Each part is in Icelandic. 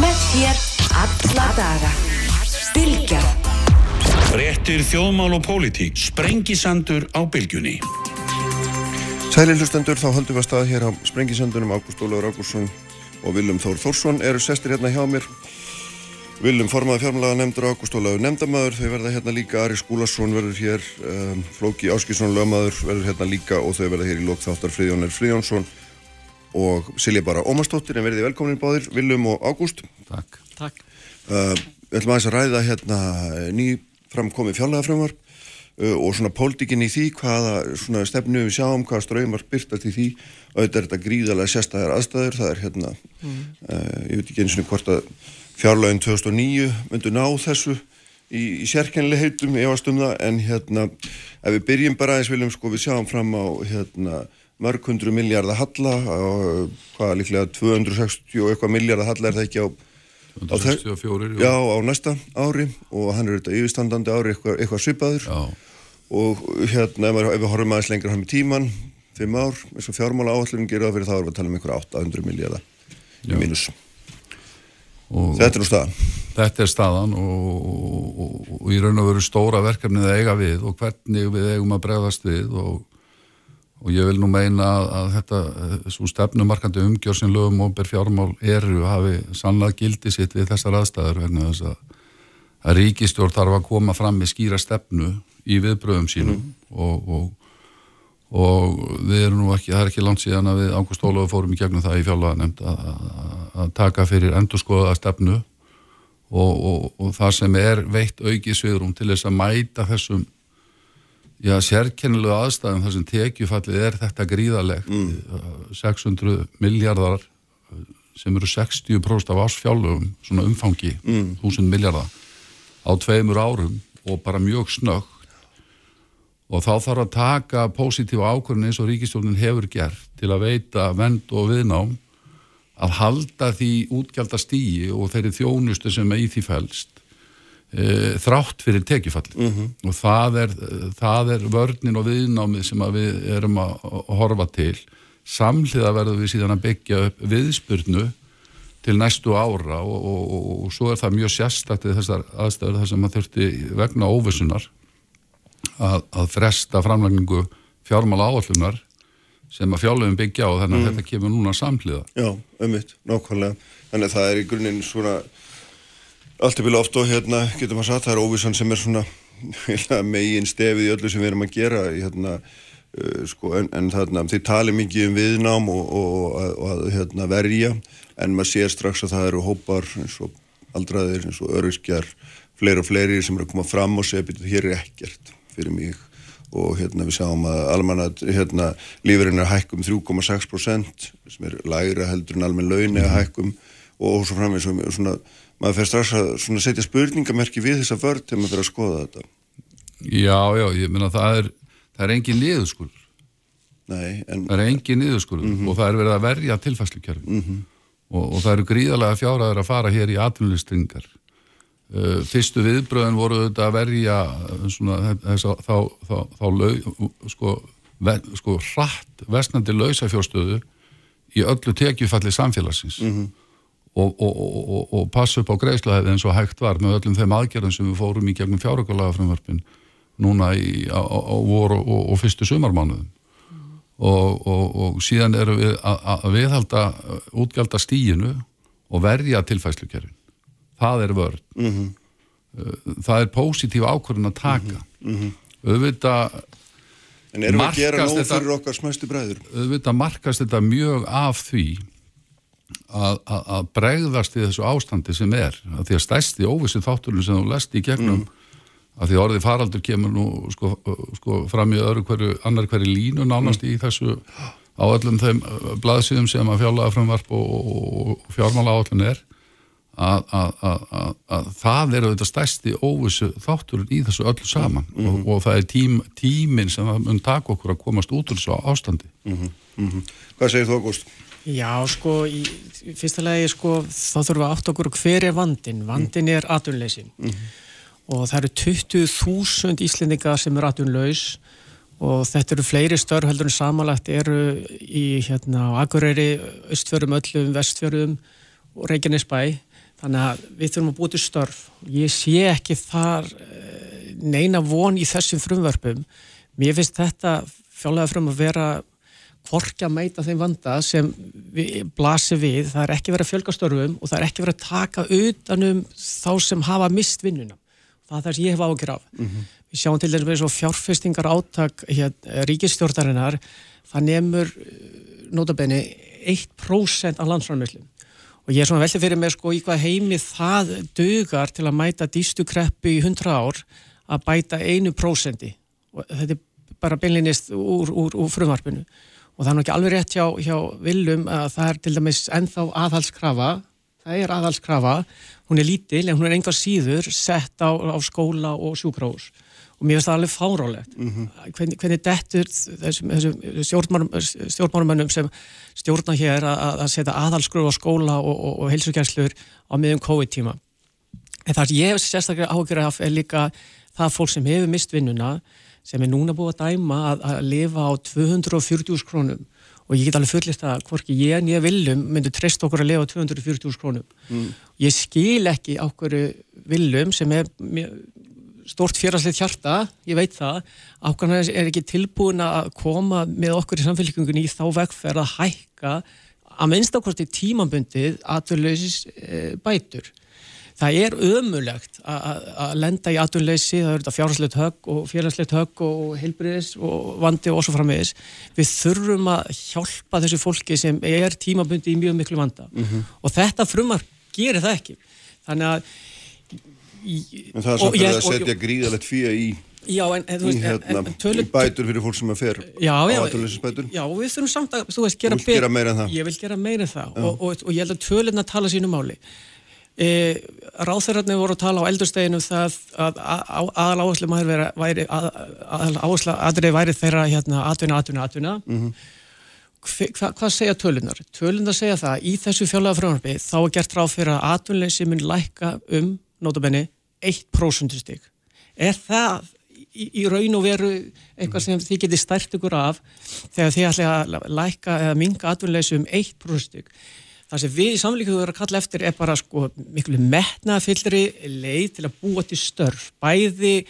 Með þér alla daga. Bilgja. Réttir þjóðmál og pólitík. Sprengisandur á bylgjunni. Sæli hlustendur, þá höldum við að stað hér á Sprengisöndunum. Ágúst Ólaur Ágústsson og Viljum Þór Þórsson eru sestir hérna hjá mér. Viljum formaði fjármlaga nefndur Ágúst Ólaur nefndamæður. Þau verða hérna líka, Ari Skúlason verður hér, um, Flóki Áskísson lögmaður verður hérna líka og þau verða hér í lókþáttar Friðjónir Friðjónsson og Silja Bara Ómarsdóttir en verði velkomin báðir, Viljum og Ágúst. Takk. Takk. Uh, við ætlum aðeins að ræða hérna ný framkomið fjárlagafrömmar uh, og svona pólitíkin í því hvaða svona stefnu við sjáum, hvaða ströymar byrtast í því þetta er þetta gríðarlega sérstæðar aðstæður, það er hérna mm. uh, ég veit ekki eins og hvort að fjárlagin 2009 myndu ná þessu í, í sérkennileg heitum efast um það en hérna ef við byrjum bara aðeins viljum sko við sjáum fram á hérna mörg hundru miljardar halla á hvaða líklega 260 og eitthvað miljardar halla er það ekki á 264 Já, á næsta ári og hann er þetta yfirstandandi ári eitthvað, eitthvað svipaður. Já. og hérna ef, við horfum aðeins lengur hann í tíman, fimm ár eins og fjármála áallum gera það fyrir þá erum við að tala um einhverja 800 miljardar í mínus. Og Þetta er nú staðan. Þetta er staðan og, og, og, og í raun og veru stóra verkefnið að eiga við og hvernig við eigum að bregðast við og, og ég vil nú meina að, að þetta, svo stefnumarkandi umgjör sem lögum og ber fjármál eru hafi sannlega gildi sitt við þessar aðstæður vegna þess að, að ríkistjórn þarf að koma fram með skýra stefnu í viðbröðum sínum. Og og við erum nú ekki, það er ekki langt síðan að við Ágúst Ólaður fórum í gegnum það í fjárlega nefnd að taka fyrir endurskoða stefnu. Og, og, og það sem er veitt auki sviðrum til þess að mæta þessum já, sérkennilegu aðstæðum þar sem tekjufallið er þetta gríðalegt mm. 600 miljardar sem eru 60% af ásfjálugum svona umfangi, mm. 1000 miljardar á tveimur árum og bara mjög snögg og þá þarf að taka pósitífa ákvörðin eins og ríkistjórnin hefur gert til að veita vend og viðnám að halda því útgjaldastígi og þeirri þjónustu sem í því fælst e, þrátt fyrir tekjufall mm -hmm. og það er, það er vörnin og viðnámið sem við erum að horfa til samhliða verður við síðan að byggja upp viðspurnu til næstu ára og, og, og, og svo er það mjög sérstættið þessar aðstæður þar sem að þurfti vegna óvissunar að, að fresta framlægningu fjármála áallunar sem að fjárlöfum byggja á þannig að mm. þetta kemur núna samhliða. Já, umvitt, nákvæmlega. Þannig að það er í grunninn svona allt er vilja oft og hérna getur maður sagt það er óvissan sem er svona megin stefið í öllu sem við erum að gera hérna, uh, sko, en, en þarna þið tali mikið um viðnám og, og, og, og hérna, verja en maður sér strax að það eru hópar eins og aldraðir, eins og öryrkjar fleiri og fleiri sem eru að koma fram og segja að hér er ekkert fyrir mig. Og hérna við sáum að almanna hérna lífurinn er hækkum 3,6% sem er lægra heldur en almenn launi að hækkum og svo framveg svona, maður fer strax að setja spurningamerki við þessa vörð til maður fyrir að skoða þetta Já, já, ég menna það er það er engin niðurskurður Nei, en það er engin niðurskurður mm -hmm. og það er verið að verja tilfæslukerfi mm -hmm. og, og það eru gríðarlega fjáraður að fara hér í atvinnulistringar Uh, fyrstu viðbröðin voru þetta að verja svona, þess, þá, þá, þá lau, sko, ve, sko hratt vestnandi lausafjórstöðu í öllu tekjufalli samfélagsins mm -hmm. Og, og, og, og passa upp á greiðsluhæði eins og hægt var með öllum þeim aðgerðum sem við fórum í gegnum fjárökulagafrömmarpin núna í, á, á voru og fyrstu sumarmánuðum mm. og síðan eru við að viðhalda útgjaldar stíinu og verja tilfæslukerfin það er vörð mm -hmm. það er pósitív ákvörðin að taka mm -hmm. auðvitað En erum við að gera nóg fyrir okkar smæstu bræður? Auðvitað markast þetta mjög af því að, að, að bregðast í þessu ástandi sem er að því að stæsti óvissi þátturinn sem þú lest í gegnum mm. að því orðið faraldur kemur nú sko, sko fram í öðru hverju, annar hverju línu nánast mm. í þessu á öllum þeim blaðsíðum sem að fjárlega frumvarp og, og, og fjármála áallin er Að, að, að, að það er auðvitað stærsti óvissu þátturinn í þessu öllu saman mm -hmm. og, og það er tím, tíminn sem mun taka okkur að komast út úr þessu ástandi mm -hmm. Hvað segir þú Ágúst? Já, sko, í, í fyrsta legi sko, þá þurfum við að átt okkur hver er vandin vandin er atunleysin mm -hmm. og það eru 20.000 íslendingar sem er atunlaus og þetta eru fleiri störf heldur en samanlagt eru í hérna, Akureyri, Östfjörum, Öllum, Vestfjörum og Reykjanesbæ. Þannig að við þurfum að búið til störf. Ég sé ekki þar eh, neina von í þessum frumvörpum. Mér finnst þetta fjálega frum að vera hvorki að meita þeim vanda sem við, blasir við, það er ekki verið að fjölga störfum og það er ekki verið að taka utanum þá sem hafa mist vinnuna. Það er það sem ég hef ágjur af. Mm -hmm. við sjáum til þess að fjárfestingar átak hér, ríkistjórnarinnar það nefnur notabenni 1% af landsframlöflum og ég er svona veltið fyrir mig sko í hvað heimi það dögar til að mæta dýstukreppu í 100 ár að bæta einu prósendi og þetta er bara beinlinnist úr, úr, úr frumvarpinu og það er nú ekki alveg rétt hjá, hjá Viljum að það er til dæmis ennþá aðhalskrafa það er aðhalskrafa, hún er lítil en hún er enga síður sett á, á skóla og sjúkrós og mér finnst það alveg fárálegt mm -hmm. hvernig, hvernig dettur þessum, þessum stjórnmárumönnum sem stjórna hér að, að setja aðhalskröfu á skóla og, og, og heilsugjærslur á miðum COVID-tíma? En það sem ég sérstaklega ágjörði af er líka það fólk sem hefur mist vinnuna sem er núna búið að dæma að, að lifa á 240.000 krónum og ég get alveg fullist að hvorki ég en ég viljum myndu treyst okkur að lifa á 240.000 krónum mm. ég skil ekki okkur viljum sem er stort fjárhastlegt hjarta, ég veit það ákvæmlega er ekki tilbúin að koma með okkur í samfélgjengunni í þá vegferð að hækka að minnstakosti tímambundið aðurleysis e, bætur. Það er ömulegt að lenda í aðurleysi, það eru þetta fjárhastlegt högg og fjárhastlegt högg og heilbriðis og vandi og svo framvegis. Við þurfum að hjálpa þessu fólki sem er tímabundið í mjög miklu vanda mm -hmm. og þetta frumar gerir það ekki. Þannig að En það er samt að setja gríðalegt fíja í, já, en, en, í, hérna, en, tölur, í bætur fyrir fólk sem að fer já, á aðtölusisbætur. Já, við þurfum samt að, þú veist, gera, gera meira en það. Ég vil gera meira en það og, og, og ég held að tölurna tala sínu máli. E, Ráþurarnir voru að tala á eldursteginu það að aðal áherslu maður væri, aðal áherslu aðrið væri þeirra hérna atvinna, atvinna, atvinna. Mm -hmm. Hva, hvað segja tölunar? Tölunar segja það í þessu fjálega fröðanarbi þá er gert ráð fyrir að atvinnleysi mun lækka um notabenni 1% stygg. Er það í, í raun og veru eitthvað sem þið getið stært ykkur af þegar þið ætla að læka eða minga atvinnleysu um 1% stygg? Það sem við í samlíkuðu verðum að kalla eftir er bara sko miklu metnafyllri leið til að búa til störf, bæði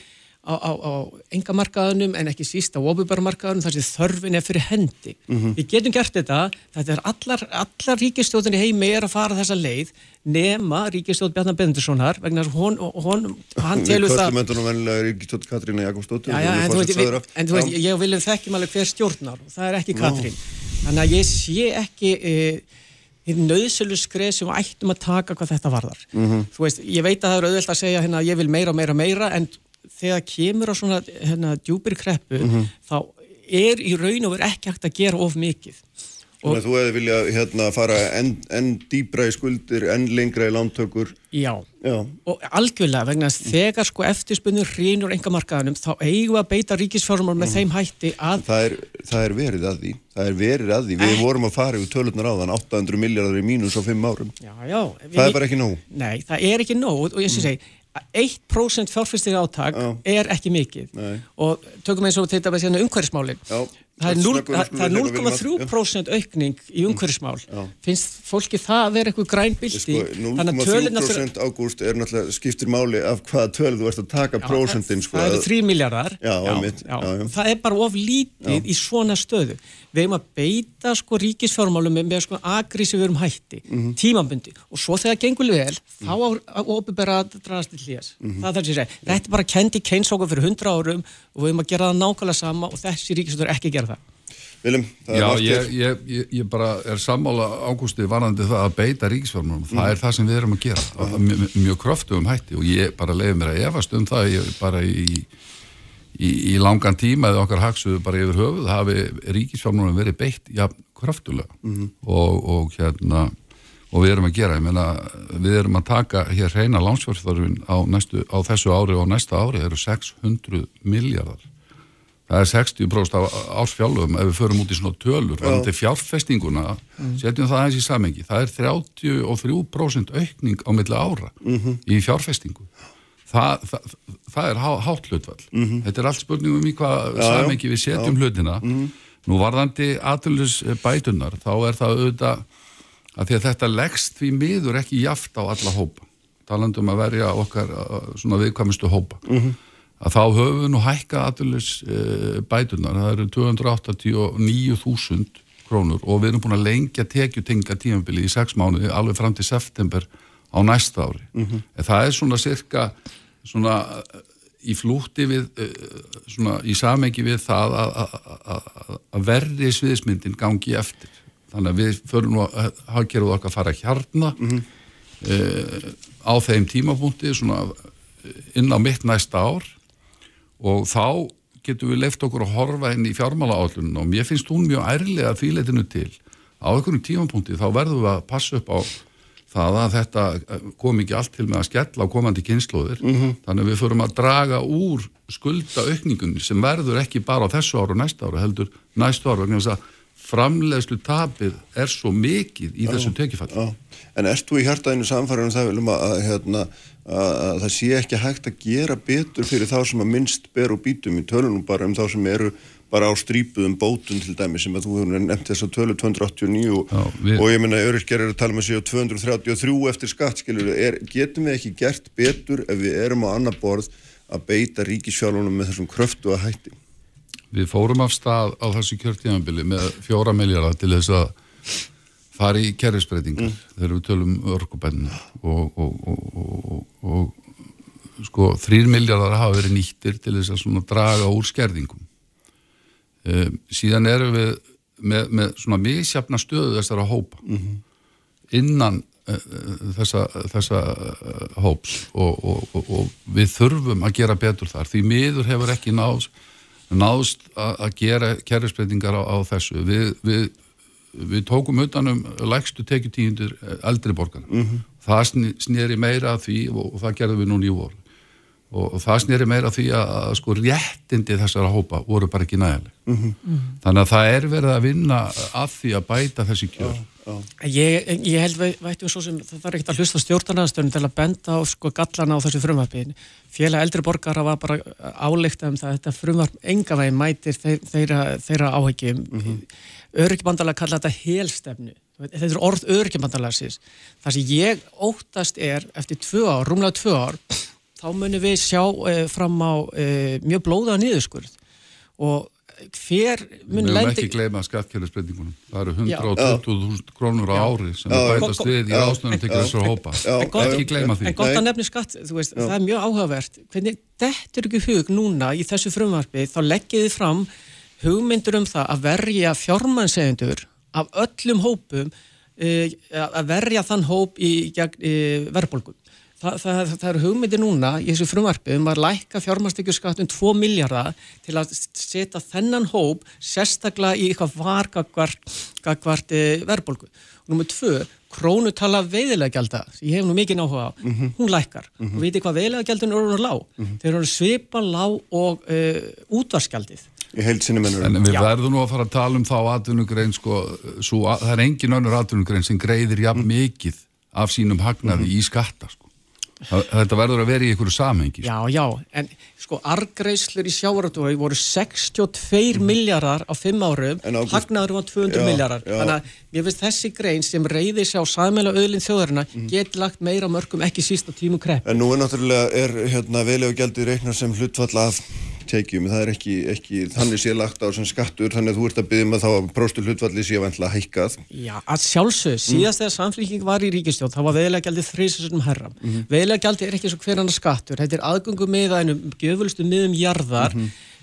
á, á, á engamarkaðunum en ekki síst á ofubarmarkaðunum þar sem þörfin er fyrir hendi. Mm -hmm. Við getum gert þetta, þetta er allar, allar ríkistjóðinni heimi er að fara þessa leið nema ríkistjóð Bjarnar Bendurssonar vegna þess að hún, hann telur það... Við nú vennilega ríkistjóð Katrína Jakobsdóttir. En þú þú veit, ég vil þekkjum alveg hver stjórnar og það er ekki Katrín. No. Þannig að ég sé ekki... E, nöðsölu skreð sem ættum að taka hvað þetta varðar. Mm -hmm. Þú veist, ég veit að það eru auðvelt að segja hérna ég vil meira og meira og meira en þegar kemur á svona hérna, djúpir kreppu mm -hmm. þá er í raun og verið ekki hægt að gera of mikið Þannig að þú hefði viljað hérna, fara enn en dýbra í skuldir, enn lengra í lántökur. Já, Já. og algjörlega vegna að þegar sko eftirspunni hrýnur engamarkaðanum þá eigum við að beita ríkisfjármál með mm. þeim hætti að... Það er, það er verið að því, það er verið að því. Við eh. vorum að fara yfir tölurnar á þann 800 miljardar í mínus á 5 árum. Já, já. Það við, er bara ekki nóg. Nei, það er ekki nóg og ég sé mm. segi 1% fjárfyrstir áttak er ekki mikið Nei. og tökum eins og þetta hérna umhverfismálinn það er 0,3% aukning í umhverfismál. Finnst fólki það að vera eitthvað græn bildi sko, 0,3% ágúst er náttúrulega skiptir máli af hvaða töl þú ert að taka prosentin sko, það eru 3 miljardar það er bara of lítið í svona stöðu við hefum að beita sko ríkisfjármálum með, með sko agrísífurum hætti mm -hmm. tímambundi og svo þegar gengur vel mm þá á óbyrra að draðast til hljés mm -hmm. það þarf að segja, þetta er bara kendi keinsókum fyrir hundra árum og við hefum að gera það nákvæmlega sama og þessi ríkisfjármálur ekki gera það. Viljum, það Já, ég, ég, ég, ég bara er sammála ágústi varandi það að beita ríkisfjármálum. Það mhm. er það sem við erum að gera. Mjög, mjög kröftu um hætti og ég bara leiði mér að efast um það bara í í, í langan tíma eða okkar hagsuðu bara yfir höfuð hafi ríkisfjármúnum verið beitt ja, kraftulega mm -hmm. og, og hérna og við erum að gera, ég meina við erum að taka hér reyna lánsfjárþarfin á, á þessu ári og næsta ári það eru 600 miljardar það er 60% á ásfjálfum ef við förum út í svona tölur til fjárfestinguna, mm. setjum það aðeins í samengi það er 33% aukning á milli ára mm -hmm. í fjárfestingu það, það, það er há, hátt hlutvall mm -hmm. þetta er allt spurningum í hvað samengi við setjum já. hlutina mm -hmm. nú varðandi aðlunus bætunar þá er það auðvitað að því að þetta leggst því miður ekki jaft á alla hópa talandum að verja okkar uh, svona viðkvæmustu hópa að þá höfum við nú hækka aðurlis uh, bætunar, það eru 289.000 krónur og við erum búin að lengja tekjutinga tímabili í sex mánuði alveg fram til september á næsta ári. En það er svona cirka svona í flútti við uh, svona í samengi við það að- að- að að verði sviðismyndin gangi eftir. Þannig að við förum nú að hagkerfið okkar fara hjarna uh, á þeim tímapunkti svona eh, inn á mitt næsta ár. Og þá getum við leift okkur að horfa inn í fjármála og mér finnst hún mjög ærlega því leitinu til. Á einhverjum tímapunkti þá verðum við að passa upp á það að þetta eh, kom ekki allt til með að skella á komandi kynnslóðir þannig að við förum að draga úr skulda aukningunni sem verður ekki bara á þessu ára og næsta ára heldur næstu ára vegna þess að framleiðslu tapið er svo mikið í þessu tekifall Já, en ert þú í hjartaðinu samfæður um það viljum að, hérna, að, að það sé ekki hægt að gera betur fyrir þá sem að minnst ber og býtum í tölunum bara um þá sem eru bara á strípuðum bótum til dæmi sem að þú hefur nefnt þess að tölu 289 og, Já, við- og ég menna öryrkjar eru að tala með sig á 233 eftir skatt skilur, er, getum við ekki gert betur ef við erum á annar borð að beita ríkisfjálunum með þessum kröftu að hætti? Við fórum af stað á þessu kjörtíðanbili með fjóra miljardar til þess að fara í kerfisbreytingar. Þegar við tölum örkubennu og, og, og, og, og sko þrýr miljardar hafa verið nýttir til þess að draga úr skerðingum. Um, síðan erum við með, með svona misjafna stöðu þessara hópa. Innan uh, þessa, þessa uh, hóps og, og, og, og við þurfum að gera betur þar. Því miður hefur ekki náðs náðst að gera kerfisbreytingar á, á þessu. Við, við, við tókum utanum lægstu tekjutíundir eldri borgarna það sn- sneri meira að því og, það gerðum við núna í vor og, og það sneri meira því að, að sko réttindi þessara hópa voru bara ekki nægileg þannig að það er verið að vinna að því að bæta þessi kjör. Ég, ég held vættum svo sem það þarf ekkert að hlusta stjórnarnaðstöðun til að benda á sko gallana á þessu frumvarpi. Félag eldri borgara var bara álíkt um það að þetta frumvarp enga veginn mætir þeir, þeirra, þeirra áhegjum mm -hmm. öryggibandalega kalla þetta helstefnu þetta er orð öryggjabandalagsins það sem ég óttast er eftir tvö ár, rúmlega tvö ár þá munum við sjá eh, fram á eh, mjög blóða niðurskurð og hver við mun höfum lendi ekki gleyma skattkerfisbreytingunum það eru Já. 120.000 krónur á ári sem Já. við bætast við í Já. ráðstöðunum til þessar hópa ekki gleyma því En gott að nefni skatt, þú veist, það er mjög áhugavert. Hvernig dettur ekki í hug núna í þessu frumvarpi, þá leggið þið fram hugmyndur um það að verja fjármannsegendur af öllum hópum, uh, að verja þann hóp í, gegn, í verðbólgum. Þa, það, það eru hugmyndir núna í þessu frumvarpi um að lækka fjármannstykjurskatt um 2 miljardar til að setja þennan hóp sérstaklega í eitthvað vargagvart gagvart, e, verðbólgu. Nummið tvö, krónutala veiðilegjalda, sem ég hef nú mikið náhuga á, hún lækkar. Og veitir hvað veiðilegjaldin eru hún lág? Þeir eru svipa lág og uh, útvarskjaldið. í heild sinni mennur En við Já. verðum nú að fara að tala um þá atvinnugrein sko, svo, að, það er engin önnur atvinnugrein sem greiðir jafn mikið af sínum hagnaði í skatta sko. Það- Þetta verður að vera í einhverju samhengi sko. Já, já, en sko argreislur í sjávarútvögi voru 62 miljardar á 5 árum, hagnaður var 200 Já, miljardar. já. Þannig að mér finnst þessi grein sem reyði sig á sæmæla auðlinn þjóðarina geti lagt meira mörgum ekki síst á tímu krepp. En nú er náttúrulega, er hérna velið og gjaldið reiknar sem hlutfall af tekjum, það er ekki, ekki þannig sé lagt á sem skattur, þannig að þú ert að byggja með þá að próstu hlutfalli sé vantla hækkað. Já, að sjálfsög, síðast þegar samfélking var í ríkistjóð, þá var veðilegjaldið þrísessum herram. Mm -hmm. er ekki svo hver annar skattur, þetta er aðgöngu miðaðinum, gjöfulstu miðum jarðar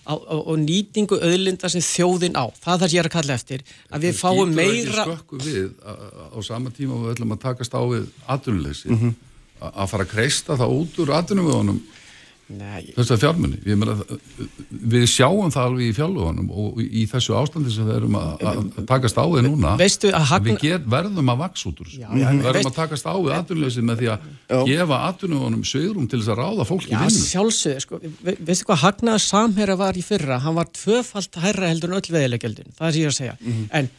á, á, og nýtingu auðlinda sem þjóðin á. Það það sem ég er að kalla eftir, að við fáum meira... skökku við á, á sama tíma og við ætlum að takast á við a- að fara að kreista það út úr atvinnuvöðunum Nei, þessar fjármunni við, meina, við sjáum það alveg í fjárlugunum og í þessu ástandi sem við erum að, að takast á við núna hagna- við get, verðum að vaks út úr þessu. Já, já, við verðum veist- að takast á við atvinnuleysi með því að gefa atvinnuvöðunum sögurum til þess að ráða fólki Já, vinnu. sjálfsögðu, sko, ve veistu hvað hagnaður samherra var í fyrra, hann var tvöfalt hærra heldur en öll veðilegjaldin, það er ég er að segja. En,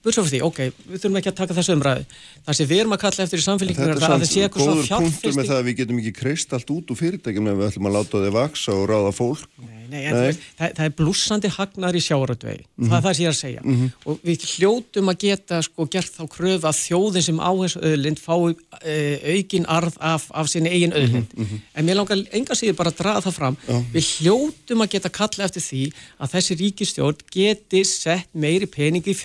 búrst frá því, ok, við þurfum ekki að taka þessu umræðu. Það sem við erum að kalla eftir í samfélgningunum er það að eitthvað svona góður punktur með það að við getum ekki kreist allt út úr fyrirtækjum ef við ætlum að láta þau vaksa og ráða fólk. Nei, nei, þú veist, það, það er blúsandi hagnar í sjáratvegi, það er það sem ég er að segja. Og við hljótum að geta sko gert þá kröfu að þjóðin sem á þessu öðlind fái e, aukin arð af, af sinni eigin öðlind en mér langar enga síður bara að draga það fram. Við hljótum að geta kalla eftir því að þessi ríkistjórn geti sett meiri peningi í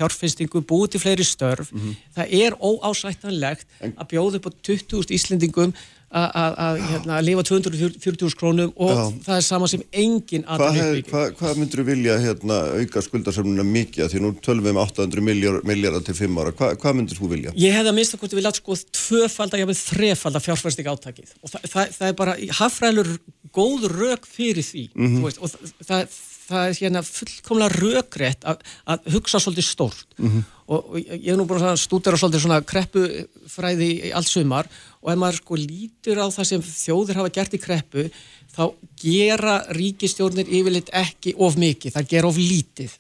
fjárfinnstingu, búið til fleiri störf það er óásættanlegt að bjóða upp á 20.000 Íslendingum að- að að, hérna, lifa 240.000 krónum og Já. það er sama sem engin hef, atvinnuuppbygging. hvað, hvað myndur þú vilja hérna, auka skuldasöfnuna mikið? Af Því nú tölum við um 800 miljardar, til 5 ára. Hvað, hvað myndur þú vilja? Ég hefði að minnsta hvort við látt sko tvöfalda, ég hefði þrefalda fjárfærsting átakið og það, það, það er bara hafræðilur góð rök fyrir því Mhm. þú veist, og það, það, það er hérna fullkomlega rökrétt að, að hugsa svolítið stórt. Mhm. og, og ég hef nú bara stúdera svolítið svona kreppufræði í allt sumar. Og ef maður sko lítur á það sem þjóðir hafa gert í kreppu þá gera ríkistjórnir yfirleitt ekki of mikið, það gera of lítið.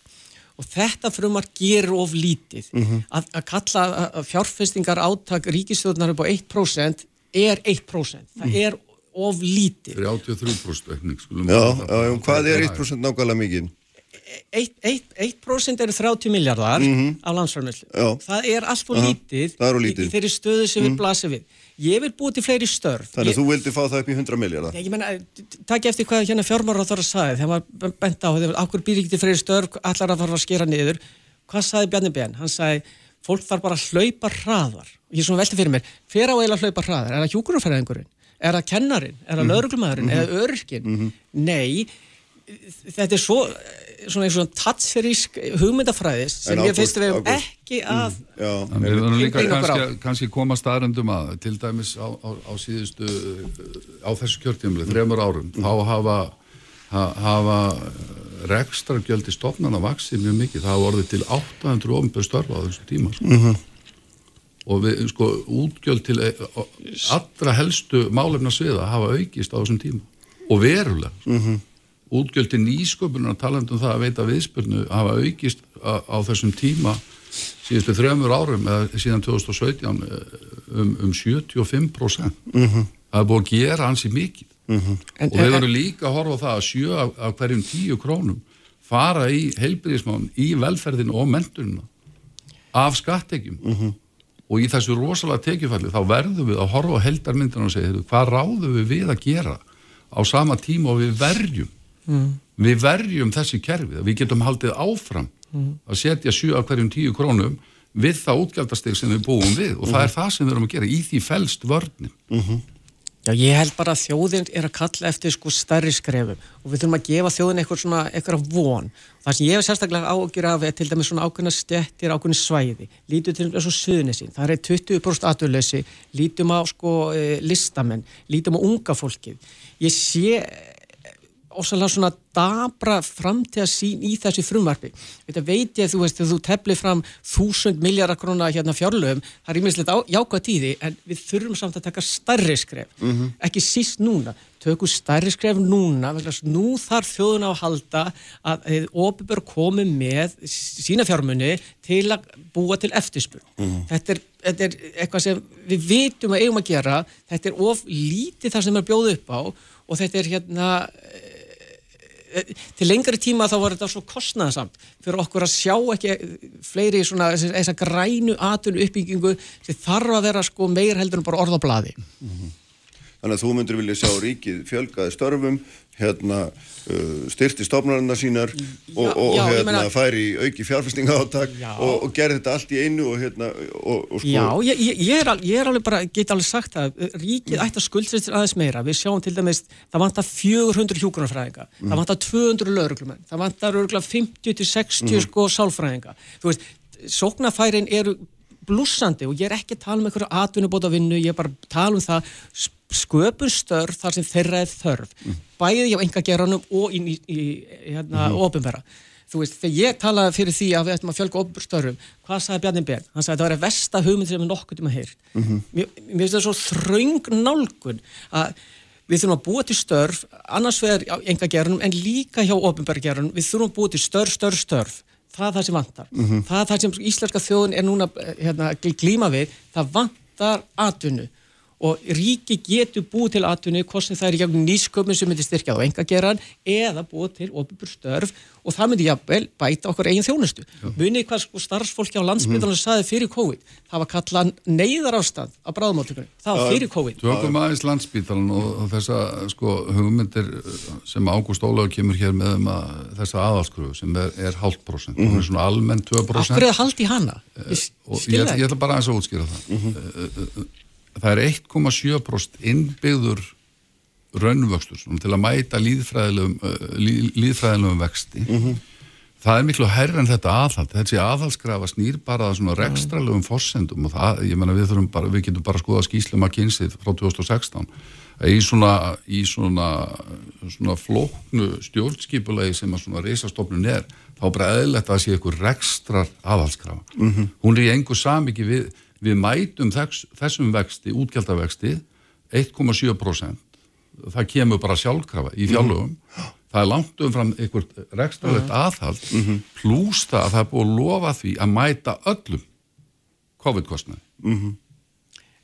Og þetta frumar gerur of lítið. Að, að kalla að- að fjárfestingar átak ríkistjórnar upp á 1% er 1% það er of lítið 33% aukning skulum Já, við- já, já, hvað er 1% nákvæmlega mikið? 1% eru 30 miljardar af landsframleyslu. Mhm. Já. Það er allt og lítið, er lítið. Mhm. í þeirri stöðu sem við blasum við. Ég vil búið til fleiri störf. Þannig að þú vildi fá það upp í 100 miljardar? Ég, ég menna, takk eftir hvað hérna fjármára þarf að sagði, þegar maður bent á, þegar okkur býr ekki til fleiri störf, allar að fara að skera niður. Hvað sagði Bjarni Ben? Hann sagði, fólk þarf bara að hlaupa hraðar. Ég er svona veltið fyrir mér, hver á eiginlega að hlaupa hraðar? Er það hjúkurumferðingurinn? Er það kennarin? Er það lauruglumæðurinn? Er það öryrkinn? Nei, þetta er svo svona eins og tatsserísk hugmyndafræðis sem En ég finnst Ágúst- við hefum ekki að við verðum líka kannski, koma staðrendum að til dæmis á, á, á síðustu á þessu kjörtímli, þremur árum þá hafa, ha, hafa rekstrargjöld í stofnana vaksið mjög mikið, það hafa orðið til 800 ofnbjörn störfa á þessu tíma sko. Og við, sko, útgjöld til e- o- allra helstu málefna sviða hafa aukist á þessum tíma. Og verulega sko. útgjöld til nýsköpunar talandum það að veita viðspurnu hafa aukist á, á þessum tíma síðustu þremur árum eða síðan 2017 eh, um, um 75% það er búið að gera hansi mikið. En- og við verðum líka að horfa það að sjö af, af hverjum tíu krónum fara í heilbyrðismán í velferðin og mentunina af skattekjum og í þessu rosalega tekjufalli þá verðum við að horfa á heldarmyndina og segja "Heyrðu, hvað ráðum við við að gera á sama tíma og við verjum? Við verjum þessi kerfi. Við getum haldið áfram að setja sjö af hverjum tíu krónum við það útgjaldasteg sem við búum við. Og það er það sem við erum að gera í því felst vörnin Já, ég held bara að þjóðin er að kalla eftir sko stærri skrefum og við þurfum að gefa þjóðin eitthvað svona, eitthvað von. Það sem ég hef sérstaklega ágjur af er til dæmis svona ákveðna stjettir, ákveðna svæði. Lítum til eins og suðunisinn, það er 20% aturleysi, lítum á sko e, listamenn, lítum á unga fólkið. Ég sé ósæðlega svona dabra framtíða sín í þessi frumvarfi. Þetta veit ég, þú veist, þegar þú tefli fram þúsund miljardar krónar hérna fjárlöfum, það er ímislegt jákvæð tíði, en við þurfum samt að taka stærri skref, ekki síst núna. Tökum stærri skref núna, vegna nú þarf þjóðun á að halda að óbyrgur komi með sína fjármunni til að búa til eftirspurn. Þetta, er, þetta er eitthvað sem við vitum að eigum að gera, þetta er of lítið það sem er bjóð upp á og þetta er hérna til lengri tíma þá var þetta svo kostnæðsamt fyrir okkur að sjá ekki fleiri svona þess að grænu atun uppbyggingu sem þarf að vera sko meir heldur en bara orð á bladi Þannig að þú myndir vilja sjá ríkið fjölgaði störfum, hérna uh, styrti stofnarnar sínar og, og já, hérna meina- færi auki fjárfestinga áttak og, og gerði þetta allt í einu og hérna og, og sko Já, ég, ég, er al, ég er alveg bara, get alveg sagt að ríkið ætti að skuldsetja aðeins meira. Við sjáum til dæmis, það vantar 400 hjúgrunarfræðinga, það vantar 200 lauruglumenn, það vantar örgulega 50-60 sko sálfræðinga, þú veist sóknarfærin eru blúsandi og ég er ekki að tala um einhverju atvinnubóta vinnu, ég er bara að tala um það sköpun störf þar sem þeirra er þörf bæði á enga geranum og í, í, í hérna, mm ofinbera þú veist, þegar ég talaði fyrir því að við ættum að fjölga ofinbjörnstörum, hvað sagði Bjarni Ben? Hann sagði að það var að versta hugmynd sem við nokkuð um að heyrt. Mér, mér finnst það svo þröng nálgun að við þurfum að búa til störf, annars vegar á enga gerunum en líka hjá ofinbjörngerunum, við þurfum að búa til störf, störf, störf. Það er það sem vantar. Það er það sem íslenska þjóðin er núna hérna, glíma við, það vantar atvinnu og ríki getur búið til atvinni hvort sem það er gegnum nýsköpun sem myndir styrkja á engageran eða búið til ofibur störf. Og það myndi jafnvel bæta okkur eigin þjónustu. Munið hvað sko starfsfólki á landsbytarnar saði fyrir COVID. Það var kallað neyðar ástand á bráðmáttökunum, það var fyrir COVID. Tökum aðeins landsbítalan og, þessa sko hugmyndir sem Ágúst Ólaug kemur hér með um að þessa aðalskrufu sem er, er hálft prosent, hún er svona almenn 2%. Akkur það er 1,7% innbyggður raunvöxtur til að mæta líðfræðilegum, líð, líðfræðilegum vexti. Það er miklu herra en þetta aðhald. Þessi aðhaldskrafa snýr bara að svona rekstralegum forsendum og það, ég menna við þurfum bara, við getum bara skoða skýslu McKinsey frá 2016 að í svona, í svona, svona flóknu stjórnskipulegi sem að svona reysastofnun er, þá bara eðlert að það sé ykkur rekstrar aðhaldskrafa. Hún er í engu samiki við, við mætum þess, þessum vexti, útgjaldavexti 1,7% það kemur bara sjálfkrafa í fjárlögum. Það er langt umfram einhvert rekstralegt aðhald. Pluss það að það er búið að lofa því að mæta öllum COVID-kostnaði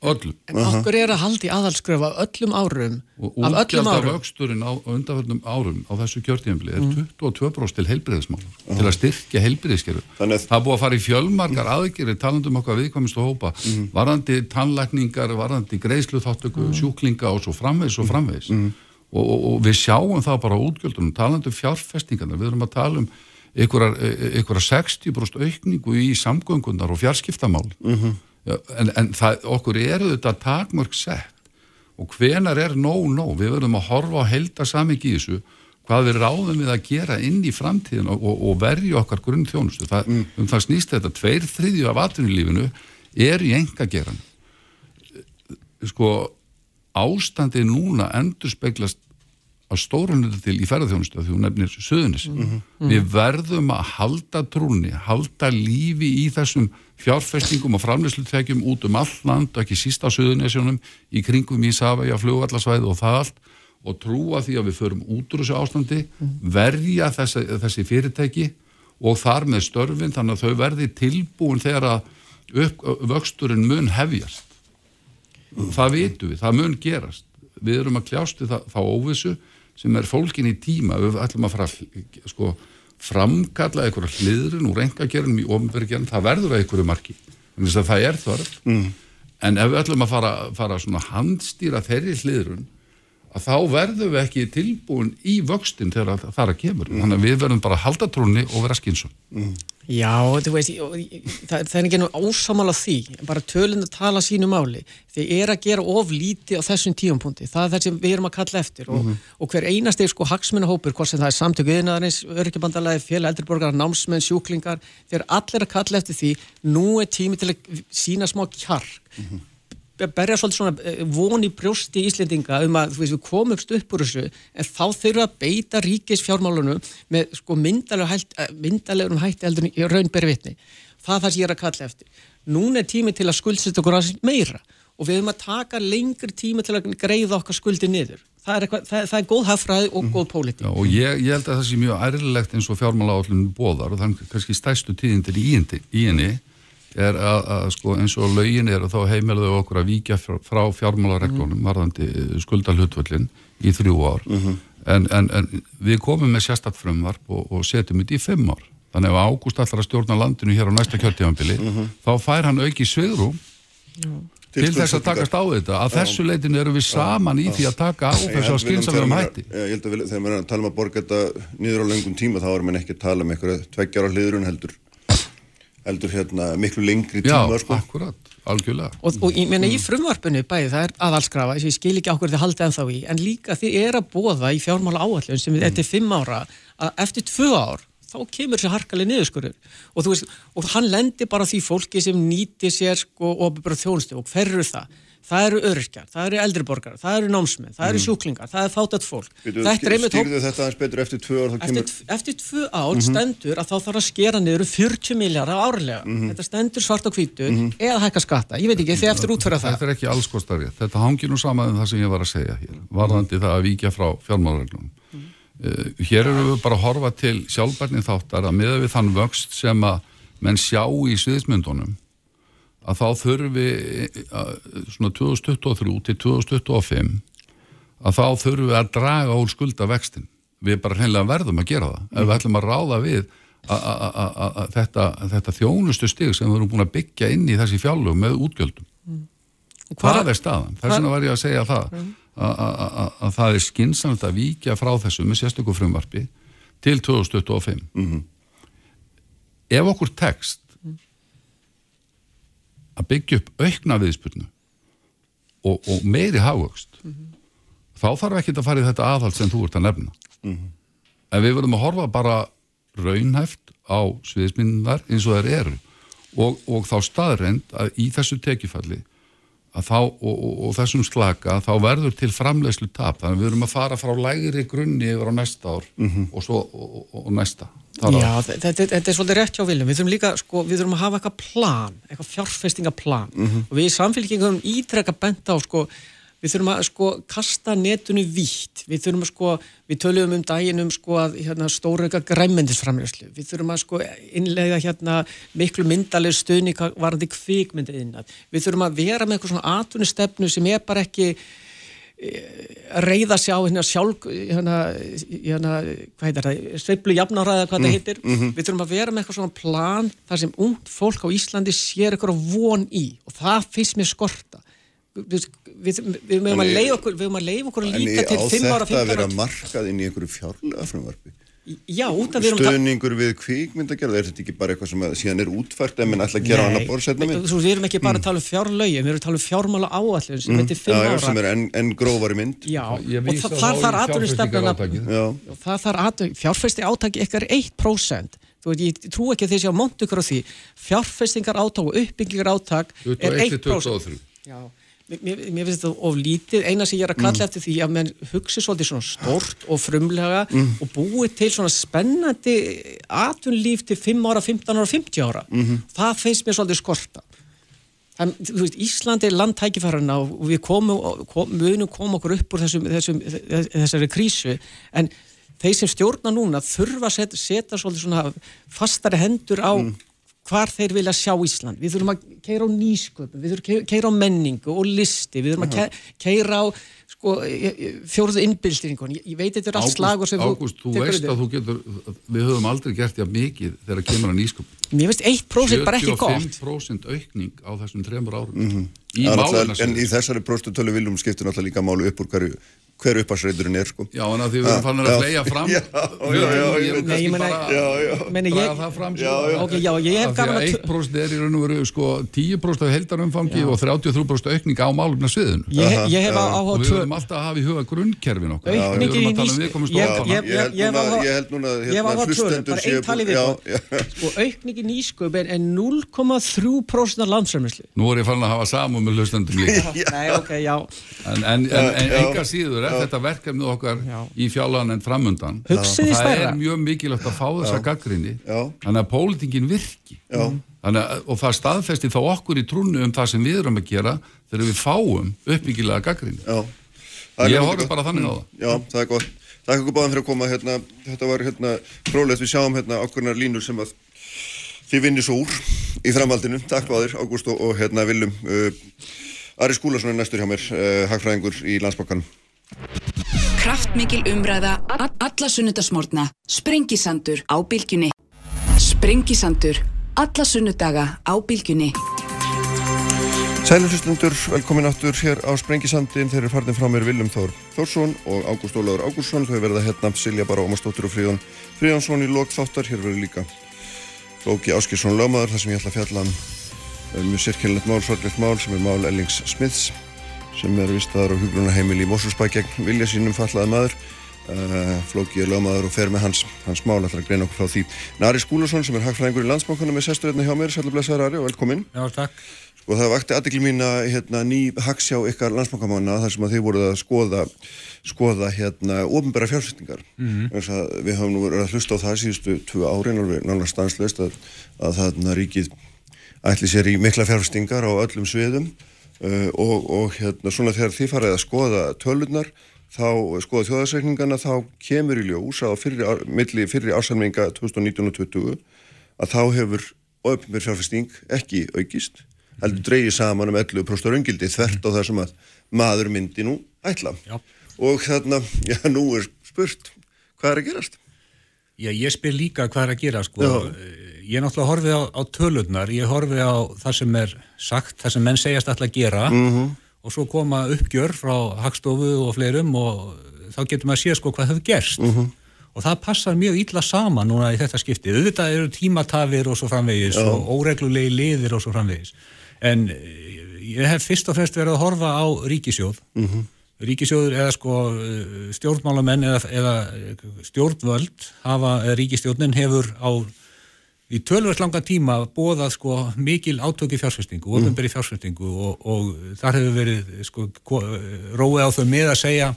öllum En okkur er að haldi aðhalskröfu af öllum árum og af öllum árum. útgjaldavöxturinn á undanförnum árum á þessu kjörtíðanbili er 22% til heilbriðismál til að styrkja að- það búið að fara í fjölmargar aðgerið talandum okkar viðkvæmustu hópa varðandi tannlækningar, varðandi greiðsluþáttöku, sjúklinga og svo framvegs og framvegs og, og, og við sjáum það bara á útgjöldunum talandum fjárfestingarna, við erum að tala um einhverjar 60% aukningu í samgöngunar og fjarskiptamál en, en það, okkur eru þetta takmörg sett. Og hvenar er nóg nóg, við verðum að horfa á helda samingi í þessu, hvað við ráðum við að gera inn í framtíðin og, og, og verja okkar grunn þjónustu, það, um það snýst þetta, tveir þriðju af atvinnulífinu er í enga geran sko ástandið núna endur speglast að stórunni til í ferðarþjónustu því hún nefnir söðunis. Við verðum að halda trúni, halda lífi í þessum fjárfestingum og framleyslutækjum út um all land og ekki síst á söðunisjónum í kringum í Safæja, flugvallarsvæði og það allt og trúa því að við förum út úr þessu ástandi, verja þessi, þessi fyrirtæki og þar með störfin þannig að þau verði tilbúin þegar að upp, vöxturinn mun hefjast. Það vitum við, það mun gerast. Við erum að kljást við það, þá óvissu sem er fólkin í tíma. Við ætlum að fara sko, framkalla einhverja hliðrun úr engagerðum í ofnverðgerðin, það verður að einhverju marki. Þannig að það er þörf. Mm. en ef við ætlum að fara, fara handstýra þeirri hliðrun að þá verðum við ekki tilbúin í vöxtin þegar það er að kemur þannig að við verðum bara að halda trúni og vera skinsum Já, þú veist, það, það er ekki nú ásamála því, bara tölun að tala sínu máli. Þið er að gera of lítið á þessum tíumpunkti. Það er það sem við erum að kalla eftir og, og hver einasti sko hagsmunahópur, hvort sem það er samtöku yðnaðarins, örkjabandalagi, félag eldriborgar, námsmenn, sjúklingar, þeir allir að kalla eftir því, nú er tími til að sína smá kjark. Berja svolítið svona eh, von í brjósti Íslendinga um að þú veist, við komumst upp úr þessu en þá þurfa að beita ríkis fjármálunum með sko myndalegurum hætti heldur í raun beri vitni. Það er það sem ég er að kalla eftir. Núna er tími til að skuldsetja okkur aðeins meira og við höfum að taka lengri tíma til að greiða okkar skuldi niður. Það er, eitthvað, það, það er góð hafraði og góð pólitík. Já, og ég, ég held að það sé mjög ærlilegt eins og fjármála átlunum bóðar og þannig kannski stæstu í, henni- í henni er að, að sko, eins og lögin er að þá heimilaðu okkur að víkja frá, fjármálareglunum varðandi skuldalhutvöllin í þrjú ár. En, en, en við komum með sérstatt frumvarp og, og setjum þetta í fimm ár. Þannig að ef ágúst allar að stjórna landinu hér á næsta kjörtífambili þá fær hann auki sviðrúm til þess að takast á þetta. Að þessu leitinu erum við saman í því að taka á þessu að skynsamlegum hætti. Ég held að við, þegar maður er að tala um að borga þetta niður á löngum tíma þá erum við ekki að tala um einhverja tveggjára hliðrun heldur heldur hérna miklu lengri Já, tíma sko. akkurat, algjörlega Og, og ég meina í frumvarpinu bæði það er aðalskrafa, þess að ég skil ekki okkur þið haldið ennþá í, en líka þið er að bóða í fjármála áallun sem við eftir fimm ára að eftir tvö ár þá kemur sér harkalega niðurskurður og, þú veist, og hann lendir bara því fólki sem nýti sér sko, og bara þjónustu og hver eru það? Það eru öryrkjar, það eru eldriborgar, það eru námsmenn, það eru sjúklingar, það er fátat fólk. Býtu, Þetta er einmitt hóp- Stýrðu þetta aðeins betur eftir tvö ár þá kemur Eftir, eftir tvö ár stendur að þá þarf að skera niður um 40 miljardar árlega. Þetta stendur svart á hvítu eða hækka skatta. Ég veit ekki, þið eftir útfæra það. Þetta er ekki alls kostar rétt. Þetta hangir nú saman um það sem ég var að segja hér. Varðandi það að víkja frá fjármálareglunum. Uh, hér eru við bara að horfa til sjálfbærni þáttar að miða við þann vöxt sem að menn sjá í sviðismyndunum að þá þurfi að, svona 2023 til 2025 að þá þurfum við að draga úr skulda vextin. Við bara hreinlega verðum að gera það. Ef við ætlum að ráða við að þetta, þetta þjónustu stig sem við erum búin að byggja inn í þessi fjálug með útgjöldum. Mm. Hvað er staðan? Þess vegna var ég að segja það mm. að það er skinsamt að víkja frá þessu með sérstöku frumvarfi til 2025. Mm -hmm. Ef okkur tekst að byggja upp aukna viðspurnu og, og meiri hafugst -hmm þá þarf ekki að fara í þetta aðhald sem þú ert að nefna mm -hmm. en við verðum að horfa bara raunhæft á sviðisminnar eins og þær eru og, og þá staðrend að í þessu tekifalli þá, og, og, og þessum slaka þá verður til framlegslu tap þannig að við verðum að fara frá lægri grunni yfir á næsta ár mm -hmm. og svo og næsta Já, þetta, þetta er svolítið rétt hjá viljum við þurfum líka, sko, við þurfum að hafa eitthvað plan eitthvað fjárfestingaplan. Mm -hmm. og við í samfélkingum ítrekka benda á sko við þurfum að sko kasta netunu vítt, við þurfum að sko við töluðum um daginn um sko að hérna, stórauka græmyndisframljöslu, við þurfum að sko innlega hérna miklu myndaleg stuðning varandi kvikmyndið innat, við þurfum að vera með eitthvað svona atvinnustefnu sem er bara ekki reyða sjá hérna sjálf hérna, hérna hvað heitir það, sveiflu jafnáraða hvað mm, það heitir, mm -hmm. við þurfum að vera með eitthvað svona plan þar sem ungd fólk á Íslandi sér eitthvað von í og það finnst mér skorta. Við, við, við mögum að leiða okkur við mögum að leiða okkur að líta til 5 ára 15 ára En á þetta að vera markað inn í einhverju fjárlega frumvarfi Já, út af við erum Stöðningur við kvíkmyndagerð er þetta ekki bara eitthvað sem að, síðan er útfært en minn ætla að gera annar borðsetna mynd Við erum ekki bara að mm. tala um fjárlögin, við erum að tala um fjármála áallin sem heitir 5 ára. sem er enn en grófari mynd. Já, og það þarf aðtunistefna það þarf fjárfæsti átaki ykkar 1% Þú veit, ég trú ekki að þið séu að monta ykkur á því. Fjárfæstingar áttak og uppbyggingar áttak er 1% Já Mér, mér finnst þetta of lítið, eina sem ég er að kalla mm. eftir því að menn hugsi svolítið svona stort og frumlega mm. og búið til svona spennandi atunlíf til 5 ára, 15 ára, 50 ára. Mm -hmm. Það finnst mér svolítið skorta. Það, veist, Íslandi er landtækifærarna og við komum, kom, munum koma okkur upp úr þessum, þessum, þessari krísu en þeir sem stjórna núna þurfa að setja, setja svolítið svona fastari hendur á mm hvar þeir vilja sjá Ísland. Við þurfum að keira á nýsköpum, við þurfum að keira á menningu og listi, við þurfum að keira á sko, fjóruðu innbylstýringun. Ég, ég veit þetta er allt slagur sem Ágúst, þú... Ágúst, þú veist að þú getur, við höfum aldrei gert já mikið þegar kemur á nýsköpum. Mér veist 1% bara ekki gott. 75% aukning á þessum trefnur árum. Mm -hmm. Í sem... En í þessari próstutölu viljum skiptu náttúrulega líka málu upp úr hverju hver uppasreiturinn er sko. Já, en að því við erum fannir að flega fram. Já, já, já Nei, ég menna Draða það fram Já, já, ég hef gaman að 1% er í raun og veru sko 10% af heldarumfangi og 33% aukning á málumna sviðinu Ég hef á Og við höfum alltaf að hafa í huga grunnkerfin okkar. Aukningin í nýsköpun Ég held núna Ég var á tvölu, bara einn tali við Sko, aukningin í nýsköpun er 0,3% af landsræmisli Nú er ég fann að hafa samum með hlustendum líka Er þetta verkefni okkar Já. í fjálagan en framundan. Hugsiði það er mjög mikilvægt að fá þessa gaggrinni þannig að pólitingin virki. Að, og það staðfesti þá okkur í trúnu um það sem við erum að gera þegar við fáum uppbyggilega gaggrinni ég horfum bara þannig á það. Já, það er gott. Takk okkur báðan fyrir að koma hérna, þetta var hérna frólægt við sjáum hérna okkurnar línur sem að þið vinnir svo úr í framhaldinu. Takk báðir Ágúst og, og hérna Viljum uh, Ari Skúlason er næstur hjá mér uh, hagfræðingur í landsbakkanum Kraftmikil umræða, alla sunnudasmórna, Sprengisandur á bylgjunni. Sprengisandur, alla sunnudaga á bylgjunni. Sæluhlustundur, velkomin áttur hér á Sprengisandin. Þeir eru farnir frá mér Viljum Þór Þórsson og Ágúst Ólaður Ágússon. Þau verða hérna Silja Bara Ómarsdóttir og Fríðan Fríðansson í lok þáttar. Hér verður líka Lóki Áskilsson Lámaður, þar sem ég ætla að fjalla um mjög sérkjörnlegt mál, sorglegt mál sem er mál Ellings Smiths sem er vistaður á hugrunarheimil í Mósusbæ gegn vilja sínum fallaði maður. Uh, Flóki er lögmaður og fer með hans, hans mál ætlar að greina okkur frá því. Nari Skúlason sem er hagfræðingur í landsbánkunum með sestur hérna hjá mér, sætlu blessaður Ari og velkomin. Já, takk. Sko það vakti aðdekli mín að hérna, ný hagsjá ykkar landsbánkamanna þar sem að þið voruð að skoða skoða hérna ofinbæra fjárfestingar. Mm -hmm. við höfum nú verið að hlusta á það síðustu tvö árin og við náttúrulega stanslist að, að þarna ríkið ætli sér í mikla fjárfestingar á öllum sviðum uh, og, og hérna svona þegar þið farið að skoða tölunar þá skoða þjóðarsreikningana þá kemur í ljós að á fyrri, milli fyrri ásamlinga 2019 og 2020 að þá hefur öfnir fjárfesting ekki aukist heldur dreigir saman um 11% raungildi þvert á það sem að maður myndi nú ætla. Já. Og þarna, já, nú er spurt, hvað er að gerast? Já, ég spyr líka hvað er að gera sko. Já. Ég er náttúrulega horfið á, á tölurnar, ég horfið á það sem er sagt, það sem menn segjast alltaf að gera -hmm. og svo koma uppgjör frá Hagstofu og fleirum og þá getur maður að sé sko hvað hefur gerst -hmm. og það passar mjög ítla saman núna í þetta skipti. Auðvitað eru tímatafir og svo framvegis Já. og óreglulegi liðir og svo framvegis. En eh, ég hef fyrst og fremst verið að horfa á ríkisjóð ríkisjóður eða sko eh, stjórnmálamenn eða, eða eh, stjórnvöld hafa, eða ríkisstjórnin hefur á í tölvöld langa tíma bóðað sko mikil átöki fjárfestingu, mm. ofinberi fjárfestingu og, og þar hefur verið sko ko- róið á þau með að segja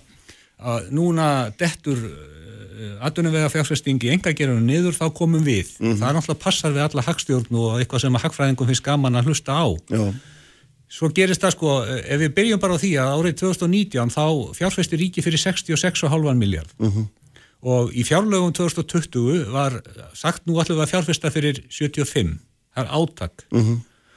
að núna dettur aðdunumvega fjárfesting í engagerunum niður þá komum við. Það er náttúrulega passar við alla hagstjórn og eitthvað sem að hagfræðingum finnst gaman að hlusta á. Já, Svo gerist það sko, ef við byrjum bara á því að árið 2019 þá fjárfesti ríki fyrir 66,5 miljard og í fjárlögum 2020 var sagt nú að fjárfesta fyrir 75, það er átak.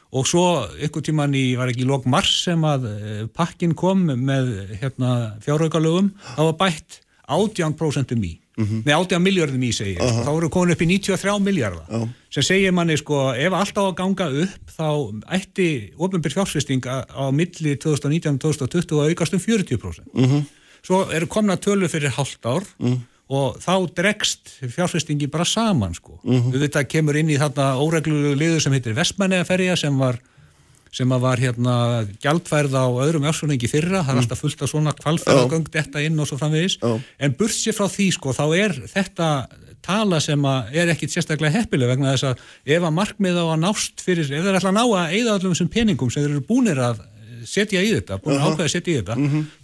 Og svo ykkur tíman í, var ekki í lok mars sem að eh, pakkin kom með hérna, fjáraukalögum, þá var bætt 18% í. Nei 18 miljardum í segir, þá voru komin upp í 93 miljardar sem segir manni sko ef allt á að ganga upp þá ætti ofnbjörn fjárfesting á, milli 2019-2020 að aukast um 40% -hmm. svo eru komna tölu fyrir hálft ár. Og þá dregst fjárfestingi bara saman sko. Mm þetta kemur inn í þarna óreglulegu liður sem heitir Vestmanneaferja sem var sem að var hérna gjaldfærð á öðrum ársvöningi fyrra, það er alltaf fullt af svona kvalfærðagöng þetta inn og svo framvegis. Já. en burt sér frá því sko, þá er þetta tala sem að er ekkit sérstaklega heppileg vegna þess að ef að markmið á að nást fyrir, ef þeir ætla að ná að eigða öllum þessum peningum sem þeir eru búnir að setja í þetta, búin að ákveða að setja í þetta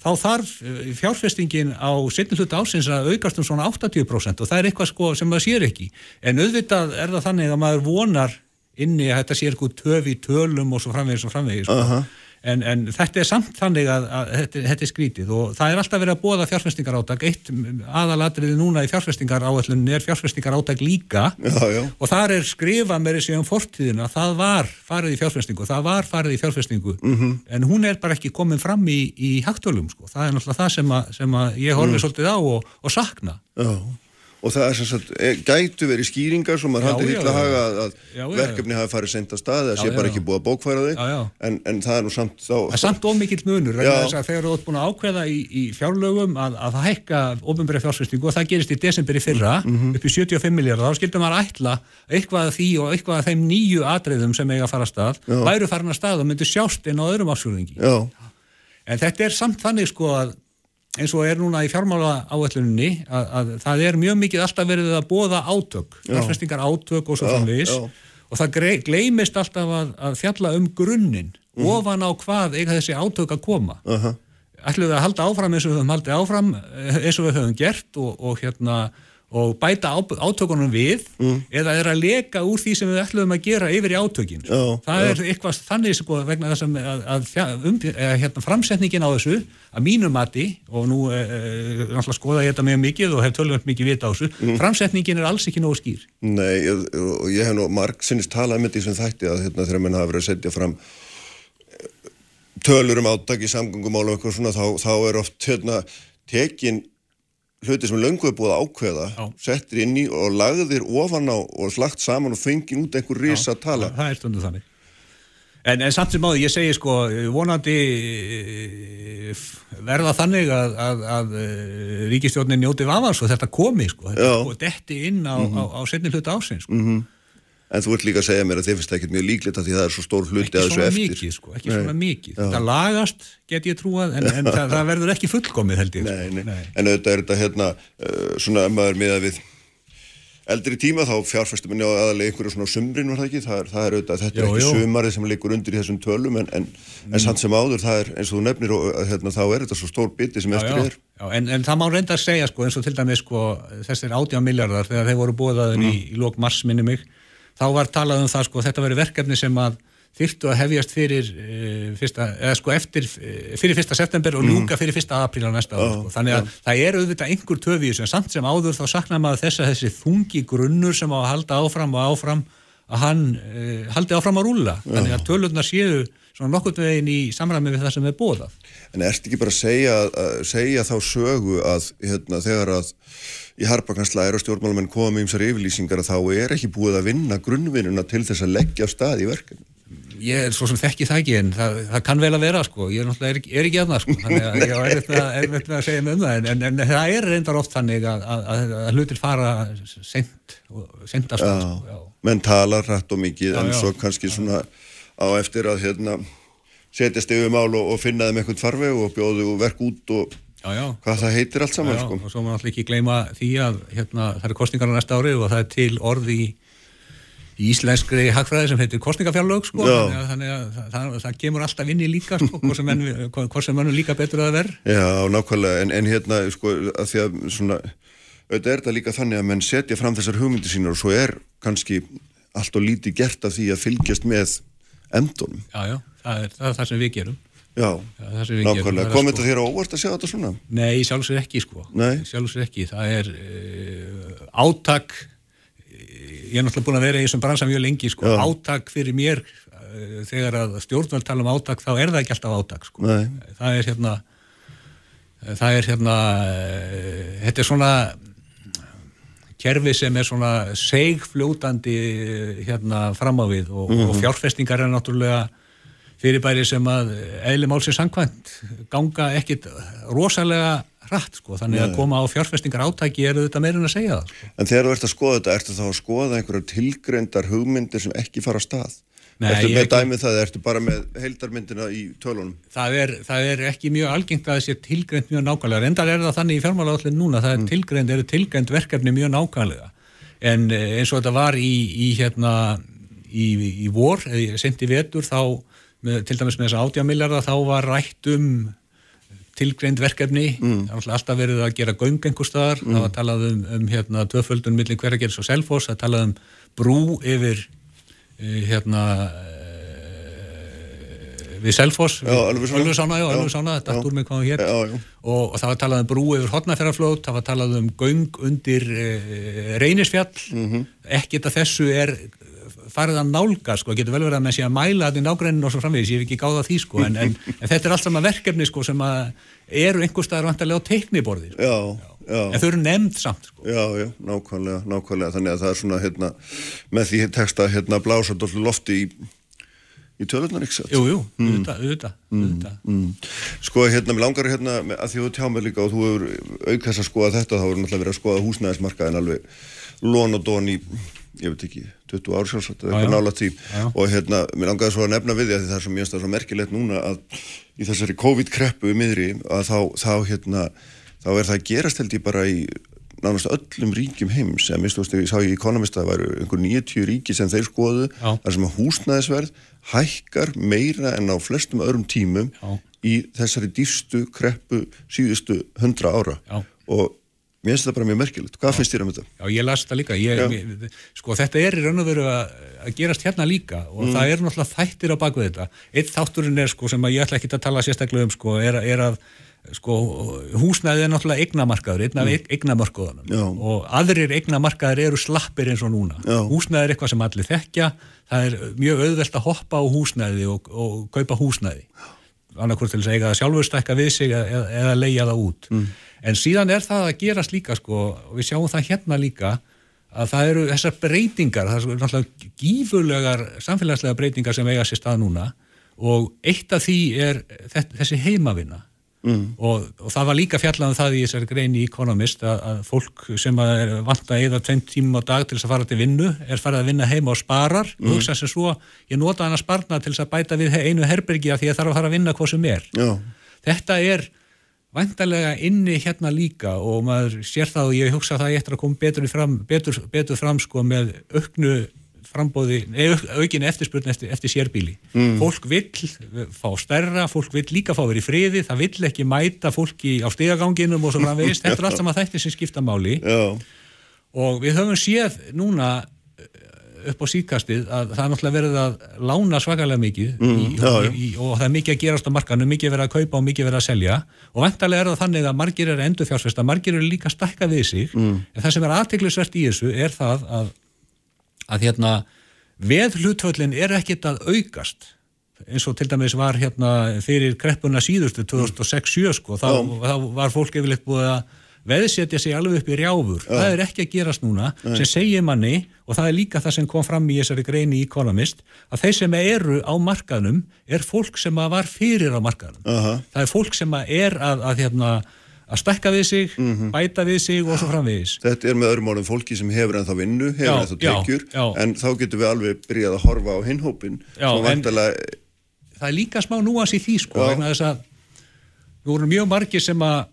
þá þarf eh, fjárfestingin á setni hluta ásins að aukast um svona 80% og það er eitthvað sko sem maður sér ekki. En auðvitað er það þannig að maður vonar inni að þetta sé eitthvað töf í tölum og svo framvegis og framvegis sko. En, en þetta er samt þannig að, að þetta, þetta er skrítið og það er alltaf verið að bóða fjárfestingar átak eitt aðalatriði núna í fjárfestingar áallun er fjárfestingar átak líka. Já, já. og þar er skrifað með þessi um fortíðina, það var farið í fjárfestingu, það var farið í fjárfestingu. En hún er bara ekki komin fram í, í hagtölum, sko, það er náttúrulega það sem að, sem að ég horfið svolítið á og, og sakna. Já, og það er sem sagt, e, gætu verið skýringar sem maður já, hitt að haga að, Já, verkefni hafi farið senda stað eða sé bara ekki búið að bókfæra þau. En, en það er nú samt þá Það er samt of mikill munur þegar þú ert búin að ákveða í, í fjárlögum að, að það hækka ofinbæri fjárfestingu og það gerist í desember í fyrra Mhm. upp í 75 miljardar, þá skildum maður ætla eitthvað því og eitthvað af þeim nýju atriðum sem eiga að fara að stað, væru farin að stað og myndu sjást inn á öðrum ásfjörðingi. Já, En þetta er samt þannig sko að eins og er núna í fjármála áætluninni að, að það er mjög mikið alltaf verið að bóða átök, fjárfestingar átök og svo framvegis. og það gleymist alltaf að, að fjalla um grunninn Mhm. ofan á hvað eiga þessi átök að koma. Aha, ætlum við að halda áfram eins og við höfum haldið áfram eh, eins og við höfum gert og, og hérna og bæta átökunum við eða er að leka úr því sem við ætlum að gera yfir í átökin. Já, það er eitthvað þannig sko, vegna þess að, að, að um, hérna, framsetningin á þessu að mínu mati og nú e, e, skoða ég þetta mjög mikið og hef tölvöld mikið vita á þessu framsetningin er alls ekki nógu skýr. Nei, ég- og ég hef nú marg sinnist talað með því sem þætti að hérna, þegar menn hafa verið að setja fram eh, tölur um átak í samgöngumálum eitthvað svona, þá, þá er oft hérna, tekin hluti sem löngu er búið að ákveða Já. settir inn í og lagðir ofan á og slagt saman og fengið út einhver risa tala. Það er stundu þannig. En, en samt sem áður, ég segi sko vonandi eh, verða þannig að, að, að eh, ríkistjórnin njóti vafans og þetta komi sko, þetta ko- detti inn á, á, á setni hluta ásins sko. En þú ert líka að segja mér að þið finnst það ekkert mjög líklegt að því það er svo stór hluti að þessu eftir. mikið sko, ekki svona mikið þetta lagast, get ég trúað en, en það, það verður ekki fullkomið held ég Nei, sko. nei. En auðvitað er þetta hérna uh, svona maður miða við eldri tíma þá fjárfæstum minni á aðalega einhverju svona sumrin var það ekki, það er, það er auðvitað, þetta er ekki sumarið sem leikur undir í þessum tölum en, en, en samt sem áður það er eins og þú nefnir og uh, hérna, þá er þetta svo stór biti sem Já, eftir já, er. já, en, en það má reynda að segja sko, eins og til dæmis sko, þessir 18 miljardar þegar þeir voru búiðaðin í, í lók mars minni mig, þá var talað um það sko, þetta veri verkefni sem að þyrftu að hefjast fyrir uh, fyrsta, eða sko eftir, uh, fyrir fyrsta september og ljúka fyrir fyrsta apríl á næsta ári sko. þannig að það er auðvitað einhver töfi sem samt sem áður þá saknar maður þess að þessi þungi grunnur sem á að halda áfram og áfram að hann uh, haldi áfram að rúla þannig að tölurnar séu svona nokkurt veginn í samræmi við það sem er bóðað En ertu ekki bara að segja, að segja þá sögu að hérna, þegar að í harpakanslæðir og stjórnmálamenn koma með ymsar yfirlýsingar að þá er ekki búið að vinna grunnvinnuna til þess að leggja stað í verkefni? Ég er svo sem þekki það ekki en það, það kann vel að vera sko, ég er náttúrulega er, er ekki að það sko, þannig að ég er með að segja mig um það en, en, en það er reyndar oft þannig að, að, að, hlutir fara að stað sko, já. Menn talar rætt og mikið en já. svo kannski svona á eftir að hérna, setjast yfir mál og, og finna þeim eitthvað farveg og bjóðu verk út og Já, já. hvað það heitir allt saman Já, sko. og svo má náttúrulega ekki gleyma því að hérna, það eru kostningar á næsta ári og það er til orði í, í íslenskri hagfræði sem heitir kostningafjárlög sko, þannig að, þannig að það, það, það kemur alltaf inn í líka sko, hvort sem mannum líka betur að það verð Já, nákvæmlega, en, en hérna sko, að því að svona auðvitað er þetta líka þannig að menn setja fram þessar hugmyndir sínar og svo er kannski allt og lítið gert af því að fylgjast með endunum. Já, já, það er það, er það sem við gerum Já, nákvæmlega. er Kom sko- þetta þér á óvart að sjá þetta svona? Nei, sjálfsög ekki sko Nei. sjálfsög ekki, það er uh, átak ég er náttúrulega búin að vera í þessum bransa mjög lengi sko, Já. átak fyrir mér uh, þegar að stjórnvöld tala um átak þá er það ekki alltaf átak sko Nei. það er hérna það er hérna uh, þetta er svona kerfi sem er svona segfljótandi hérna fram á við og, og fjárfestingar er náttúrulega fyrirbæri sem að eðli málsins sangkvæmt ganga ekkit rosalega hratt sko, þannig að koma á fjárfestingar átæki er þetta meirinn að segja það sko. En þegar þú ert að skoða þetta, ertu þá að skoða einhverjar tilgreindar hugmyndir sem ekki fara á stað? Nei, ertu með dæmið það, ertu bara með heildarmyndina í tölunum? það er, það er ekki mjög algengt að það sé tilgreint mjög nákvæmlega, reyndar er það þannig í fjármálaállin núna, það er tilgreint, eru tilgreint verkefni mjög nákvæmlega. En eh, eins og þetta var í, í hérna í, í vor, eða sent í vetur þá, með, til dæmis með þessa 80 miljardar þá var rætt um tilgreind verkefni, mm. alltaf verið að gera göng einhver staðar, það var talað um, um hérna tvöföldun millir hverjargeris og selfos, það talað um brú yfir hérna uh, við já, Já, Ölfusána, þetta já. dættur mig hvað hún hér og, og það var talað um brú yfir hotnaferðarflót, það var talað um göng undir uh, reynisfjall. Mhm. ekkert að þessu er farið að nálga, sko, getur vel verið að með að mæla þetta í nágræninu og svo framvegis, ég hef ekki gáða því, sko, en, en, en þetta er allt saman verkefni, sko, sem að eru einhver staðar vantarlega á teikniborði, sko. Já, já. en þau eru nefnd samt, sko. Já, já, nákvæmlega, nákvæmlega, þannig að það er svona, hérna, með því texta, hérna, blása dóllu lofti í, í tölunar, ekki satt? Jú, jú, auðvitað, auðvitað, auðvitað. Mm. Sko, hérna, mér langar hérna, að því þú tjá mig líka og þú hefur auk þess að skoða þetta, þá hefur náttúrulega verið að skoða húsnæðismarkaðin alveg lón og dón í, ég veit ekki, 20 ár sjálfsagt, eitthvað nála tí. Já, já. Og hérna, mér langaði svo að nefna við því að það er svo þá, er það að gerast held ég bara í nánast öllum ríkjum heims ég sá í Economist að það væru einhver 90 ríki sem þeir skoðu Já. þar sem að húsnæðisverð hækkar meira en á flestum öðrum tímum Já. í þessari dýrstu kreppu síðustu 100 ára Já. og mér finnst það bara mjög merkilegt hvað finnst þér um þetta? Já, ég las þetta líka. Ég, mér, sko, þetta er í raun og veru að, að gerast hérna líka og það er náttúrulega þættir á bakvið þetta. Eitt þátturinn er, sko, sem ég ætla ekki að tala sérstaklega um, sko, er, er að, sko, húsnæðið er náttúrulega eignamarkaður, einn af mm. eignamarkaðunum. Og aðrir eignamarkaður eru slappir eins og núna. Já. Húsnæðið er eitthvað sem allir þekkja, það er mjög auðvelt að hoppa á húsnæði og, og kaupa húsnæði. Annarkvort til þess að eiga það sjálfur stækka við sig eða, eða leigja það út. En síðan er það að gerast líka sko, og við sjáum það hérna líka að það eru þessar breytingar það eru náttúrulega gífurlegar samfélagslega breytingar sem eiga sér stað núna. Og eitt af því er þess- þessi heimavinna mm. og, og það var líka fjallað um það í þessari grein í Economist að, að fólk sem er vant að eða tveim tímum á dag til þess að fara til vinnu er farið að vinna heima og sparar. Og hugsa sem svo, ég nota hann að sparna til þess að bæta við einu herbergi að því að þarf að fara að vinna hvað sem er. Já, þetta er væntalega inni hérna líka og maður sér það og ég hugsa það ég eftir að koma betur, fram, betur, betur fram sko með auknu frambóði, nei, auk- aukinni eftirspurn eftir, eftir sérbíli. Fólk vill fá stærra, fólk vill líka fá verið í friði, það vill ekki mæta fólki á stigaganginum og svo framvegist, þetta er allt saman þættir sem skipta máli. Já, og við höfum séð núna eh, upp á síðkastið að það er náttúrulega verið að lána svakalega mikið í, já, í, og það er mikið að gerast á markanu, mikið verið að kaupa og mikið verið að selja. Og vantarlega er það þannig að margir eru endur fjárfesta, margir eru líka að stækka við sig. Mm. en það sem er aðteglisvert í þessu er það að, að hérna veð hlutvöllin er ekkit að aukast. Eins og til dæmis var hérna fyrir kreppuna síðustu 2006-7 sko, þá, þá var fólk yfirleitt búið að veðsetja sig alveg upp í rjáfur. Það er ekki að gerast núna sem segir manni og það er líka það sem kom fram í þessari greini í Economist að þeir sem eru á markaðnum er fólk sem var fyrir á markaðnum. Aha. það er fólk sem er að, að, hérna, að stekka við sig, Mhm. bæta við sig og svo framvegis Þetta er með öðrum orðum fólki sem hefur ennþá vinnu, hefur Já, ennþá já, tekjur, já. en þá getum við alveg byrjað að horfa á hinhópin Já, sem vandalega, það er líka smá núans í því sko, Já. vegna þess að við vorum mjög margir sem að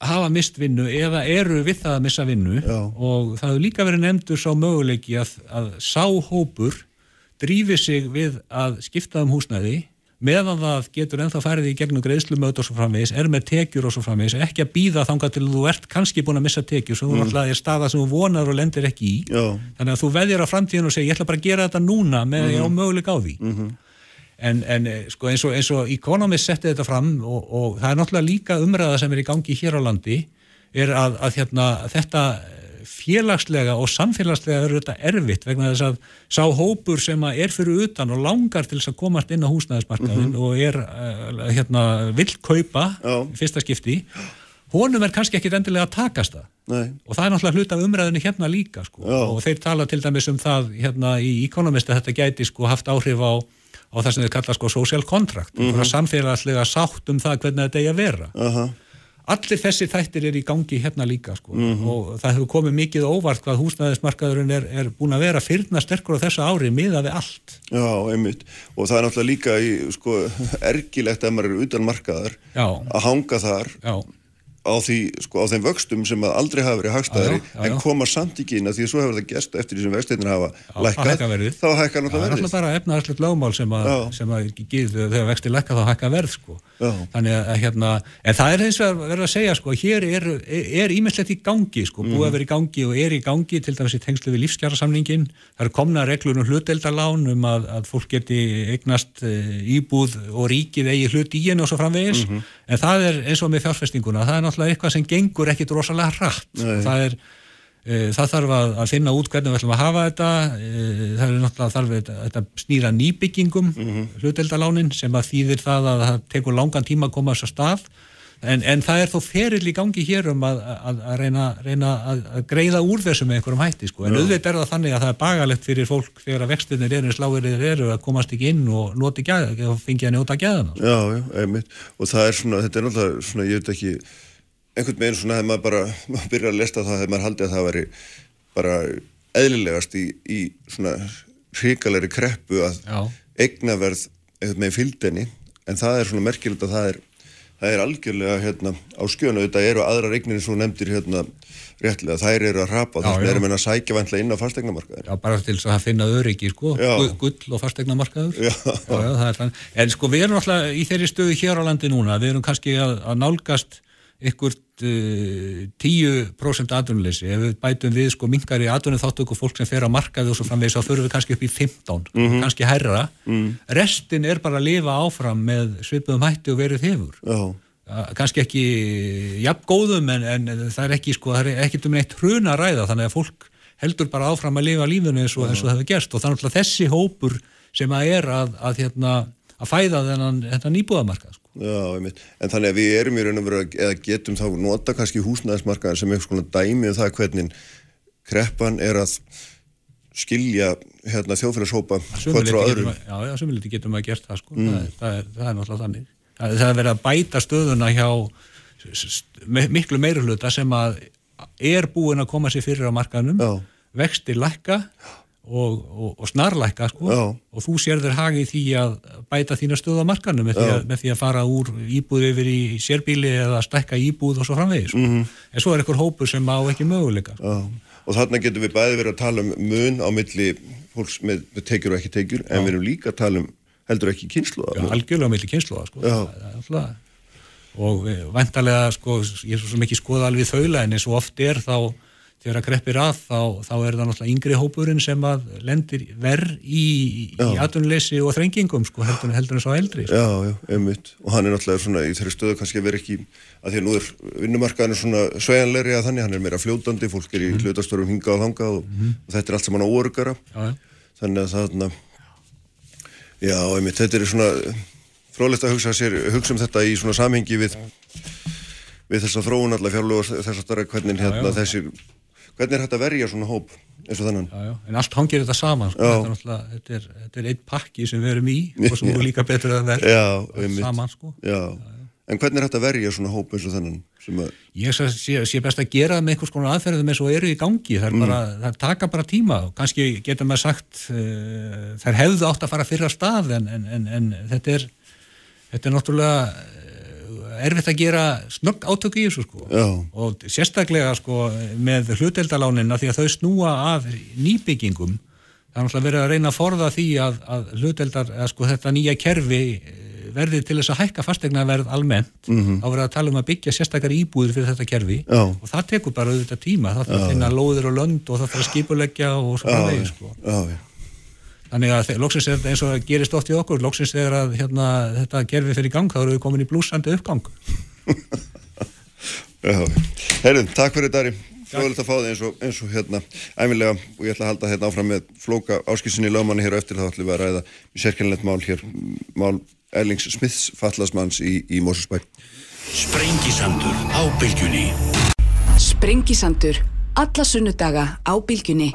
hafa mist vinnu eða eru við það að missa vinnu Já. og það hefur líka verið nefndur sá möguleiki að, að sá hópur drífi sig við að skipta um húsnæði meðan það getur ennþá farið í gegnum greiðslumöð og svo framvegis, er með tekjur og svo framvegis, ekki að býða þangað til þú ert kannski búin að missa tekjur, svo þú náttúrulega er staða sem þú vonar og lendir ekki í. Já. þannig að þú veðir á framtíðin og segir ég ætla bara að gera þetta núna með ég á möguleik á því. En, en eh, sko, eins, og, eins og Economist setti þetta fram og, og það er náttúrulega líka umræða sem er í gangi hér á landi er að, að hérna, þetta félagslega og samfélagslega eru þetta erfitt vegna þess að sá hópur sem að er fyrir utan og langar til þess að komast inn á húsnæðismarkaðin og er uh, hérna, vill kaupa Já. fyrsta skipti honum er kannski ekkit endilega að takast það nei, og það er náttúrulega hlut af umræðinu hérna líka sko. Og þeir tala til dæmis um það hérna í Economist að þetta gæti sko haft áhrif á, á það sem þeir kalla sko social contract, mm -hmm. samfélagslega sátt um það hvernig þetta eigi að vera aha, allir þessi þættir er í gangi hérna líka sko. og það hefur komið mikið óvart hvað húsnæðismarkaðurinn er, er búin að vera fyrna sterkur á þessu ári miða við allt. Já, einmitt. Og það er náttúrulega líka í, sko, ergilegt ef maður er utan markaðar Já. að hanga þar. Já, á, því, sko, á þeim vöxtum sem aldrei hafa verið hagstæðari en koma samt inn að því að svo hefur það gest eftir því sem vexteitin hafa þá lækkað, verðið. þá hækkar það er náttúrulega alltaf verðið bara efnaðarslegt lögmál sem að, sem að gíð, þegar vexti lækka þá hækka verð sko. Þannig að hérna en það er eins og verið að segja sko hér er, er ímestlegt í gangi sko, búið að vera í gangi og er í gangi til dæmis í tengslu við lífskjara það er komna reglur um hluteldarlán um að, að fólk geti eignast e, íbúð og ríkið eigi hlut í henni og svo framvegis. En það er eins og með fjárfestinguna það er náttúrulega eitthvað sem gengur ekkit rosalega hratt. Það er e, það þarf að, að finna út hvernig við ætlum að hafa þetta. E, það er náttúrulega þarf þetta, þetta snýra nýbyggingum hluteldalánin sem að þýðir það að það tekur langan tíma að koma þess að stað. En, en það er þó ferill í gangi hér um að, að, að reyna, reyna að, að greiða úr þessu með einhverjum hætti sko. en auðvitað er það þannig að það er bagalegt fyrir fólk þegar að vextinir eru sláir þeir eru að komast ekki inn og noti gæða og fengi að njóta gæðana Já, já, einmitt. Og það er svona, þetta er náttúrulega svona, ég veit ekki einhvern veginn svona hefur maður bara maður byrjar að lesta það hefur maður haldið að það væri bara eðlilegast í, í svona hrikalegri kreppu að Já. eignaverð einhvern veginn fylgdeni en það er svona merkilegt að það er það er algjörlega hérna á skjönu þetta eru aðrar eignir sem þú nefndir hérna réttlega, þær eru að rapa þess að já. erum að sækja vantlega inn á fastegnamarkaðin Já, bara til þess að finna öryggi, sko, Já. Gu- gull og fastegnamarkaður. Já. já, það er. En sko, við erum alltaf í þeirri stöðu hér á landi núna, við erum kannski að, að nálgast ykkurt uh, 10% atvinnuleysi, ef við bætum við sko minkar í atvinnu þáttöku fólk sem fer á markaði og svo framvegis, þá förum við kannski upp í 15, kannski herra. Restin er bara að lifa áfram með svipuðum hætti og verið hefur. Ja, kannski ekki jafn góðum en, en það er ekki sko, það er ekkert um neitt hruna að ræða þannig að fólk heldur bara áfram að lifa lífinu eins og, eins og það hefur gerst og þannig að þessi hópur sem að er að, að, hérna, að fæða þennan, þennan nýbúðamarkað sko. Já. En þannig að við erum í raun og veru að- eða getum þá nota kannski húsnæðismarkaðin sem eitthvað svona dæmi um það hvernig kreppan er að skilja hérna þjóðfélagshópa hvort frá öðrum. Getum, já, já, sumiliti getum að gert það sko. það, er, það, er, það er náttúrulega þannig það, það er verið að bæta stöðuna hjá miklu meiri hluta sem að er búin að koma sér fyrir á markaðnum Já. vexti lækka og, og, og snarlækka sko. Já. og þú sér þér hagi í því að bæta þína stöð á markaðnum með, því að- með því að fara úr íbúð yfir í sérbíli eða stækka íbúð og svo framvegis sko. Mhm. en svo er einhver hópur sem á ekki möguleika sko. Já. Og þarna getum við bæði verið að tala um mun á milli fólks með, tekjur og ekki tekjur en við erum líka að tala um heldur ekki kynslu Já, algjörlega milli kynsluða sko. Það og væntalega sko, ég er svo ekki skoða alveg þaula en eins og oft er þá þegar að kreppir að þá, þá er það náttúrulega yngri hópurinn sem að lendir verð í, í atvinnuleysi og þrengingum sko, heldur, en svo eldri sko. Já, já, einmitt. Og hann er náttúrulega svona í þeirri stöðu kannski að vera ekki, að því að nú er vinnumarkaðinu svona svejanlegri að þannig, hann er meira fljótandi, fólk er í Mhm. hlutastörum hingað og þangað og, og þetta er allt saman. Já, já. þannig að þarna já, einmitt, þetta er svona frólægt að hugsa, sér, hugsa um þetta í svona samhengi við við þess að þróun allar fjárlög og þess að hvernig hérna þessi hvernig er þetta að verja svona hóp eins og þannan já, já. en allt hangir þetta saman sko. þetta, er þetta, er, þetta er eitt pakki sem við erum í og sem er líka betur að verja saman sko. en hvernig er þetta að verja svona hóp eins og þannan að... ég sé, sé best að gera með einhvers konar aðferðum eins og eru í gangi það, mm. bara, það taka bara tíma og kannski getur maður sagt uh, þær hefðu átt að fara fyrra stað en, en, en, en þetta er þetta er náttúrulega erfitt að gera snögg átök í þessu sko. Já. og sérstaklega sko með hluteldaláninna því að þau snúa af nýbyggingum það er náttúrulega verið að reyna að forða því að, að hluteldar, að sko þetta nýja kerfi eh, verði til þess að hækka fastegna verð almennt. Mm -hmm. á verið að tala um að byggja sérstakar íbúður fyrir þetta kerfi. Já. og það tekur bara auðvitað tíma, það þarf að finna lóðir og lönd og það þarf að skipuleggja og svona vegið sko. Já, Þannig að loksins er eins og gerist oft í okkur, loksins þegar að hérna, þetta gerfi fyrir gang, þá eru við komin í blúsandi uppgang. Herðin, takk fyrir Dari. Fráðilegt að fá þig eins og, eins og hérna æmilega og ég ætla að halda hérna áfram með flóka áskilsinni lögmanni hér og eftir þá ætlum við að ræða í sérkjörnlegt mál hér, mál Erlings Smiths fallasmanns í, í Mósusbæk. Sprengisandur á bylgjunni. Sprengisandur, alla sunnudaga á bylgjunni.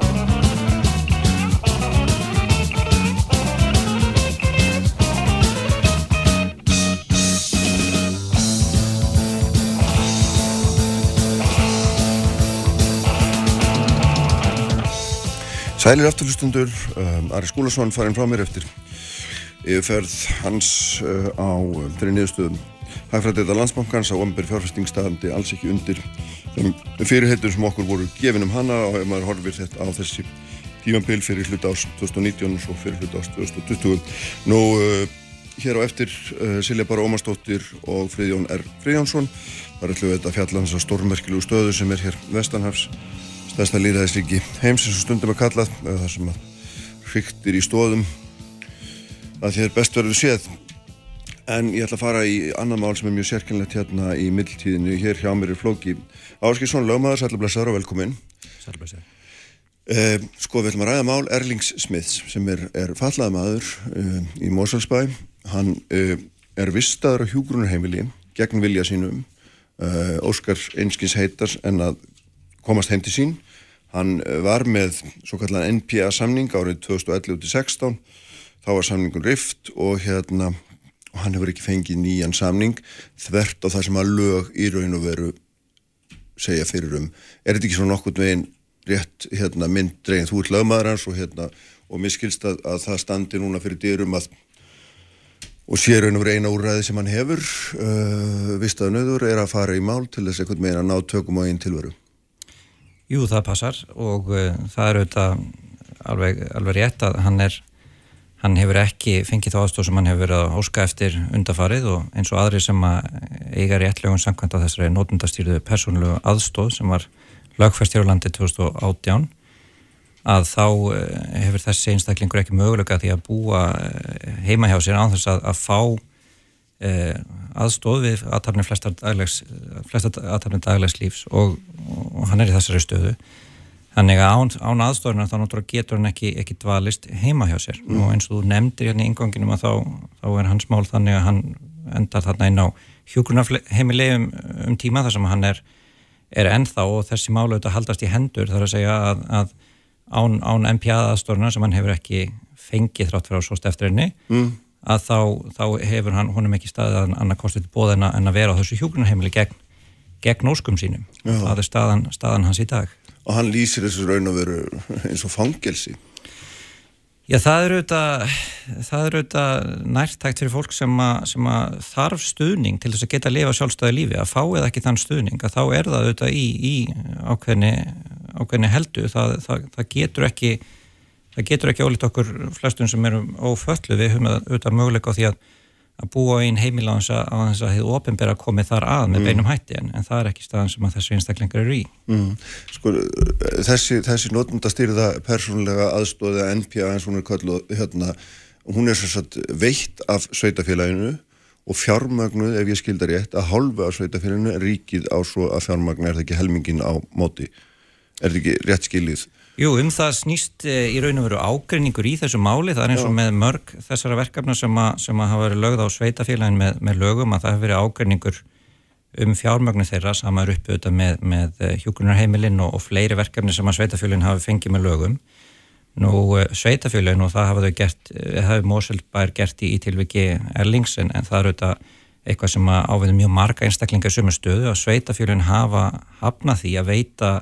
Sælir afturlustundur, um, Ari Skúlason farinn frá mér eftir yfirferð hans uh, á um, þeirri niðurstöðum Hægfræðdeita landsbankans á ombur fjárfestingstafandi alls ekki undir fyrirheitur sem okkur voru gefin um hana og ef maður horfir þetta á þessi tímambil fyrir hlut ás 2019 og svo fyrir hlut ás 2020. Nú uh, hér á eftir uh, Silja Bara Ómarsdóttir og Friðjón R. Friðjónsson ætlum við þetta að fjalla um þessa stórmerkilugu stöðu sem er hér vestanhafs stærsta líðræðisríki heims eins og stundum að kalla það sem að hryktir í stóðum að þér best verður séð. En ég ætla að fara í annan mál sem er mjög sérkynlegt hérna í mildtíðinu hér hjá mér er Flóki Áskilsson, lögmaður, sælublesaður og velkomin Sælublesaður eh, Sko við ætlum að ræða mál Erlings Smiths sem er, er fallað maður eh, í Mosalsbæ hann eh, er vistaður á hjúgrunarheimili gegn vilja sínum. Eh, Óskar einskins heitar en að komast heim til sín. Hann eh, var með svo kallan NPA samning árið 2011-16, þá var samningun rift og hérna hann hefur ekki fengið nýjan samning þvert á það sem að lög í raun og veru segja fyrir um. Er þetta ekki svona nokkur veginn rétt hérna, mynd dreginn þú ert lögmaður hans og, hérna, og miskilst að, að það standi núna fyrir dyrum að og sér raun og veru eina úrræði sem hann hefur uh, vistaðu nöður er að fara í mál til þess að ná tökum á einn tilveru. Jú, það passar og uh, það er auðvitað alveg, alveg rétt að hann er hann hefur ekki fengið þá aðstóð sem hann hefur verið að óska eftir undafarið og eins og aðri sem að eiga réttlegun samkvæmt að þessari nótundastýrðu persónulegu aðstóð sem var lagfæst hér á landi 2018 að þá uh, hefur þessi einstaklingur ekki möguleika því að búa uh, heima hjá sér á þess að, að fá aðstóð við aðtapni flestar aðtapni daglegs lífs og, og hann er í þessari stöðu. Þannig að án, án aðstofna þá náttúrulega getur hann ekki, ekki dvalist heima hjá sér. Mm. og eins og þú nefndir hérna í inganginum að þá, þá er hans mál þannig að hann endar þarna inn á hjókunarheimilegum um tíma þar sem hann er, er ennþá og þessi mál auðvitað haldast í hendur. Þar að segja að, að án, án MPA aðstofna sem hann hefur ekki fengið þrátt fyrir á svo stefturinni mm að þá, þá hefur hann honum ekki staðið að annað kostið til bóðina en að vera á þessu hjúgrunarheimili gegn, gegn óskum sínum. Já. Það er staðan, staðan hans í dag. Og hann lýsir þessu raun og veru eins og fangelsi. Já, það eru auðvitað, það eru auðvitað nærtækt fyrir fólk sem, a, sem að þarf stuðning til þess að geta að lifa sjálfstæði lífi, að fá eða ekki þann stuðning, að þá er það auðvitað í, í ákveðni, ákveðni heldu, það, það, það getur ekki það getur ekki ólít okkur flestun sem eru óföllu við höfum auðvitað möguleika á því að, að búa einn heimil á þess að þess að hefur ofinbæra komið þar að með mm. beinum hætti en, en það er ekki staðan sem að þessu einstaklingar eru í mm. Sko þessi, þessi notundastýrða persónulega aðstóða NPA eins og hún er kalluð hérna, hún er satt veitt af sveitafélaginu og fjármagnuð ef ég skildar rétt að hálfa af sveitafélaginu ríkið á svo að fjármagnu er það ekki helmingin á móti er það ekki rétt skilið Jú, um það snýst e, í raun og veru ágreiningur í þessu máli, það er eins og með mörg þessara verkefna sem að, sem að hafa verið lögð á sveitafélagin með, með lögum að það hefur verið ágreiningur um fjármögnu þeirra sem er uppið auðvitað með, með e, hjúkunarheimilinn og, og fleiri verkefni sem að sveitafélagin hafi fengið með lögum. Nú, e, sveitafélagin og það hafa þau gert, hafi Móselbær gert í, í tilviki Erlings en, en það er auðvitað eitthvað sem áviður mjög marga einstaklinga í sumu stöðu. Að sveitafélagin hafa hafnað því að veita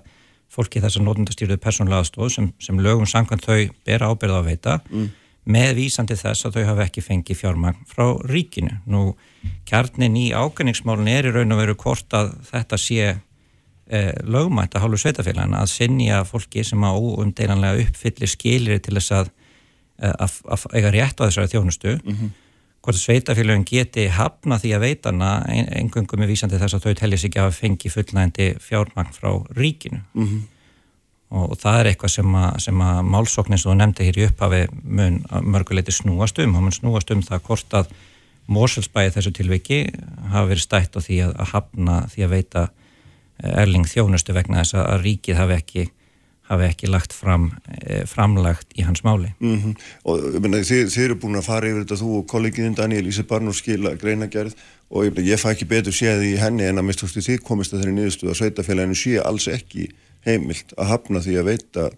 fólki þess að nótundastýruðu persónulega aðstóð sem, sem lögum samkvæmt þau bera ábyrða á að veita mm. með vísandi þess að þau hafa ekki fengið fjármagn frá ríkinu. Nú kjarnin í ágæningsmálun er í raun og veru hvort að þetta sé eh, lögmætt að hálfu sveitafélagina að sinja fólki sem á umdeilanlega uppfyllir skilir til þess að, eh, að, að eiga rétt á þessari þjónustu mm -hmm hvort sveitafélagin geti hafna því að veitana engungum er vísandi þess að þau tellis ekki að fengi fullnægandi fjármagn frá ríkinu mm -hmm. og, og það er eitthvað sem að, sem að málsóknin sem þú nefndi hér í upphafi mun mörguleiti snúast um og mun snúast um það hvort að Mórselsbæði þessu tilviki hafa verið stætt á því að, að hafna því að veita erling þjónustu vegna þess að ríkið hafi ekki hafi ekki lagt fram eh, framlagt í hans máli. Mm -hmm. Og meni, þið, þið eru búin að fara yfir þetta þú og kollegiðin Daniel Íse Barnur skila greinagerð og ég, ég fæ ekki betur séð í henni en að hústu þið komist að þeirri niðurstuð að sveitafélaginu sé alls ekki heimilt að hafna því að veita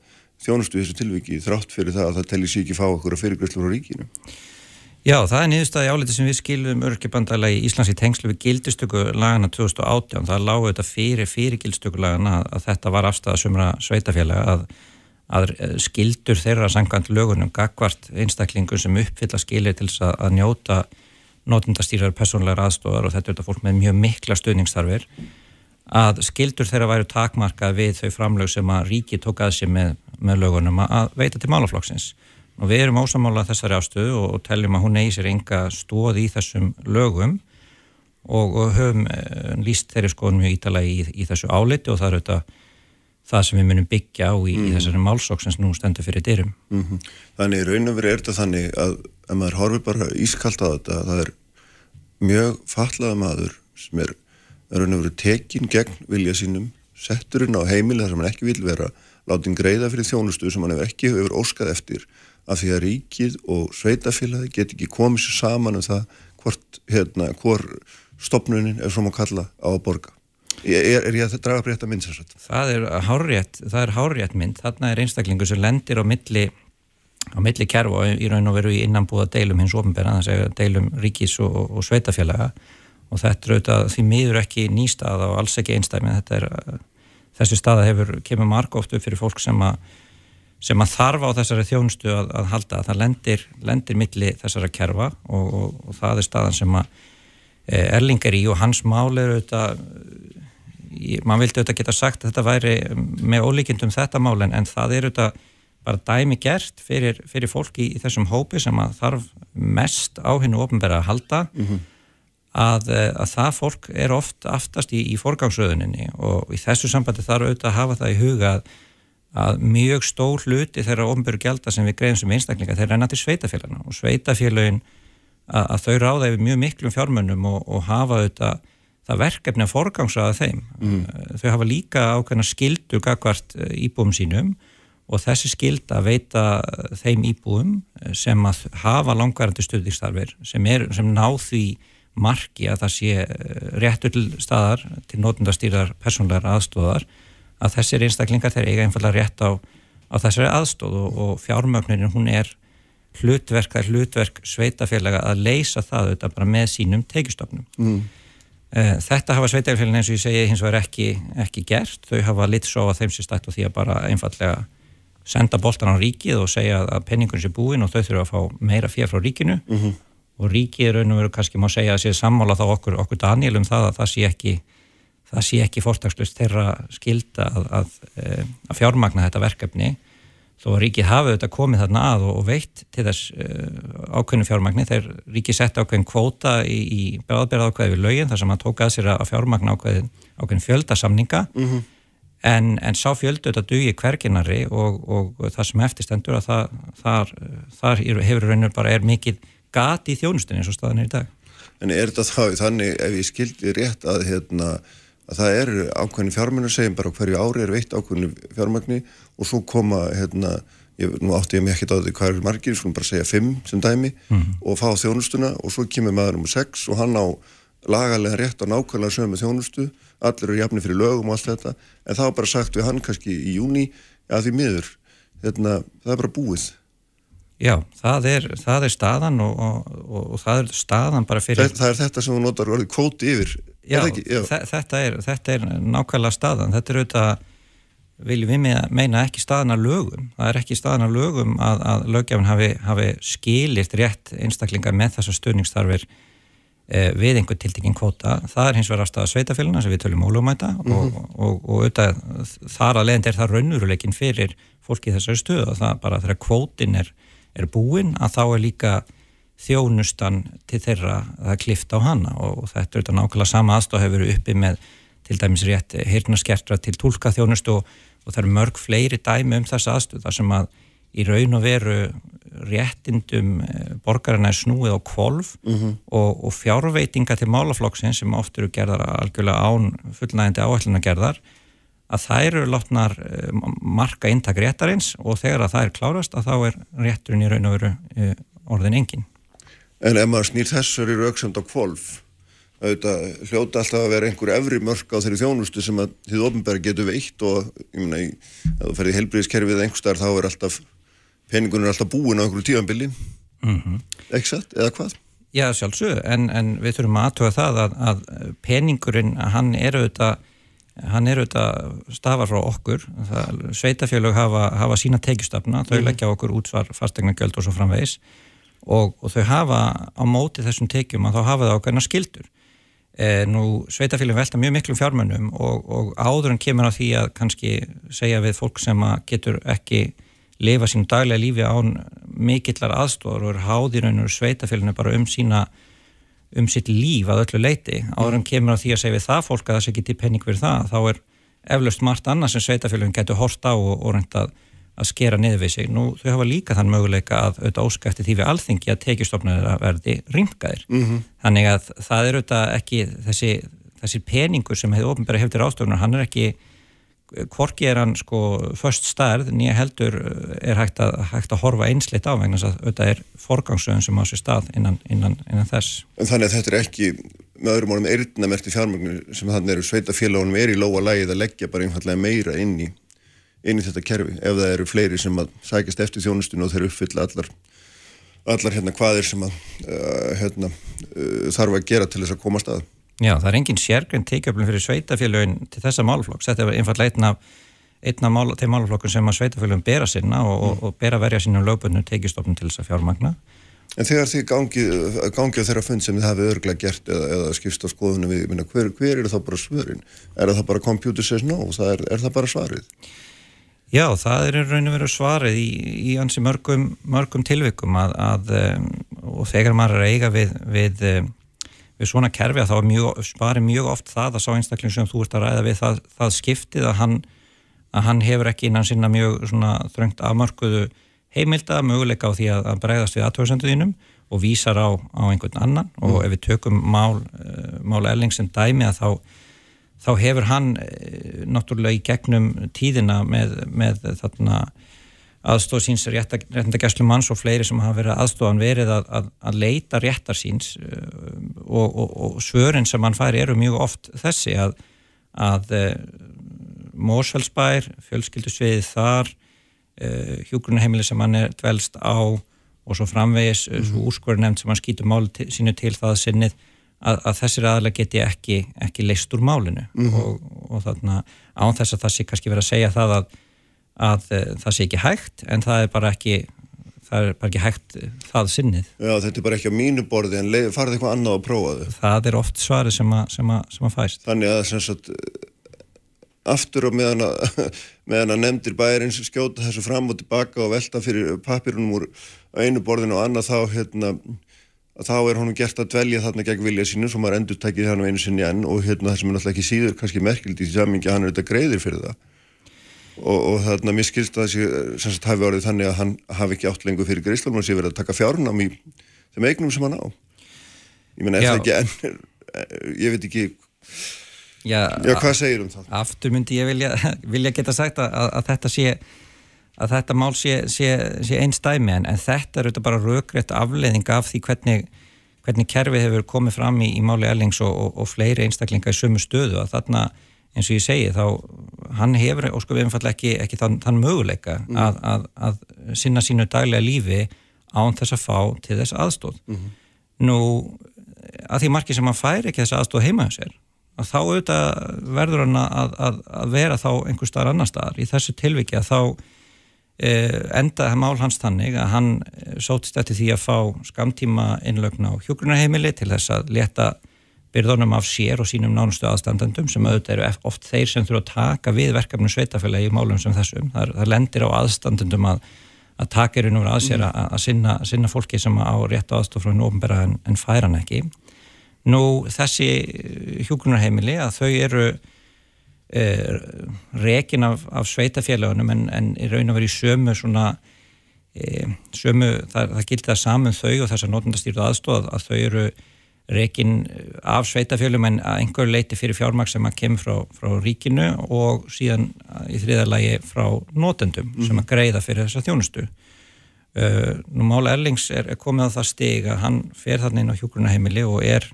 þjónustu þessu tilviki þrátt fyrir það að það telli sér ekki fá okkur að fyrirgröðslu frá ríkinu. Já, það er niðurstaði áliti sem við skilum örkjabandalagi í Íslands í tengslu við gildistöku lagana 2018. Það lágu þetta fyrir fyrir gildistöku lagana að þetta var afstæða sumra sveitafélaga að, að skildur þeirra sangant lögunum gagvart einstaklingu sem uppfylla skilir til þess að, að njóta notundastýrar personlegar aðstofar og þetta er þetta fólk með mjög mikla stuðningstarfir að skildur þeirra væru takmarkað við þau framlög sem að ríki tók að sér með, með lögunum að veita til málaflokksins og við erum ósamála þessari ástöðu og, og teljum að hún eigi sér enga stóð í þessum lögum og, og höfum e, líst þeirri skoðum mjög ítala í, í þessu áliti og það er auðvitað það sem við munum byggja á í, mm. í þessari málsók sem nú stendur fyrir dyrum. Mm -hmm. Þannig raun og verið er þetta þannig að ef maður horfið bara ískalt á þetta það er mjög fallaða maður sem er raun og verið tekin gegn vilja sínum setturinn á heimilega sem hann ekki vil vera látin greiða fyrir þjónustu sem hann hefur ekki hefur óskað eftir af því að ríkið og sveitafélagi get ekki komið sér saman um það hvort, hérna, hvort stopnunin er svona að kalla á að borga. Er, er ég að draga breytta mynd sér svo? Það er hárrétt, það er hárrétt mynd. Þarna er einstaklingu sem lendir á milli, á milli kerfa og í raun og veru í innanbúða deilum hins ofnbæra, þannig að deilum ríkis og, og sveitafélaga og þetta er auðvitað því miður ekki nýstað og alls ekki einstæmi. Þetta þessi staða hefur, kemur marg oft upp fyrir fólk sem að sem að þarfa á þessari þjónustu að, að halda að það lendir, lendir milli þessara kerfa og, og, og það er staðan sem að e, Erlingar í og hans mál er auðvitað mann vildi auðvitað geta sagt að þetta væri með ólíkindum þetta málin en það er auðvitað bara dæmi gert fyrir, fyrir fólki í þessum hópi sem að þarf mest á hennu ofnbæra að halda mm -hmm. að, e, að það fólk er oft aftast í, í forgangsröðuninni og í þessu sambandi þarf auðvitað að hafa það í huga að að mjög stór hluti þeirra ofnbjörg gælda sem við greiðum sem einstaklinga þeir reyna til sveitafélagina og sveitafélagin að, að þau ráða yfir mjög miklum fjármönnum og, og hafa auðvitað það verkefni að forgangsaða þeim mm. þau hafa líka ákveðna skildu gagvart eh, íbúum sínum og þessi skild að veita þeim íbúum eh, sem að hafa langvarandi stuðningstarfir sem, sem ná því marki að það sé eh, réttur til staðar til nótundastýrar persónlegar aðstóðar að þessir einstaklingar þeir eiga einfallega rétt á, á þessari aðstóð og, og fjármögnunin hún er hlutverk, það er hlutverk sveitafélaga að leysa það auðvitað bara með sínum teikistofnum. Mm. Eh, þetta hafa sveitafélagin eins og ég segi hins vegar ekki, ekki gert, þau hafa að þeim sé stætt og því að bara einfallega senda boltan á ríkið og segja að penningun sé búin og þau þurfa að fá meira fér frá ríkinu mm -hmm. og ríkið raun og veru kannski má segja að sé sammála þá okkur, okkur Daniel um það að það sé ekki það sé ekki fórtakslust þeirra skilda að, að, eh, að fjármagna þetta verkefni. Þó að ríkið hafi þetta komið þarna að og veitt til þess eh, ákveðinu fjármagni. Þegar ríkið sett ákveðin kvóta í, í bráðberða ákveði við lögin þar sem að tóka að sér að fjármagna ákveðin, ákveðin fjöldasamninga mm -hmm. en, en sá fjöldu þetta dugi hverginari og, og það sem eftirstendur að það, þar, þar hefur raunir bara er mikið gati í þjónustinni eins og staðan er í dag. En er þetta þá þannig ef ég skildi rétt að hérna að það eru ákveðni fjármennir segjum bara hverju ári er veitt ákveðni fjármagni og svo koma hérna, ég, nú átti ég mig ekkert á því hvað eru margir, skulum bara segja fimm sem dæmi og fá þjónustuna og svo kemur maður um sex og hann á lagalega rétt á nákvæmlega sömu þjónustu allir eru jafni fyrir lögum og allt þetta en þá bara sagt við hann kannski í júni að því miður, hérna, það er bara búið Já, það er, það er staðan og, og, og, og það er staðan bara fyrir það, það er þetta sem þú notar orðið kvóti yfir Já, er það ekki? Já. þe- Þetta, er, þetta er nákvæmlega staðan þetta er auðvitað viljum við meina- ekki staðan að lögum það er ekki staðan að lögum að, að lögjafin hafi, hafi skilit rétt einstaklingar með þessar stöðningstarfir e, við einhver tiltekinn kvóta það er hins vegar afstæða sveitafélina sem við tölum ólögumæta og, og, og auðvitað þar að leiðandi er það raunuruleikin fyrir fólki þessari stöðu og það bara þegar kvótin er, er búinn að þá er líka þjónustan til þeirra að klifta á hana. Og þetta er auðvitað nákvæmlega sama aðstof hefur verið uppi með til dæmis rétt heyrnaskertra til tólka þjónustu og, og það eru mörg fleiri dæmi um þessa aðstöð þar sem að í raun og veru réttindum eh, borgarina er snúið á kvolf og, og fjárveitinga til málaflokksins sem oft eru gerðar algjörlega án fullnægindi áætluna gerðar að þær eru látnar eh, marka inntak réttarins og þegar að það er klárast að þá er rétturinn í raun og veru eh, orðin engin. En ef maður snýr þessari rauksamt á kvolf, auðvitað hljóta alltaf að vera einhver efri mörk á þeirri þjónustu sem að þið ofnbæra getur veitt og ég meina, í- ef þú ferði heilbriðiskerfið einhverstaðar þá er alltaf, peningun er alltaf búin á einhverju tíðanbili, Mm ekki satt, eða hvað? Já, sjálfsög, en, en við þurfum að aðtöga það að, að peningurinn, hann er auðvitað hann er auðvitað stafar frá okkur. Sveitafélög hafa, hafa sína tekjustafna, þau leggja á okkur útsvar fastegna gjöld og svo framvegis. Og, og þau hafa á móti þessum tekjum að þá hafa það ákveðna skildur e, nú sveitafélög velta mjög miklum fjármönnum og, og áður en kemur á því að kannski segja við fólk sem getur ekki lifa sínu daglega lífi án mikillar aðstofar og er háðir raunur sveitafélaginu bara um sína um sitt líf að öllu leiti áður en kemur á því að segja við það fólk að það sé ekki til penning fyrir það, þá er eflaust margt annað sem sveitafélagin getur hort á og, og reynd að, að skera niður við sig. Nú þau hafa líka þann möguleika að auðvitað óska eftir því við alþingi að tekjustofnir að verði rýmkaðir. -hmm. Þannig að það er auðvitað ekki þessi, þessi peningur sem hefur ofnbæra hefðir ástofnur, hann er ekki hvorki er hann sko först stærð nýja heldur eh, er hægt að, hægt að horfa einsleitt á vegna þess að auðvitað er forgangsöðun sem á sér stað innan, innan, innan þess. En þannig að þetta er ekki með öðrum orðum eyrnamerti fjármögnu sem þannig eru sveitafélagunum er í lóa lægið að leggja bara einfallega meira inn í, inn í þetta kerfi ef það eru fleiri sem að sækast eftir þjónustinu og þeir uppfylla allar allar hérna hvaðir sem að uh, hérna, uh, þarf að gera til þess að koma að. Já, það er engin sérgrein teikjöflun fyrir sveitafélögin til þessa málflokks. Þetta er einfallega einn af, einn af mál, þeim málflokkun sem að sveitafélögin bera sinna og, og, og bera verja sínum lögbundnu teikjustofnum til þess að fjármagna. En þegar þið gangi, gangi á þeirra fund sem þið hafið örglega gert eða, eða skipst á skoðunum við, minna, hver, hver eru þá bara svörin? Er það bara computer says no? Það er, er það bara svarið? Já, það er raun og veru svarið í, í ansi mörgum, mörgum tilvikum að, að um, og þegar maður er eiga við, við, um, við svona kerfi að þá mjög, spari mjög oft það að sá einstakling sem þú ert að ræða við það, það skiptið að hann, að hann hefur ekki innan sinna mjög þröngt afmörkuðu heimilda möguleika á því að, að bregðast við aðtöðsenduðinum og vísar á, á einhvern annan. Og ef við tökum mál, uh, mál Erling sem dæmi að þá þá hefur hann e, náttúrulega í gegnum tíðina með, með þarna aðstóð síns réttindagæslu manns og fleiri sem hafa verið aðstofan verið að, að, að leita réttar síns e, og, og, og svörin sem hann fær eru mjög oft þessi að, að e, Mósfellsbær, fjölskyldusviðið þar e, hjúgrunarheimili sem hann er dvelst á og svo framvegis, mm -hmm. úrskurður nefnd sem hann skýtur máli sínu til það sinnið að, að þessir aðalega geti ekki, ekki leist úr málinu mm -hmm. og, og þarna án þess að það sé kannski verið að segja það að, að, að það sé ekki hægt en það er bara ekki það er bara ekki hægt það sinnið. Já, þetta er bara ekki á mínu borði en farið eitthvað annað að prófa þau. það er oft svarið sem að, sem að, sem að fæst. Þannig að sem sagt aftur og meðan að, meðan að nefndir bæjarins skjóta þessu fram og tilbaka og velta fyrir papirunum úr einu borðinu og annað þá hérna þá er honum gert að dvelja þarna gegn vilja sínu sem maður endur tækið hann einu sinni enn og hérna það sem er náttúrulega ekki síður kannski merkild í samingi hann er þetta greiðir fyrir það og, og þarna mér skilst að þessi hafi orðið þannig að hann hafi ekki átt lengur fyrir greiðslunum og sé verið að taka fjárnám í þeim eignum sem hann á ég menna er Já. það ekki enn ég veit ekki Já, Já hvað segir um það? Aftur myndi ég vilja, vilja geta sagt að, að þetta sé að þetta mál sé, sé, sé einstæmi en, en þetta er auðvitað bara raugrætt afleiðing af því hvernig, hvernig kerfið hefur komið fram í, í máli Erlings og, og, og fleiri einstaklinga í sömu stöðu að þarna eins og ég segi þá hann hefur og við einfallega ekki, ekki þann, þann möguleika mm. að, að, að sinna sínu daglega lífi án þess að fá til þess aðstóð. Mm. Nú að því marki sem hann fær ekki þess aðstóð heima hjá sér að þá auðvitað verður hann að, að vera þá einhver starf annar staðar í þessu tilviki að þá Eh, endaði mál hans þannig að hann eh, sótist eftir því að fá skamtíma innlögn á hjógrunarheimili til þess að leta byrðunum af sér og sínum nánustu aðstandendum sem auðvitað eru oft þeir sem þurfa að taka við verkefnum sveitafélagi í málum sem þessum. Það, það lendir á aðstandendum að, að taka erinn úr að sér að, að sinna, sinna fólki sem á rétt aðstof frá einn ofnbæra en, en færan ekki. Nú þessi hjógrunarheimili að þau eru Eh, rekin af, af sveitafélagunum en, en í raun og verið í sömu svona e, sömu, það, það gildi það saman þau og þess að nótundastýrðu aðstóð að þau eru rekin af sveitafélagum en að einhver leiti fyrir fjármaks sem að kemur frá, frá ríkinu og síðan í þriðalagi frá nótendum mm. sem að greiða fyrir þessa þjónustu. Uh, Nú Mála Erlings er, er komið á það stig að hann fer þarna inn á hjókurunaheimili og er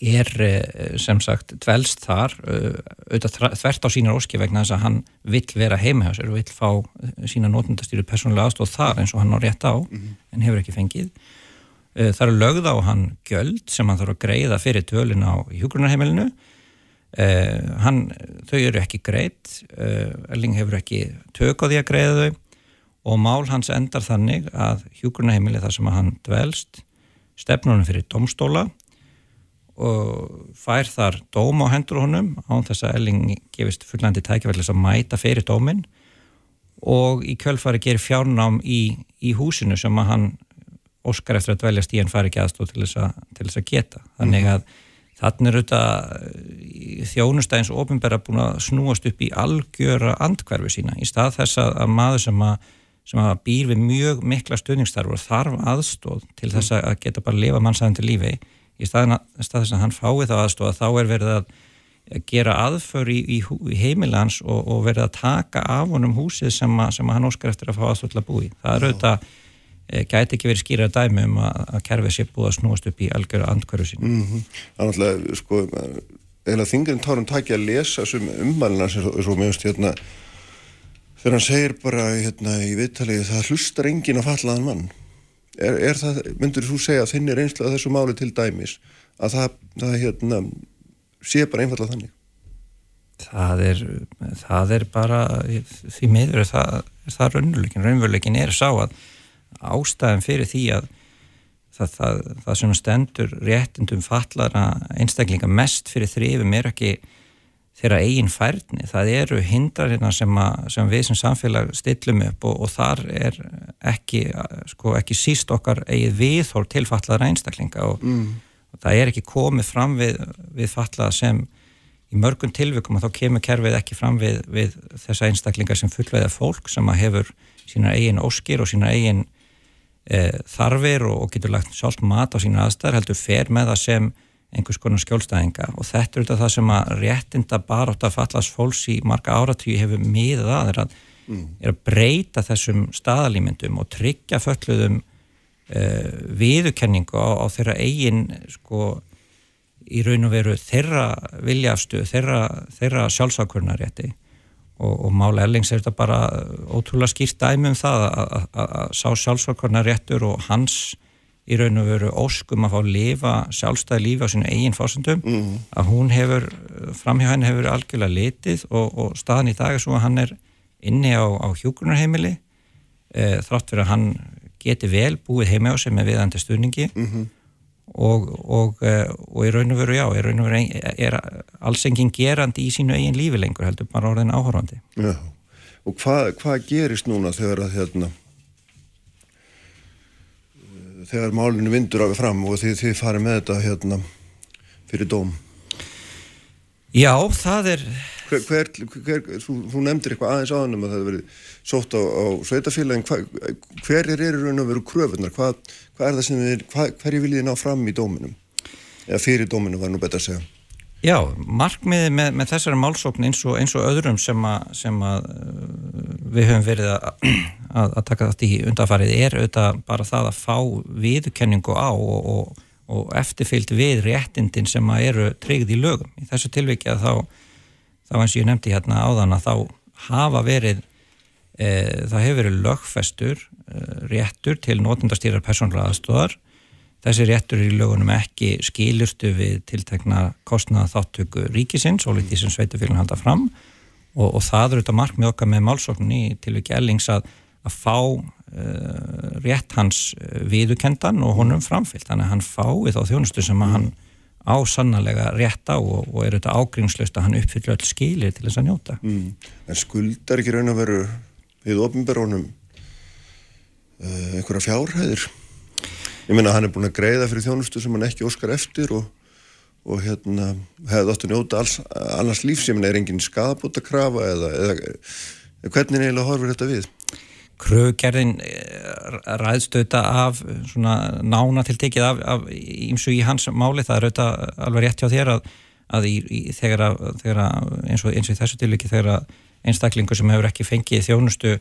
er eh, sem sagt dvelst þar eh, auðvitað þvert á sínar óski vegna þess að hann vill vera heima hjá sér og vill fá eh, sína nótundastýru persónulega aðstóð þar eins og hann á rétt á mm en hefur ekki fengið það eru lögð á hann göld sem hann þarf að greiða fyrir tölin á hjógrunarheimilinu hann, þau eru ekki greitt Erling hefur ekki tök á því að greiða þau. Og mál hans endar þannig að hjógrunarheimili þar sem hann dvelst stefnunum fyrir domstóla og fær þar dóm á hendur honum án þess að Elling gefist fullandi tækifærlis að mæta fyrir dómin og í kjölfari gerir fjárnám í, í húsinu sem hann óskar eftir að dveljast í en fari ekki aðstóð til þess að, til þess að geta þannig mhm. að þannig er auðvitað þjónustæðins og ofinbæra búin að snúast upp í algjöra andkverfi sína í stað þess að, að maður sem að, sem að býr við mjög mikla stöðningstarfur þarf aðstóð til þess að geta bara að lifa mannsæðandi lífi í stað þess að hann fái þá aðstofa þá er verið að gera aðför í, í, í heimilans og, og verið að taka af honum húsið sem, sem hann óskar eftir að fá aðstöld að búi. Það er auðvitað e, gæti ekki verið skýrað dæmi um að, að kerfið sé búið að snúast upp í algjörðu andkverðu sín. Mm -hmm. Er náttúrulega, sko, eða þingurinn tárum takja að lesa ummælina sem svo meðust hérna þegar hann segir bara hérna í viðtalið það hlustar engin að fallaðan mann er, er það, myndur þú segja að þinn er einslega þessu máli til dæmis að það, það hérna, sé bara einfallega þannig? Það er, það er bara, því miður það, það raunveruleikin, raunveruleikin er sá að ástæðan fyrir því að það, það, það sem stendur réttindum fallara einstaklinga mest fyrir þrifum er ekki þeirra eigin færni, það eru hindrarina sem, að, sem við sem samfélag stillum upp og, og þar er ekki, sko, ekki síst okkar eigið viðhór til fallaðra einstaklinga og, mm. og það er ekki komið fram við, við fallaða sem í mörgum tilvikum að þá kemur kerfið ekki fram við, við þessa einstaklingar sem fullveiða fólk sem að hefur sína eigin óskir og sína eigin þarfir og, getur lagt sjálf mat á sína aðstæðar heldur fer með það sem einhvers konar skjólstæðinga og þetta er auðvitað það sem að réttinda barótt að fallast fólks í marga áratvíu hefur miðað að er að, mm. er að breyta þessum staðalímyndum og tryggja fölluðum uh, viðukenningu á, á þeirra eigin sko í raun og veru þeirra viljafstu, þeirra, þeirra sjálfsakvörnarétti og, og mála erlings er þetta bara ótrúlega skýrt dæmi um það að sá sjálfsakvörnaréttur og hans í raun og veru óskum að fá að lifa sjálfstæði lífi á sínu eigin fórsöndum mm. að hún hefur, framhjá henni hefur algjörlega litið og, og staðan í dag er svo að hann er inni á, á hjúgrunarheimili e, þrátt fyrir að hann geti vel búið heima á sig með viðandi stuðningi mm -hmm. Og, og, e, og í raun og veru já, í raun og veru er, alls enginn gerandi í sínu eigin lífi lengur heldur bara orðin áhórandi. Já, og hvað hva gerist núna þegar að hérna þegar málinu vindur af fram og þið, þið farið með þetta hérna fyrir dóm Já, það er Hver, hver, hver þú, þú nefndir eitthvað aðeins aðanum að það hefur verið sótt á, á sveitafélagin hver, hver er raun og veru kröfunar hvað, hvað er það sem við, hverju viljið ná fram í dóminum? Eða fyrir dóminum var nú betur að segja. Já, markmiði með, með þessari málsókn eins og, eins og öðrum sem, a, sem að uh, við höfum verið að, að, að taka þetta í undafarið er auðvitað bara það að fá viðkenningu á og, og, og eftirfyllt við réttindin sem að eru tryggð í lögum. Í þessu tilvikið þá, þá eins og ég nefndi hérna áðan að þá hafa verið, e, það hefur verið lögfestur e, réttur til notendastýrar persónlega aðstóðar þessi réttur í lögunum ekki skilurstu við tiltekna kostnaða þáttöku ríkisins og litið sem sveitufélagin halda fram. Og, og það eru þetta markmið okkar með málsóknni til við gælings að, að fá uh, rétt hans viðukendan og honum framfyllt þannig að hann fái þá þjónustu sem að hann á sannlega rétt á og, og er þetta ágrímslust að hann uppfyllir öll skilir til þess að njóta mm. En skuldar ekki raun að veru við ofnbærónum uh, einhverja fjárhæðir ég minna hann er búin að greiða fyrir þjónustu sem hann ekki óskar eftir og, og hérna hefði átt að njóta alls, annars lífs, ég minna er enginn skadabóta krafa eða, eða, hvernig eiginlega horfur þetta við? Krögerðin eh, ræðstöta af svona nána til tekið af, af ímsu í hans máli, það er auðvitað alveg rétt hjá þér að, að í, í, þegar, að, þegar að, eins og eins og í þessu tilviki þegar að einstaklingu sem hefur ekki fengið þjónustu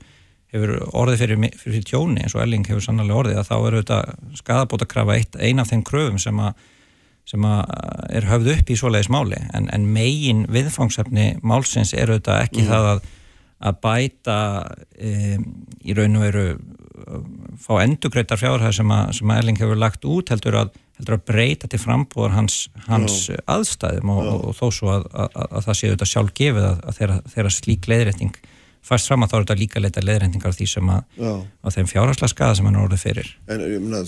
hefur orðið fyrir, fyrir tjóni eins og Elling hefur sannlega orðið að þá eru þetta skadabóta krafa eina af þeim kröfum sem að sem að er höfð upp í svoleiðis máli en, en megin viðfangsefni málsins eru þetta ekki mm. það að, að bæta e, í raun og veru fá endugreitar fjárhæð sem, sem að Erling hefur lagt út heldur að, heldur að breyta til frambúðar hans, hans aðstæðum og, og, og þó svo að, að það séu þetta sjálf gefið að þeirra, þeirra slík leiðrétting fast fram að þá er þetta líka leita leðrendingar því sem að, að þeim fjárhagslega skada sem hann orðið fyrir. En ég meina,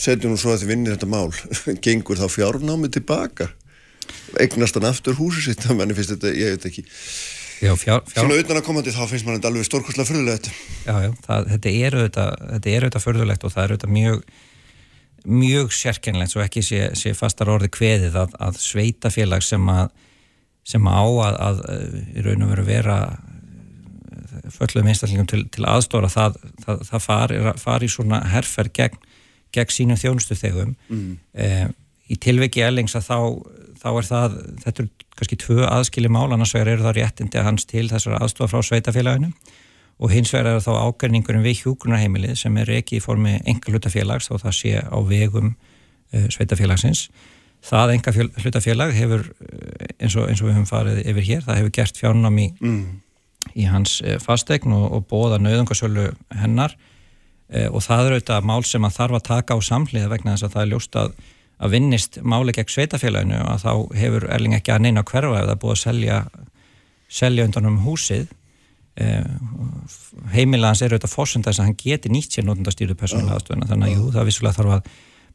setjum nú svo að þið vinnir þetta mál gengur þá fjárnámi tilbaka eignast hann aftur húsi sitt? Finnst þetta, ég veit ekki Já, fjár, fjár... Svona utan að komandi þá finnst mann þetta alveg stórkoslega förðulegt Já, já, það, þetta er auðvitað förðulegt og það er auðvitað mjög mjög sérkennlegt svo ekki sé, sé fastar orði kveðið að, að sveita félag sem að sem á að, að í raun og veru vera föllum einstaklingum til, til aðstóra það, það, það fari, fari svona herfer gegn, gegn sínum þjónustu þegum mm. eh, í tilviki ellings að þá, þá er það þetta er kannski tvö aðskili mál annars vegar eru það réttindi að hans til þessar aðstofa frá sveitafélaginu og hins vegar er þá ágærningurinn við hjúgrunarheimilið sem er ekki í formi enga hlutafélags þá það sé á vegum eh, sveitafélagsins það enga hlutafélag hefur eh, eins og, eins og við höfum farið yfir hér, það hefur gert fjárnám í mm. í hans eh, fastegn og, og bóða nauðungarsölu hennar. E, og það eru auðvitað mál sem að þarf að taka á samhliða vegna þess að það er ljóst að, að vinnist máli gegn sveitafélaginu og þá hefur Erling ekki að neina hverfa ef það er búið að selja, selja undan um húsið. E, heimilans er auðvitað fórsönda þess að hann geti nýtt sér nótundastýru persónulega aðstöðuna þannig að jú, það vissulega þarf að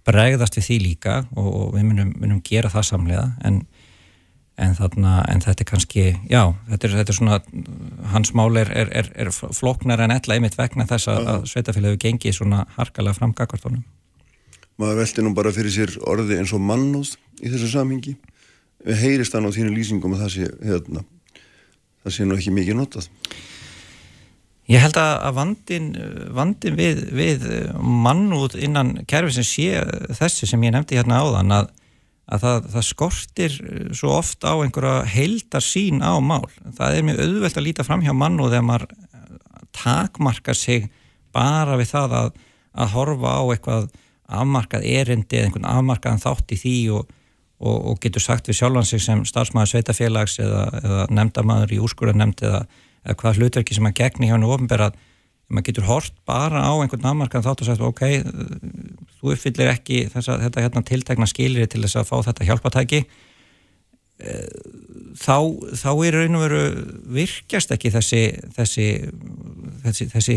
bregðast við því líka og, og við munum, munum gera það samlega en en, þarna, en þetta er kannski, já, þetta er, þetta er svona, hans mál er, er, er floknar en ella einmitt vegna þess að, að sveitafélagi hefur gengið svona harkalega fram gagvartónum. Maður veldi nú bara fyrir sér orði eins og mannúð í þessu samhengi. Heyrist þann á þínu lýsingum að það sé, hérna, það sé nú ekki mikið notað. Ég held að vandin, vandin við, við mannúð innan kerfi sem sé þessi sem ég nefndi hérna áðan að að það, það skortir svo oft á einhverja heildar sín á mál. Það er mjög auðvelt að líta fram hjá mann og þegar maður takmarkar sig bara við það að, að horfa á eitthvað afmarkað erindi eða einhvern afmarkaðan þátt í því og, og, og getur sagt við sjálfan sig sem starfsmæður sveitafélags eða, eða nefndamæður í úrskurðarnemnd eða, eða hvað hlutverki sem að gegni hjá hennu ofinberað maður getur hort bara á einhvern afmarkan þátt og sagt ok, þú uppfyllir ekki þessa, þetta hérna, tiltegna skilir til þess að fá þetta hjálpatæki þá, þá er raun og veru virkjast ekki þessi þessi, þessi, þessi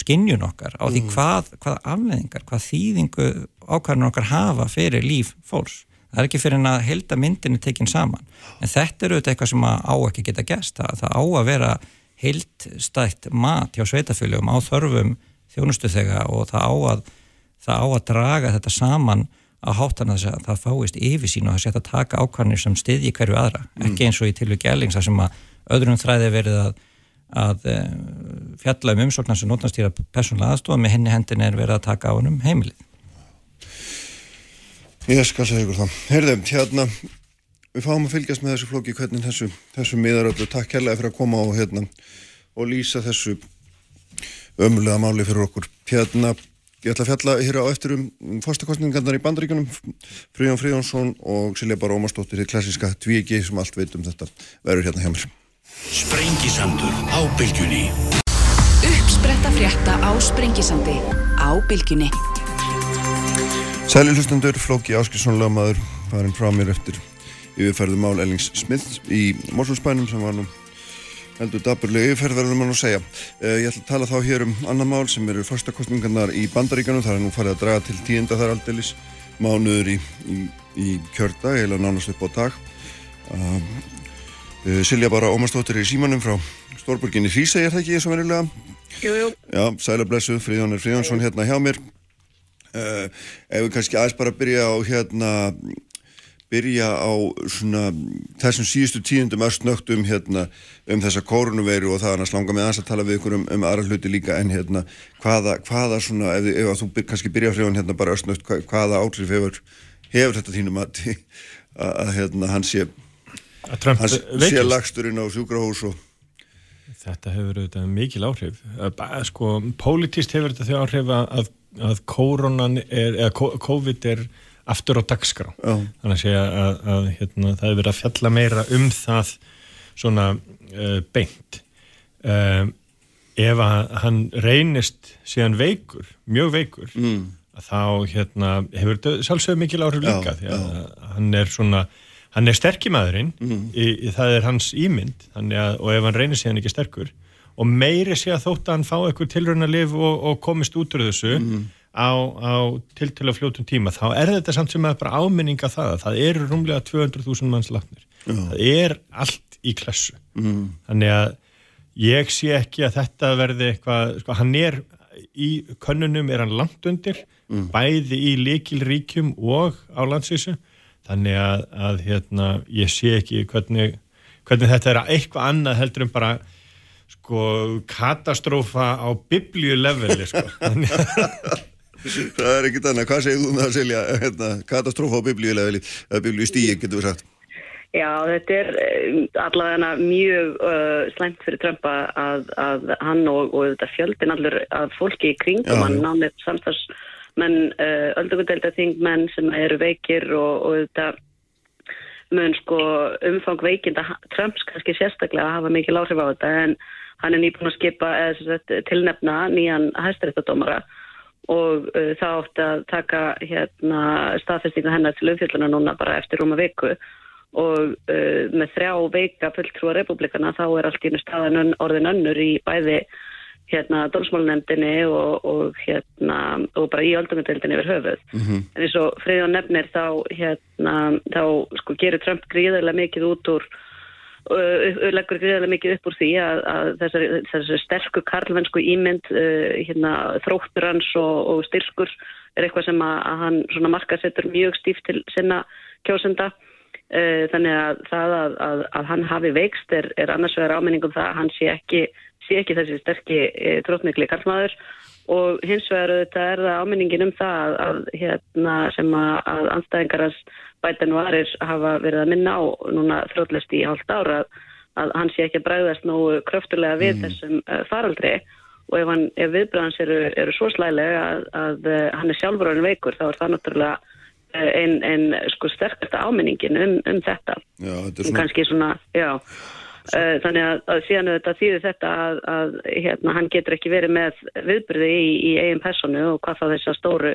skinnjun okkar á því mm. hvað, hvað afleðingar, hvað þýðingu ákvarðan okkar hafa fyrir líf fólks. Það er ekki fyrir að helda myndinu tekinn saman. En þetta eru eitthvað sem á ekki geta gæst. Það, það á að vera heildstætt mat hjá sveitafélögum á þörfum þjónustu þegar og það á að, það á að draga þetta saman að hátan að það fáist yfir sín og það setja að taka ákvarnir sem stiðji hverju aðra, mm. ekki eins og í tilvík gælings sem að öðrum þræði verið að, að eh, fjalla um umsóknar sem nótnastýra persónulega aðstofa með henni hendin er verið að taka á hennum heimilið Ég skal segja ykkur það Herðum, hérna við fáum að fylgjast með þessu flóki hvernig þessu, þessu miðar öllu. Takk kærlega fyrir að koma og, hérna, og lýsa þessu ömulega máli fyrir okkur. Hérna, ég ætla að fjalla hér á eftir um fórstakostningarnar í bandaríkunum. Fríðan Fríðansson og Silja Bara Ómarsdóttir í klassiska Tvíegi sem allt veit um þetta verður hérna hjá mér. Sprengisandur á bylgjunni. Uppspretta frétta á Sprengisandi á bylgjunni. Sæli hlustundur, Flóki Áskilsson lagmaður farin frá mér eftir yfirferðu mál Ellings Smith í Mórsfjölsbænum sem var nú heldur daburlega yfirferðverðum að segja. Uh, ég ætla að tala þá hér um annan mál sem eru fastakostningarnar í bandaríkanum, það er nú farið að draga til tíunda þar aldeilis mánuður í, í, í kjörda, eða nánast upp á dag. Uh, uh, Silja bara ómastóttir í símanum frá Stórburginni Hrísei, er það ekki eins og venilega? Jú, jú. Já, sæla blessu, Fríðjónir Fríðjónsson hérna hjá mér. Uh, ef við kannski aðeins bara byrja á hérna byrja á svona þessum síðustu tíundum östnögt um hérna um þessa kórunuveiru og það er að slanga með aðeins að tala við ykkur um, um aðra hluti líka en hérna hvaða, hvaða svona ef, ef þú byr, kannski byrja frá hérna bara östnögt hvað, hvaða átrif hefur, hefur þetta þínum að, að, að hérna hann sé hann sé lagsturinn á sjúkrahús og Þetta hefur auðvitað mikil áhrif. Sko, politist hefur þetta þau áhrif að að koronan er, eða COVID er aftur á dagskrá Já. þannig að að, að hérna, það hefur verið að fjalla meira um það svona uh, beint um, ef að hann reynist síðan veikur, mjög veikur mm. þá hérna, hefur þetta sjálfsögur mikil áhrif líka Já, því að hann er svona hann er sterkimæðurinn Mm. það er hans ímynd að, og ef hann reynir síðan ekki sterkur og meiri sé að þótt að hann fá eitthvað tilröna liv og, og komist út úr þessu Mm. Á, á tiltölu fljótum tíma, þá er þetta samt sem að bara áminninga það að það eru rúmlega 200.000 manns látnir. Það er allt í klassu. Mm. Þannig að ég sé ekki að þetta verði eitthvað, sko, hann er í könnunum er hann langt undir bæði í likilríkjum og á landsvísu þannig að, að hérna, ég sé ekki hvernig, hvernig þetta er eitthvað annað heldur en bara sko katastrófa á biblíuleveli sko. Þannig að- það er ekkit annað, hvað segir þú um það Silja hérna, katastrófa á biblíulega eða biblíu stíi, getur við sagt? Já, þetta er eh, allavega mjög uh, slæmt fyrir Trump að, að, hann og, og þetta fjöldin allur að fólki í kringum hann nánir samstagsmenn, uh, öldugundelda þingmenn sem eru veikir og, og þetta mun sko umfang veikinda Trumps kannski sérstaklega að hafa mikil áhrif á þetta en hann er nýbúin að skipa eða sem sagt, tilnefna nýjan hæstaréttadómara og uh, það átti að taka hérna staðfestingu hennar til umfjölduna núna bara eftir rúma viku og uh, með þrjá veika fulltrúa republikana þá er allt í einu staðan orðin önnur í bæði hérna dómsmálunemdini og, og hérna og bara í öldungadeildinni yfir höfuð Mhm. en eins og Freyðjón nefnir þá hérna þá sko gerir Trump gríðarlega mikið út úr leggur gríðarlega mikið upp úr því að, að þessari, þessari sterku karlvennsku ímynd uh, hérna, þróttur hans og, og styrkur er eitthvað sem að, að hann markasettur mjög stíft til sinna kjósenda. Uh, þannig að það að, að, hann hafi veikst er, er annars vegar áminningum það að hann sé ekki, sé ekki þessi sterki uh, þróttmikli karlmaður og hins vegar auðvitað er það áminningin um það að, hérna sem að, að anstæðingar hans bætan og aðrir hafa verið að minna á núna þrótlist í hálft ára að, að hann sé ekki að bræðast nógu kröftulega við þessum uh, faraldri. Og ef, hann, ef viðbröðans eru, eru svo slælega að, að uh, hann er sjálfur veikur þá er það náttúrulega uh, einn ein, sko sterkasta áminningin um, um þetta. Já, þetta er svona kannski svona, já Uh, þannig að, að síðan þetta þýðir þetta að, að hérna, hann getur ekki verið með viðbyrði í, í eigin personu og hvað þá þessar stóru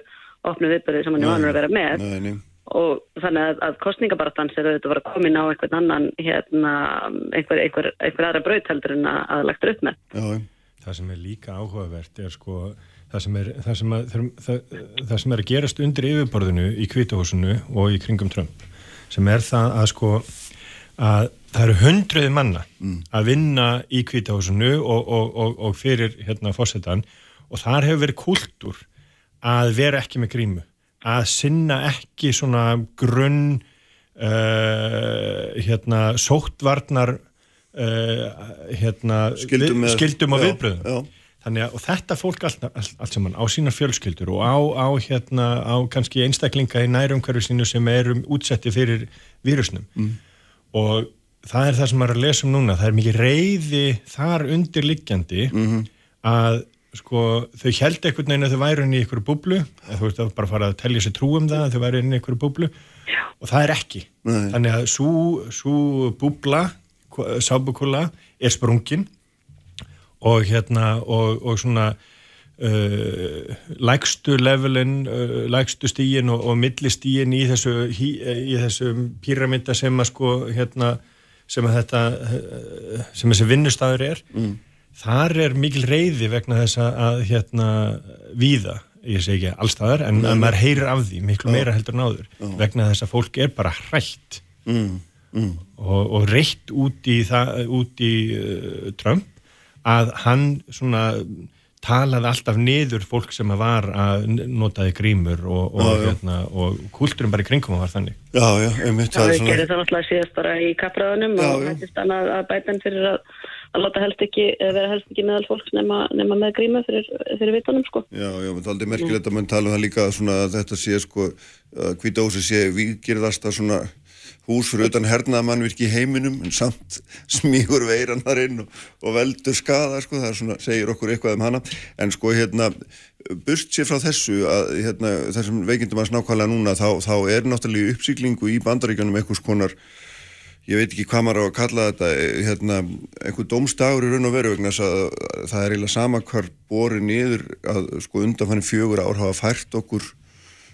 opnu viðbyrði sem hann er vanur að vera með Nei, nei. og þannig að, að kostningabaratans er auðvitað að vera komin á einhvern annan hérna, einhver, einhver, einhver aðra brautheldur en að, að lagt upp með Já, já. það sem er líka áhugavert er sko það sem er, það sem að, það, það sem er að gerast undir yfirborðinu í kvítahúsinu og í kringum Trump sem er það að sko að það eru hundruði manna að vinna í kvítahúsinu og, og, og, og fyrir hérna fórsetan og þar hefur verið kultúr að vera ekki með grímu að sinna ekki svona grunn uh, hérna sóttvarnar uh, hérna Skyldum við- skyldum og já, viðbröðum já. Þannig að þetta fólk allt, allt, allt saman á sína fjölskyldur og á, á, hérna, á kannski einstaklinga í nærumhverfi sínu sem eru útsetti fyrir vírusnum. og það er það sem maður er að lesa um núna. Það er mikið reyði þar undirliggjandi að sko, þau held einhvern veginn að þau væri inn í einhverju búblu. Eða þú veist að bara fara að telja sér trú um það að þau væri inn í einhverju búblu. Og það er ekki. Nei. þannig að svo búbla sábukula er sprungin. Og hérna og, og svona uh, lægstu levelin uh, lægstu stíin og, og millistíin í þessu, í, í þessu píramida sem að sko hérna sem að þetta sem þessi vinnustæður er Mm. þar er mikil reyði vegna þess að, hérna víða, ég segi ekki allstaðar en að maður heyrir af því miklu meira heldur en áður vegna þess að fólk er bara hrætt mm, mm. og, og reitt út í, það, út í uh, Trump að hann svona talaði alltaf niður fólk sem var að notaði grímur og, og, Já, já. hérna, og kultúrin bara í kringum var þannig Já, já, einmitt Það svona það náttúrulega síðast bara í kapraðunum Já, og hættist hann að, að bæta hann fyrir að, að láta helst ekki, eða vera helst ekki meðal fólks nema, nema með gríma fyrir, fyrir vitanum sko. Já, já, menn það er aldrei merkilegt að mann tala um það líka svona að þetta sé sko að hvita ósi sé vikirðasta svona hús fyrir utan hernaðamannvirki í heiminum en samt smígur veiran þar inn og, og veldur skada sko, það svona, segir okkur eitthvað um hana. En sko hérna, burt sér frá þessu að hérna, þessum veikindum að snákvælega núna þá, þá er náttúrulega uppsýklingu í bandaríkjanum einhvers konar ég veit ekki hvað maður á að kalla þetta hérna, einhver dómstagur í raun og veru vegna að það er eiginlega sama hvar borið niður að sko undanfann fjögur ár hafa fært okkur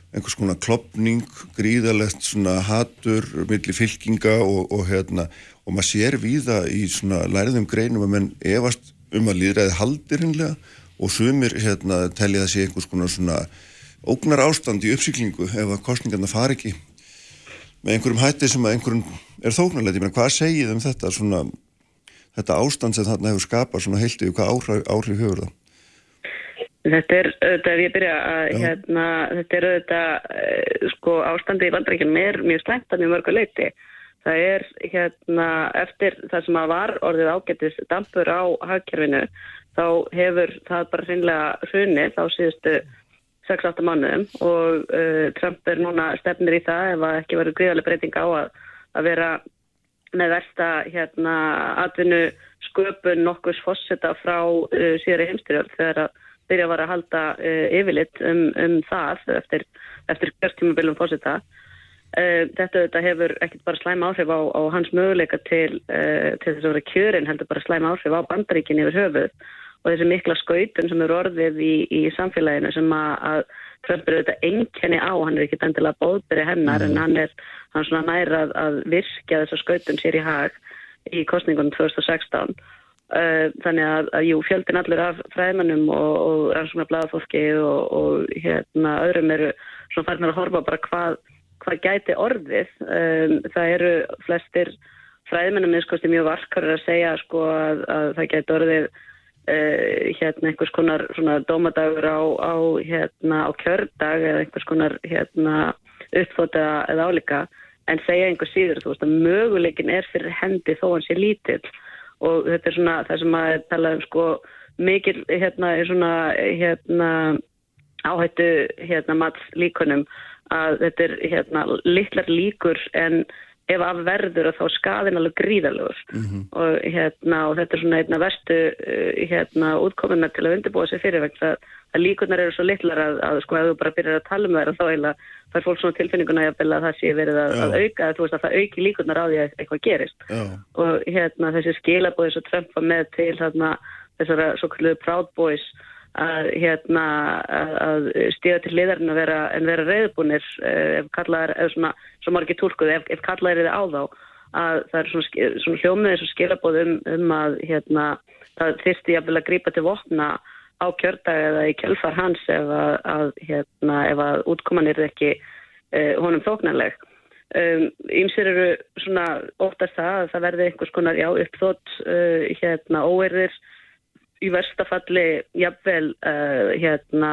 einhvers konar klopning, gríðalegt svona hatur, milli fylkinga og, og hérna, og maður sér víða í svona læriðum greinum að menn efast um að líðræði haldir hinnlega og sumir hérna telja það sé einhvers konar svona ógnar ástand í uppsýklingu ef að kostningarna fari ekki með einhverjum hætti sem að einhverjum er þóknarlegt, ég meina hvað segið um þetta svona, þetta ástand sem þarna hefur skapað svona heiltið, hvað áhrif, áhrif hefur það? Þetta er auðvitað, ef ég byrja að, hérna, þetta er auðvitað, eh, sko, ástandi í vandarækjum er mjög slæmt að mjög mörgu leiti. Það er, hérna, eftir það sem að var orðið ágættis dampur á hagkerfinu, þá hefur það bara hreinlega hrunið á síðustu 6-8 mánuðum og uh, Trump er núna stefnir í það ef að ekki verður gríðarlega breyting á að, að vera með versta hérna atvinnu sköpun nokkus fósita frá uh, síðari heimstyrjöld þegar að byrja var að halda uh, yfirlitt um, um það eftir, eftir kjörtímabilum fósita. Uh, þetta, þetta hefur ekkert bara slæm áhrif á, á hans möguleika til, uh, til þess að vera kjörin heldur bara slæm áhrif á bandaríkin yfir höfuð og þessi mikla skautun sem eru orðið í, í samfélaginu sem að, að Trump er auðvitað einkenni á, hann er ekkert endilega bóðbyrði hennar en hann er hann svona næra að, virkja þessa skautun sér í hag í kostningunum 2016 uh, þannig að, að jú, fjöldin allur af fræðmannum og, og rannsóknar blæðafólki og, og hérna öðrum eru svona farnar að horfa bara hvað, hvað gæti orðið. Um, það eru flestir fræðmennum minnskosti mjög varkarir að segja sko að, að það gæti orðið Uh, hérna einhvers konar svona dómadagur á, á hérna á kjördag eða einhvers konar hérna uppfóta eða álíka. En segja einhver síður þú veist að möguleikin er fyrir hendi þó hann sé lítill og þetta er svona það sem að tala um sko mikil hérna er svona hérna áhættu hérna mats líkunum að þetta er hérna litlar líkur en ef af verður að þá er skaðin alveg gríðalegur og, hérna, og þetta er svona einna verstu uh, hérna, útkomuna til að undirbúa sig fyrir vegna að, að líkunar eru svo litlar að, að sko ef þú bara byrjar að tala um þær þá eiginlega fær fólk svona tilfinninguna að það sé verið að, að auka að veist að það auki líkunar á því að eitthvað gerist. Já, og hérna þessi skilabóði svo Trump var með til þarna þessara svo kalluðu Proud Boys að hérna að, stíða til liðarinn vera, en vera reyðbúnir ef kallaðar, eða svona, svo margir tólkuð, ef, ef kallaðar er á þá að það er svona, svona hljómið þessu skilabóð um, um að hérna það þyrsti jafnvel að grípa til vopna á kjördag eða í kjölfar hans ef að, að hérna ef að útkoman er ekki uh, honum þóknarleg. Um, Ímsir eru svona óttast það að það verði einhvers konar já uppþótt uh, hérna óerðir í versta falli jafnvel uh, hérna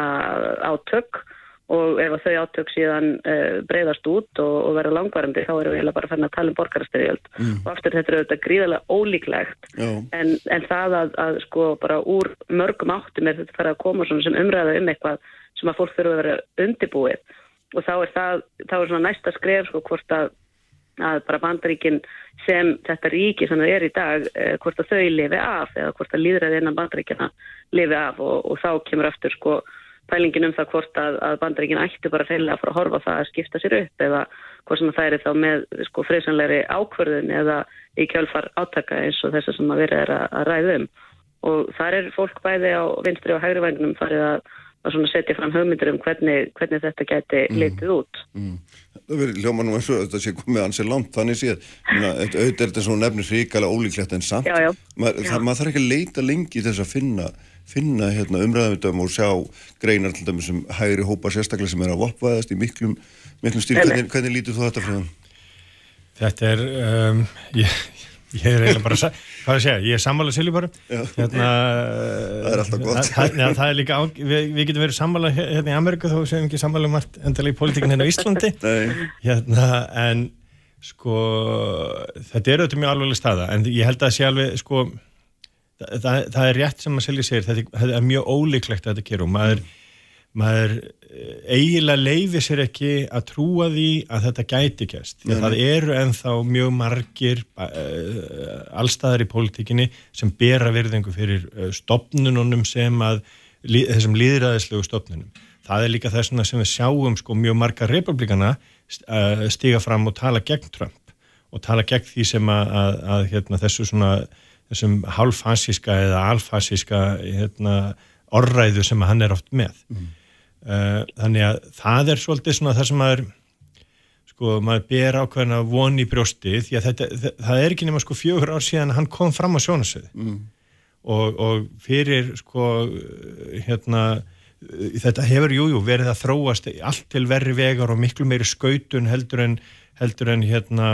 átök og ef að þau átök síðan uh, breyðast út og, og vera langvarandi þá erum við bara fann að tala um borgarastyrjöld. Og aftur þetta er auðvitað gríðarlega ólíklegt. En, en það að, að sko bara úr mörgum áttum er þetta fara að koma sem umræða um eitthvað sem að fólk þurfa að vera undibúið og þá er það, þá er svona næsta skref sko hvort að að bara bandaríkin sem þetta ríki sem það er í dag eh, hvort að þau lifi af eða hvort að líðræði innan bandaríkjana lifi af og, og þá kemur aftur sko pælingin um það hvort að, að bandaríkin ættu bara reynilega að fara að horfa það að skipta sér upp eða hvort sem það er þá með sko friðsanlegri ákvörðun eða í kjálfar átaka eins og þess að verið er að, að ræða um. Og þar er fólk bæði á vinstri og hægri vægnum farið að að setja fram hugmyndir um hvernig, hvernig þetta geti mm. litið út. Mm. Það verður hljóma nú eins og þetta sé komið ansið langt, þannig séð, auðvitað er þetta svona nefnir hrikalega ólíklegt en samt. Já, já. Ma, já. Það, maður þarf ekki að leita lengi þess að finna, finna hérna, umræðum og sjá greinar til dæmis sem hægri hópa sérstaklega sem er að vopvaðast í miklum, miklum stíl. Hvernig, hvernig lítur þú þetta frá það? Þetta er, um, ég, Ég er eiginlega bara, hvað að segja, ég er sammála Silvi bara hérna, Það er alltaf gott. það, ja, það er líka, á, við, við getum verið sammála hérna í Amerika þó sem við ekki sammála um allt endalega í politíkinn hérna á Íslandi. Hérna, en sko þetta er auðvitað mjög alveglega staða en ég held að sé alveg sko það, það er rétt sem að Silvi segir þetta, er mjög ólíklegt að þetta gerum maður maður eiginlega leiði sér ekki að trúa því að þetta gæti gæst. Því að það eru enþá mjög margir uh, allstaðar í pólitíkinni sem bera virðingu fyrir uh, stopnununum sem að þessum líðræðislegu stopnunum. Það er líka þess sem við sjáum sko mjög marga republikana stiga fram og tala gegn Trump og tala gegn því sem að, að, að hérna, þessu svona þessum hálffasíska eða alfasíska hérna, orræðu sem hann er oft með. Mm. Eh, þannig að það er svolítið svona það sem maður sko, maður ber ákveðina von í brjósti því að þetta, það er ekki nema sko fjögur ár síðan hann kom fram á sjónasöðu mm. og, og fyrir sko hérna þetta hefur jújú jú, verið að þróast allt til verri vegar og miklu meiri skautun heldur en, heldur en hérna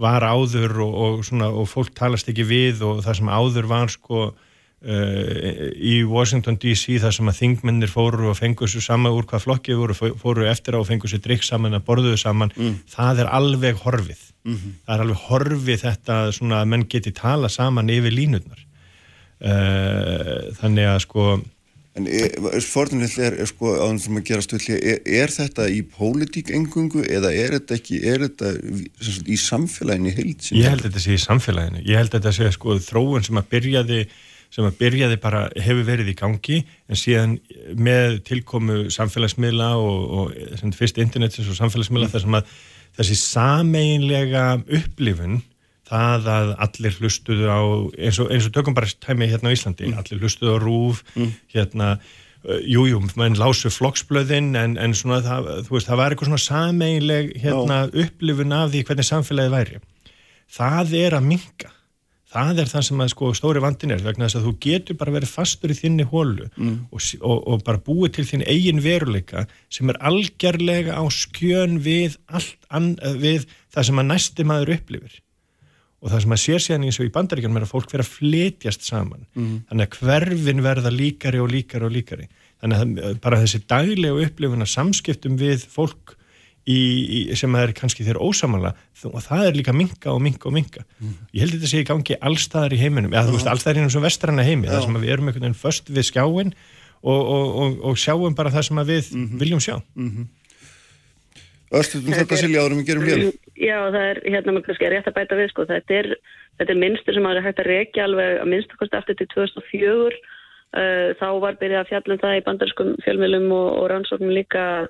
var áður og, og, svona, og fólk talast ekki við og það sem áður var sko í Washington DC þar sem að þingmennir fóru og fengu sér saman úr hvað flokki voru, fóru eftir á og fengu sér drikk saman að borðuðu saman mm. það er alveg horfið mm -hmm. það er alveg horfið þetta svona að menn geti tala saman yfir línutnar uh, þannig að sko En forðunlega er, er sko á þessum að gera stöðlega, er, er þetta í pólitík engungu eða er þetta ekki er þetta sagt, í samfélaginu heilt? Ég held að þetta sé í samfélaginu ég held að þetta sé sko þróun sem að byrjaði sem að byrjaði bara hefur verið í gangi en síðan með tilkomu samfélagsmiðla og, og fyrst internetins og samfélagsmiðla mm. þar sem að þessi sameinlega upplifun það að allir hlustuðu á eins og, eins og tökum bara tæmi hérna á Íslandi mm. allir hlustuðu á rúf mm. hérna jújú, uh, mann lásu flokksblöðin en, en svona það, veist, það var eitthvað svona sameinleg hérna upplifun af því hvernig samfélagi væri það er að minga það er það sem að sko stóri vandin er vegna þess að þú getur bara verið fastur í þinni hólu mm. og, og, og bara búið til þinn eigin veruleika sem er algjörlega á skjön við, an, við það sem að næsti maður upplifir og það sem að sér síðan eins og í bandaríkjum er að fólk vera að fletjast saman mm. þannig að hverfin verða líkari og líkari og líkari þannig að bara þessi daglega upplifun að samskiptum við fólk í, í, sem er kannski þeirra ósamanla og það er líka minga og minga og minga mm. ég held að þetta sé í gangi allstaðar í heiminum. Eða þú veist allstaðar í einhvern vestranna heimi þar sem við erum einhvern veginn först við skjáin og, og, og, og sjáum bara það sem við mm -hmm. viljum sjá. Mm -hmm. Östuðum þetta Silja árum við gerum hér. Já það er hérna með kannski rétt að bæta við sko. Þetta er, þetta er minnstur sem er hægt að reykja alveg að minnstakosti aftur til 2004 Uh, þá var byrjað að fjallum það í bandarskum fjölmjölum og, og rannsóknum líka að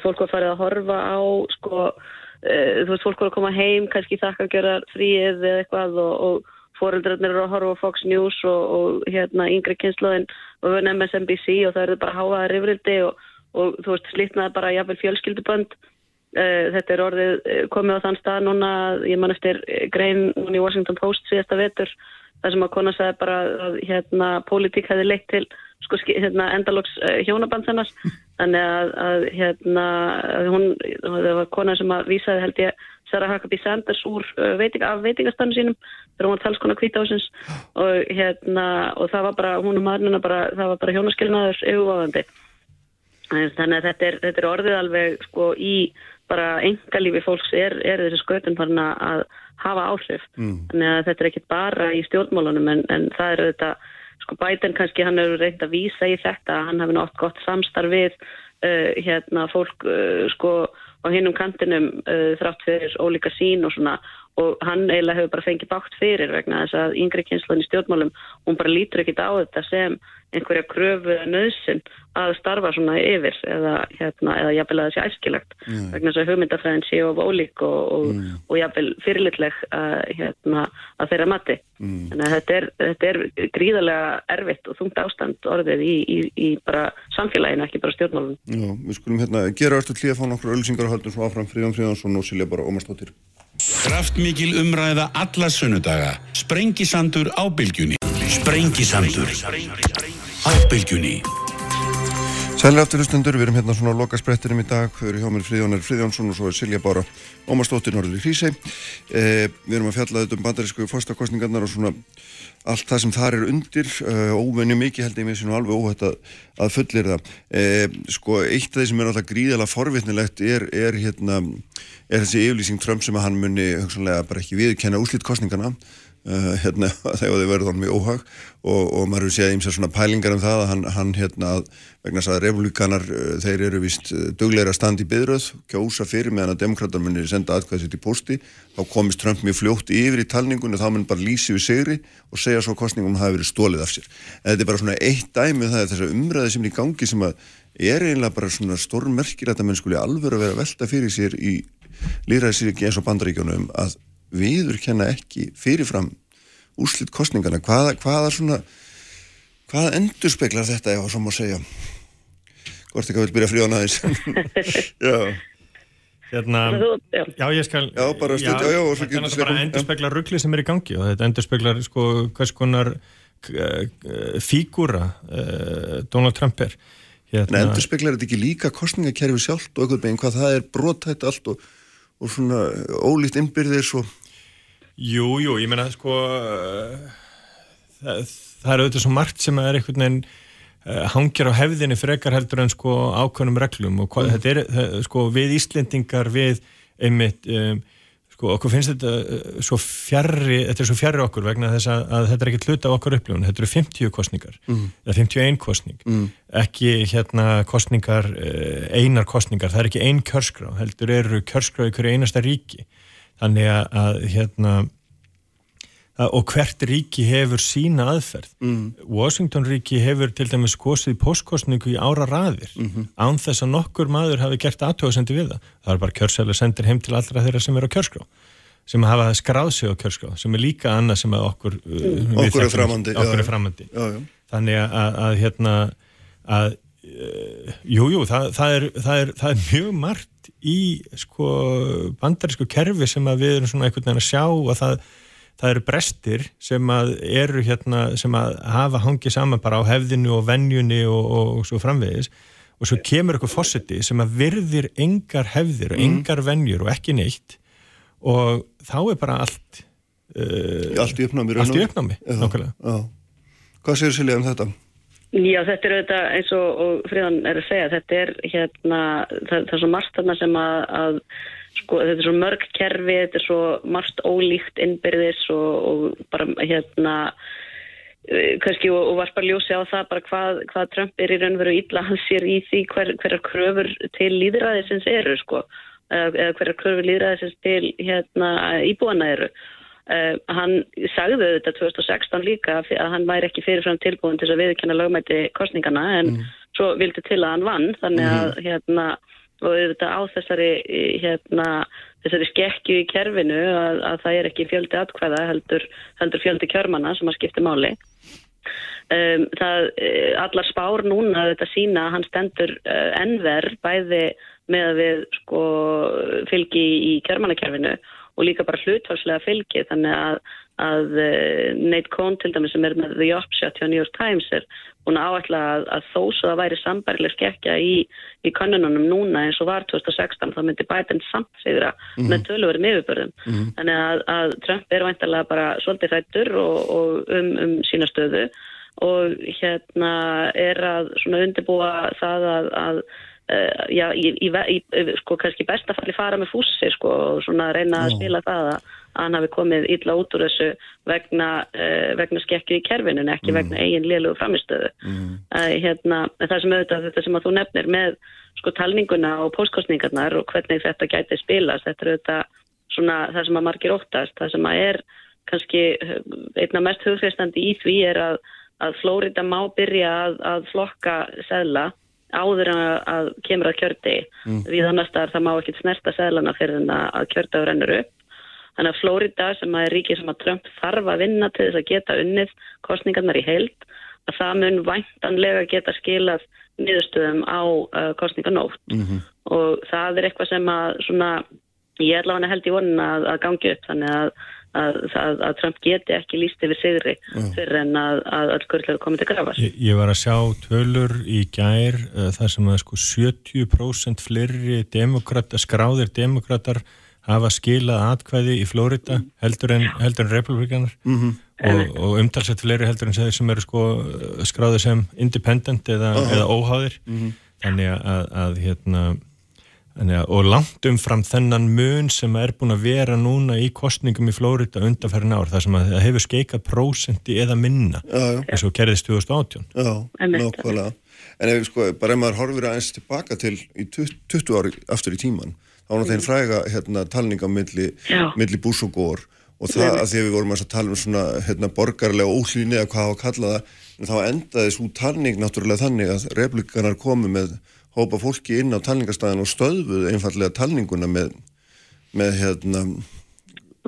fólk var farið að horfa á sko, uh, þú veist, fólk var að koma heim kannski þakka að gera fríið eða eitthvað og, og foreldrarnir eru að horfa á Fox News og, og hérna yngre kynnslóðin og nefnum MSNBC og það eru bara háaða rifrildi og, og þú veist, slítnaði bara jafnvel fjölskyldubönd. Uh, þetta er orðið uh, komið á þann stað núna, ég man eftir grein núna í Washington Post síðasta vetur þar sem að kona sagði bara að hérna pólitík hefði leitt til sko, hérna, endaloks uh, hjónaband þennars þannig að, að hérna hún, það var kona sem að vísaði held ég Sarah Huckabee Sanders úr uh, veiting, af veitingastannu sínum. Þegar hún var talskona kvításins og hérna og það var bara, hún og maðurinn það var bara hjónaskilnaður yfirváðandi þannig að þetta er, þetta er orðið alveg sko í bara engalífi fólks er, er þessi skötun farin að hafa áhrif. Mm. þannig að þetta er ekki bara í stjórnmálunum en, en það eru þetta sko Biden kannski hann eru reynd að vísa í þetta hann hafi nátt gott samstarf við uh, hérna fólk uh, sko á hinnum kantinum uh, þrátt fyrir ólíka sín og svona og hann eiginlega hefur bara fengið bátt fyrir vegna þess að yngri kynslan í stjórnmálum hún bara lítur ekkit á þetta sem einhverja kröfu nöðsinn að starfa svona yfir eða, hérna, eða jafnvel að það sé æskilagt Mm. vegna þess að hugmyndafræðin sé of ólík og, og, Mm. og jafnvel fyrirlitleg að, hérna, að þeirra mati Mm. þannig að þetta er, þetta er gríðarlega erfitt og þungt ástand orðið í, í, í bara samfélaginu, ekki bara stjórnmálun Já, við skulum hérna gera eftir hlýja fá nokkur ölsingar og haldum svo áfram Fríðan Fríðansson og Silja bara Ómarsdóttir. Kraftmikil umræða alla sunnudaga. Sprengisandur á bylgjunni. Sprengisandur á bylgjunni. Sælir aftur hlustendur, við erum hérna svona á loka sprettinum í dag, við erum hjá mér Fríðjónar Fríðjónsson og svo er Silja Bára Ómarsdóttir Norður í Hrísei. Eh, við erum að fjalla þetta um bandarísku fórstakostningarnar og svona allt það sem þar er undir, uh, óvenju mikið held ég sem nú alveg óhætt að, fullir það. Eh, sko, eitt af því sem er alltaf gríðalega forvitnilegt er, er hérna, er þessi yfirlýsing Trump sem að hann muni hugsanlega bara ekki viðkenna úslitt kostningarna Uh, hérna, þegar þið verður honum í óhag og, og maður hefur séð ímsa svona pælingar um það að hann, hann hérna, vegna að revolúkanar, uh, þeir eru vist uh, dugleira að standa í byðröð, kjósa fyrir meðan að demokrater munir senda aðkvæð sitt í posti þá komist Trump mjög fljótt yfir í talningunni þá mun bara lýsi við sigri og segja svo kostningum hafi verið stólið af sér. En þetta er bara svona eitt dæmi um það þess að umræði sem er í gangi sem að er eiginlega bara svona stórmerkir að menn skuli alveg að vera velta fyrir sér í líðræðisíki eins og bandaríkjónum að viður kenna ekki fyrirfram úrslit kostningana hvaða, hvaða svona hvaða endur speklar þetta ef að svo má segja? Hvort ekki að vil byrja fríðan aðeins? Já, Hérna, já. ég skal Já, bara stutt, já, já, og svo þetta er getur náttúrulega bara endur speklar ruggli sem er í gangi og þetta endur speklar sko hvers konar uh, fígúra uh, Donald Trump er. En hérna, endur speklar þetta ekki líka kostningakerfi sjálft og einhvern veginn hvað það er brotætt allt og, og svona ólíkt innbyrðis og Jú, jú, ég meina sko það, það er auðvitað svo margt sem er einhvern veginn uh, hangir á hefðinni frekar heldur en sko ákveðnum reglum og hvað, þetta er það, sko við Íslendingar við einmitt um, sko okkur finnst þetta uh, svo fjarrri, þetta er svo fjarrri okkur vegna þess að, að þetta er ekki hluta af okkur upplifun, þetta eru 50 kostningar Mm. eða 51 kostning Mm. ekki hérna kostningar einar kostningar, það er ekki ein kjörskrá heldur eru kjörskrá í hverju einasta ríki þannig að, að hérna og hvert ríki hefur sína aðferð mm. Washington ríki hefur til dæmis kosið postkostningu í ára raðir Mhm. án þess að nokkur maður hafi gert aðtöðasendi við það það er bara kjörsæli sendir heim til allra þeirra sem eru á kjörskrá sem hafa skráð sig á kjörskrá sem er líka annað sem að okkur uh, við Okkur er framandi, okkur er framandi já, já. þannig að, að, að hérna að uh, jú, það, það, það, það er mjög margt í sko bandarísku kerfi sem að við erum svona einhvern veginn að sjá og það, það eru brestir sem að eru hérna sem að hafa hangið saman bara á hefðinu og venjunni og, og, og svo framvegis. Og svo kemur eitthvað fósiti sem að virðir engar hefðir og Mhm. engar venjur og ekki neitt. Og þá er bara allt uh, allt í uppnámi allt í uppnámi, nákvæmlega. hvað segir Silja um þetta? Já, þetta er auðvitað eins og, og Fríðan er að segja, þetta er hérna, það, það er svo margt þarna sem að, að sko, þetta er svo mörg kerfi, þetta er svo margt ólíkt innbyrðis og, og bara hérna eh, kannski og, og varpa ljósi á það bara hvað, hvað Trump er í raun og veru illa hans sér í því hver, hverjar kröfur til líðræðisins eru sko eða hverjar kröfur líðræðisins til hérna íbúana eru Uh, hann sagði þetta 2016 líka að hann væri ekki fyrirfram tilbúin til að viðkjanna lögmæti kostningana en svo vildi til að hann vann. Þannig að hérna og auðvitað á þessari hérna þessari skekju í kerfinu að, að það er ekki fjöldi atkvæða heldur, heldur fjöldi kjörmanna sem að skipta máli. Um, það eh, allar spár núna þetta sína að hann stendur uh, ennver bæði með að við sko fylgi í kjörmannakerfinu og líka bara hlutvarslega fylgi þannig að, að uh, Nate Cohn til dæmis sem er með The Upshot hjá New York Times er búin að áætla að, að þó svo það væri sambærileg skekkja í, í kannununum núna eins og var 2016 þá myndi Biden samt sigra Mhm. með tölverðum yfirbörðum Mhm. þannig að, að Trump er væntalega bara svolítið hrættur og, og um, um sína stöðu og hérna er að svona undirbúa það að, að já, í, í, í, sko kannski best að fara með fússi sko og svona reyna að spila það að, hann hafi komið illa út úr þessu vegna, uh, vegna skekkju í kerfinu en ekki vegna eigin liðlugu framistöðu. Mm. Hérna, en það sem auðvitað þetta sem að þú nefnir með sko talninguna og póskostningarnar og hvernig þetta gæti spilast, þetta er auðvitað svona það sem að margir óttast, það sem að er kannski eh, einna mest hugfestandi í því er að, að Flórida má byrja að, að flokka segla áður en að, kemur að kjördi mm. við annars þar það má ekki snerta seglana fyrir en að kjörda og rennur upp þannig að Flórida sem að er ríkið sem að Trump þarf að vinna til þess að geta unnið kostningarnar í heild að það mun væntanlega geta skilað niðurstöðum á uh, kostninganótt mm -hmm. og það er eitthvað sem að svona, ég er alveg held í vonin að, að gangi upp þannig að að, að, að Trump geti ekki líst yfir sigri uh. fyrir en að öll kurðlega komið til grafast. Ég, ég var að sjá tölur í gær uh, þar sem að sko 70% fleiri demokrat, skráðir demokrater hafa skilað atkvæði í Flórida heldur en, heldur en republikanar mm -hmm. og, og umtalsett fleiri heldur en þeir sem eru sko skráðir sem independent eða, uh -huh. eða óháðir mm -hmm. þannig að, að hérna Að, og langt umfram þennan mun sem er búin að vera núna í kostningum í Flórida undanferðin ár þar sem að það hefur skeikað prósenti eða minna eins og kerðist 2018 Já, nákvæmlega. En ef sko, bara ef maður horfir aðeins tilbaka til í 20 ári aftur í tíman þá var það einn fræga hérna, talninga milli, milli bús og gór og það að því að við vorum að tala um svona hérna, borgarlega óhlýni eða hvað á að kalla það en þá endaði svo talning náttúrulega þannig að replikanar komu með hópa fólki inn á talningastæðin og stöðbuð einfallega talninguna með, með hérna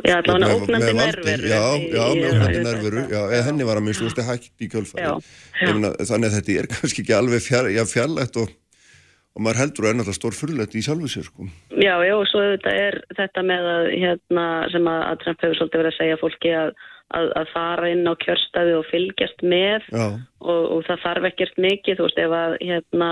Já, allavega ógnandi nerveru Já, já, með ógnandi nerveru Já, eða henni var að mjög slústi hægt í kjölfæri Þannig að þetta er kannski ekki alveg fjallægt og, og maður heldur að er náttúrulega stór fyrirlegt í sjálfu sér sko. Já, já, og svo þetta er þetta með að, hérna, sem að Trump hefur svolítið verið að segja fólki að Að, að fara inn á kjörstaði og fylgjast með og, og það þarf ekkert mikið, þú veist, ef að hérna,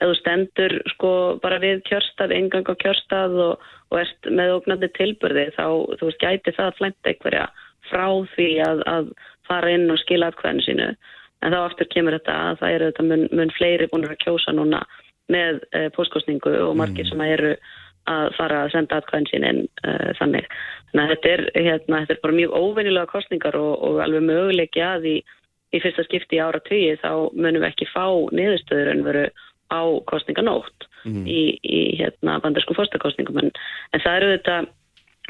þú stendur sko bara við kjörstað, engang á kjörstað og, og ert með ógnandi tilbyrði þá þú veist gæti það að flæmta einhverja frá því að, að fara inn og skila atkvæðinu sínu en þá aftur kemur þetta að það eru þetta mun, mun fleiri búin að kjósa núna með e, póskostningu og margir mm. sem eru að fara að senda atkvæðin sín en e, þannig. Þannig að þetta er, hérna, þetta er bara mjög óvennilega kostningar og, og alveg möguleiki að í, í fyrsta skipti ára tíu þá munum við ekki fá niðurstöður en veru á kostninganótt mm. í, í hérna, bandarsku fórstakostningum en, en það eru þetta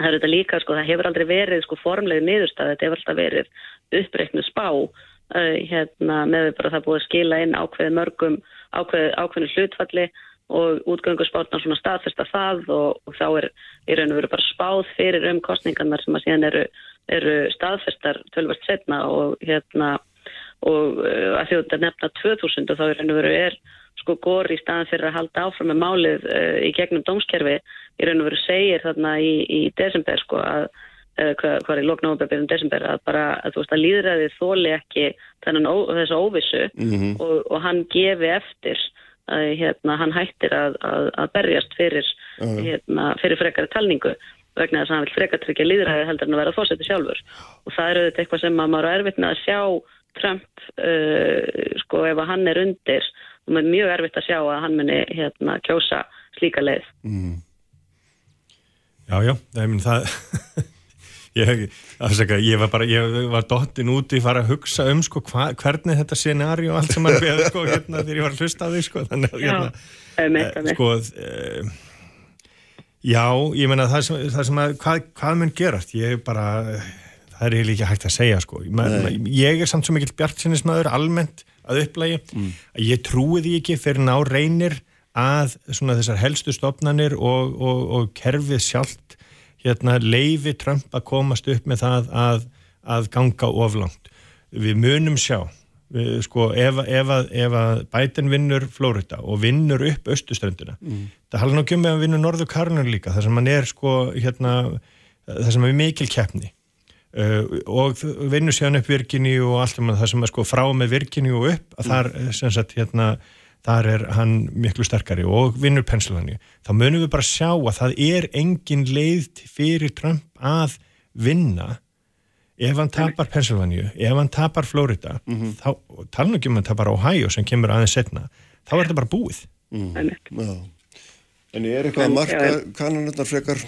það eru þetta líka, sko, það hefur aldrei verið sko, formlega niðurstað, þetta hefur alltaf verið uppreiknu spá uh, hérna, með bara það búið að skila inn ákveði mörgum, ákveði, ákveðinu hlutfalli og útgöngurspátnar svona staðfesta það og, og þá er í raun og veru bara spáð fyrir um kostningarnar sem að síðan eru, eru staðfestar tölvart setna og hérna og að því að nefna 2000 og þá í raun og veru er sko góri í staðan fyrir að halda áfram með málið uh, í gegnum dómskerfi í raun og veru segir þarna í, í desember sko að uh, hvað, hvað er í loknáðuböfum desember að bara að þú veist að líðræðið þóli ekki þennan þessu óvissu mm -hmm. og, og hann gefi eftir að hérna, hann hættir að, að, að berjast fyrir, uh -huh. hérna, fyrir frekari talningu vegna þess að hann vil frekartryggja líðræðið heldur en að vera fórseti sjálfur og það eru þetta eitthvað sem maður er erfitt með að sjá Trump uh, sko ef að hann er undir og með mjög erfitt að sjá að hann muni hérna kjósa slíka leið. Mm. Já, já, það, það ég, afsaka, ég var bara ég var dottin úti að fara að hugsa um sko, hva, hvernig þetta scenari og allt sem maður veið sko, hérna, þegar ég var að hlusta á því sko, þannig að hérna, eh, sko eh, Já, ég menna það sem, það sem að, hvað, hvað mun gerast? Ég bara, það er ekki hægt að segja sko, ég, ég er samt svo mikill bjartsinnismæður almennt að upplægi mm. ég trúi því ekki fyrir ná reynir að svona þessar helstu stopnarnir og, og, og kerfið sjálft hérna leifi Trump að komast upp með það að, að ganga oflangt. Við munum sjá við, sko ef, ef, ef að Biden vinnur Florida og vinnur upp austuströndina, mm. það haldur nokkjum með að vinnur Norður Karnur líka, þar sem hann er sko hérna, þar sem er mikil keppni og vinnur séðan upp virkini og allt um það sem er sko frá með virkini og upp að þar, eh, sagt, hérna, þar er hann miklu sterkari og vinnur Pennsylvania þá munum við bara sjá að það er engin leið fyrir Trump að vinna. Ef hann tapar Pennsylvania, ef hann tapar Florida, mm -hmm. þá tala ekki um að hann tapar Ohio sem kemur aðeins setna þá er þetta bara búið. Mm. En er eitthvað að marka kannanöndar frekar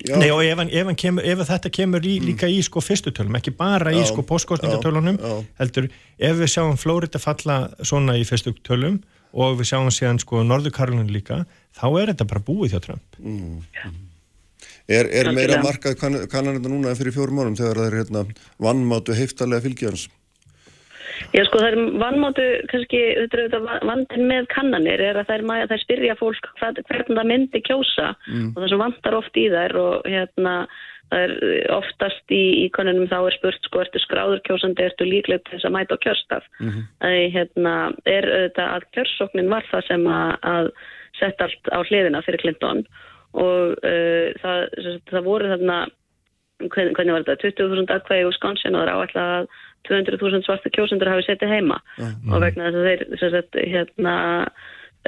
Já. Nei, og ef, hann, ef, hann kemur, ef þetta kemur í, líka í sko fyrstu tölum, ekki bara í Já. sko postkostningatölunum, heldur ef við sjáum Flórida falla svona í fyrstu tölum og við sjáum síðan sko Norðurkarlun líka, þá er þetta bara búið hjá Trump. Er, er meira markað kann, kannan þetta núna en fyrir fjórum árum þegar það er hérna vannmátu heiftarlega fylgjans? Já, sko, það er vannmáttu, kannski, þetta er auðvitað vandin með kannanir er að það er maður, það er spyrja fólk hvað, hvernig það myndi kjósa. Og það sem vantar oft í þær og hérna, það er eh, oftast í, í kannunum þá er spurt, sko, ertu skráður kjósandi, ertu líklega til þess að mæta á kjörstaf. Mm hérna, er auðvitað að kjörsóknin var það sem að, að setja allt á hliðina fyrir Clinton og uh, það, það voru þarna hvernig, var þetta, 20.000 atkvæði í Wisconsin og það er áætlað að 200.000 svarta kjósendur hafi setið heima. Og vegna þess að þeir sagt, hérna,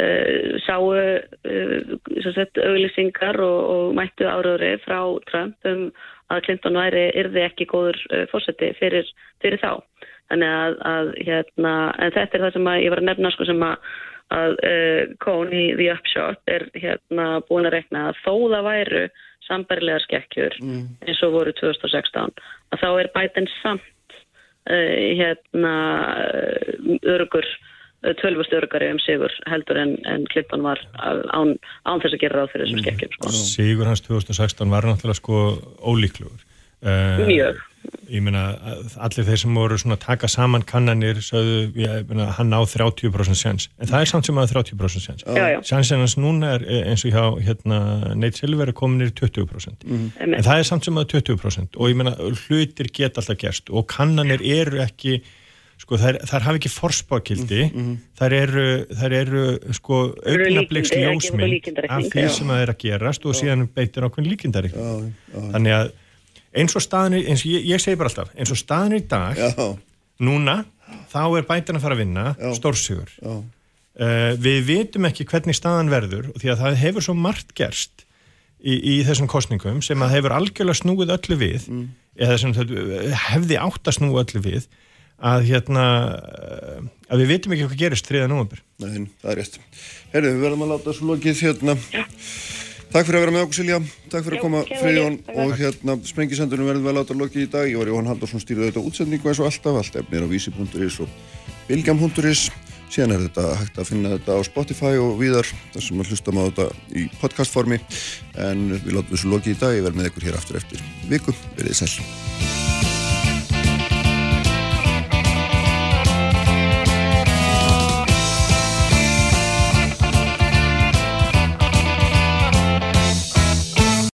uh, sáu uh, sem sagt, auglýsingar og, og mættu árauri frá Trump um að Clinton væri yrði ekki góður uh, fórseti fyrir, fyrir þá. Þannig að, að hérna, þetta er það sem ég var að nefna sko sem að að uh, í The Upshot er hérna búin að rekna að þó það væru sambarilegar skekkjur eins og voru 2016 að þá er Biden samt uh, hérna örugur tölvust örugari um sigur heldur en, en Clinton var án, án þess að gera ráð fyrir þessum skekkjum sko. Sigur hans 2016 var náttúrulega sko ólíklugur. Uh, Mjög. Ég meina, að allir þeir sem voru svona að taka saman kannanir sögðu, ég meina, hann á 30% sjans, en það er samt sem að 30% sjans. Já. Sjansin hans núna er eh, eins og hjá hérna, Nate Silver er komin í 20%. En Einmitt. það er samt sem að 20% og ég meina, hlutir geta alltaf gerst. Og kannanir eru ekki sko þær, þær hafa ekki forspákildi þær eru, þær eru sko augnabliks ljósmynd af því sem það er að gerast og síðan beitir ákveðin líkindareikning. Þannig að eins og staðin er- eins og ég, ég segi bara alltaf, eins og staðin er í dag Já, núna, þá er bætin að fara að vinna stórsigur já, uh, við vitum ekki hvernig staðan verður og því að það hefur svo margt gerst í, í þessum kostningum sem að hefur algjörlega snúið öllu við eða sem þetta hefði átt að snúið öllu við að hérna eh, að við vitum ekki hvað gerist 3. november Nei, það er rétt. Herðu, við verðum að láta þessu lokið hérna. Takk fyrir að vera með okkur Silja, takk fyrir að koma Friðjón og hérna sprengisendunum verðum við að láta lokið í dag. Ég var Jóhann Haldarsson stýrið þetta útsendingu eins og alltaf, allt efnir á vísi.is og bilgjam.is. Síðan er þetta hægt að finna þetta á Spotify og víðar þar sem að hlustum á þetta í podcastformi en við látum þessu lokið í dag. Ég verð með ykkur hér aftur eftir viku. Verðið sæl.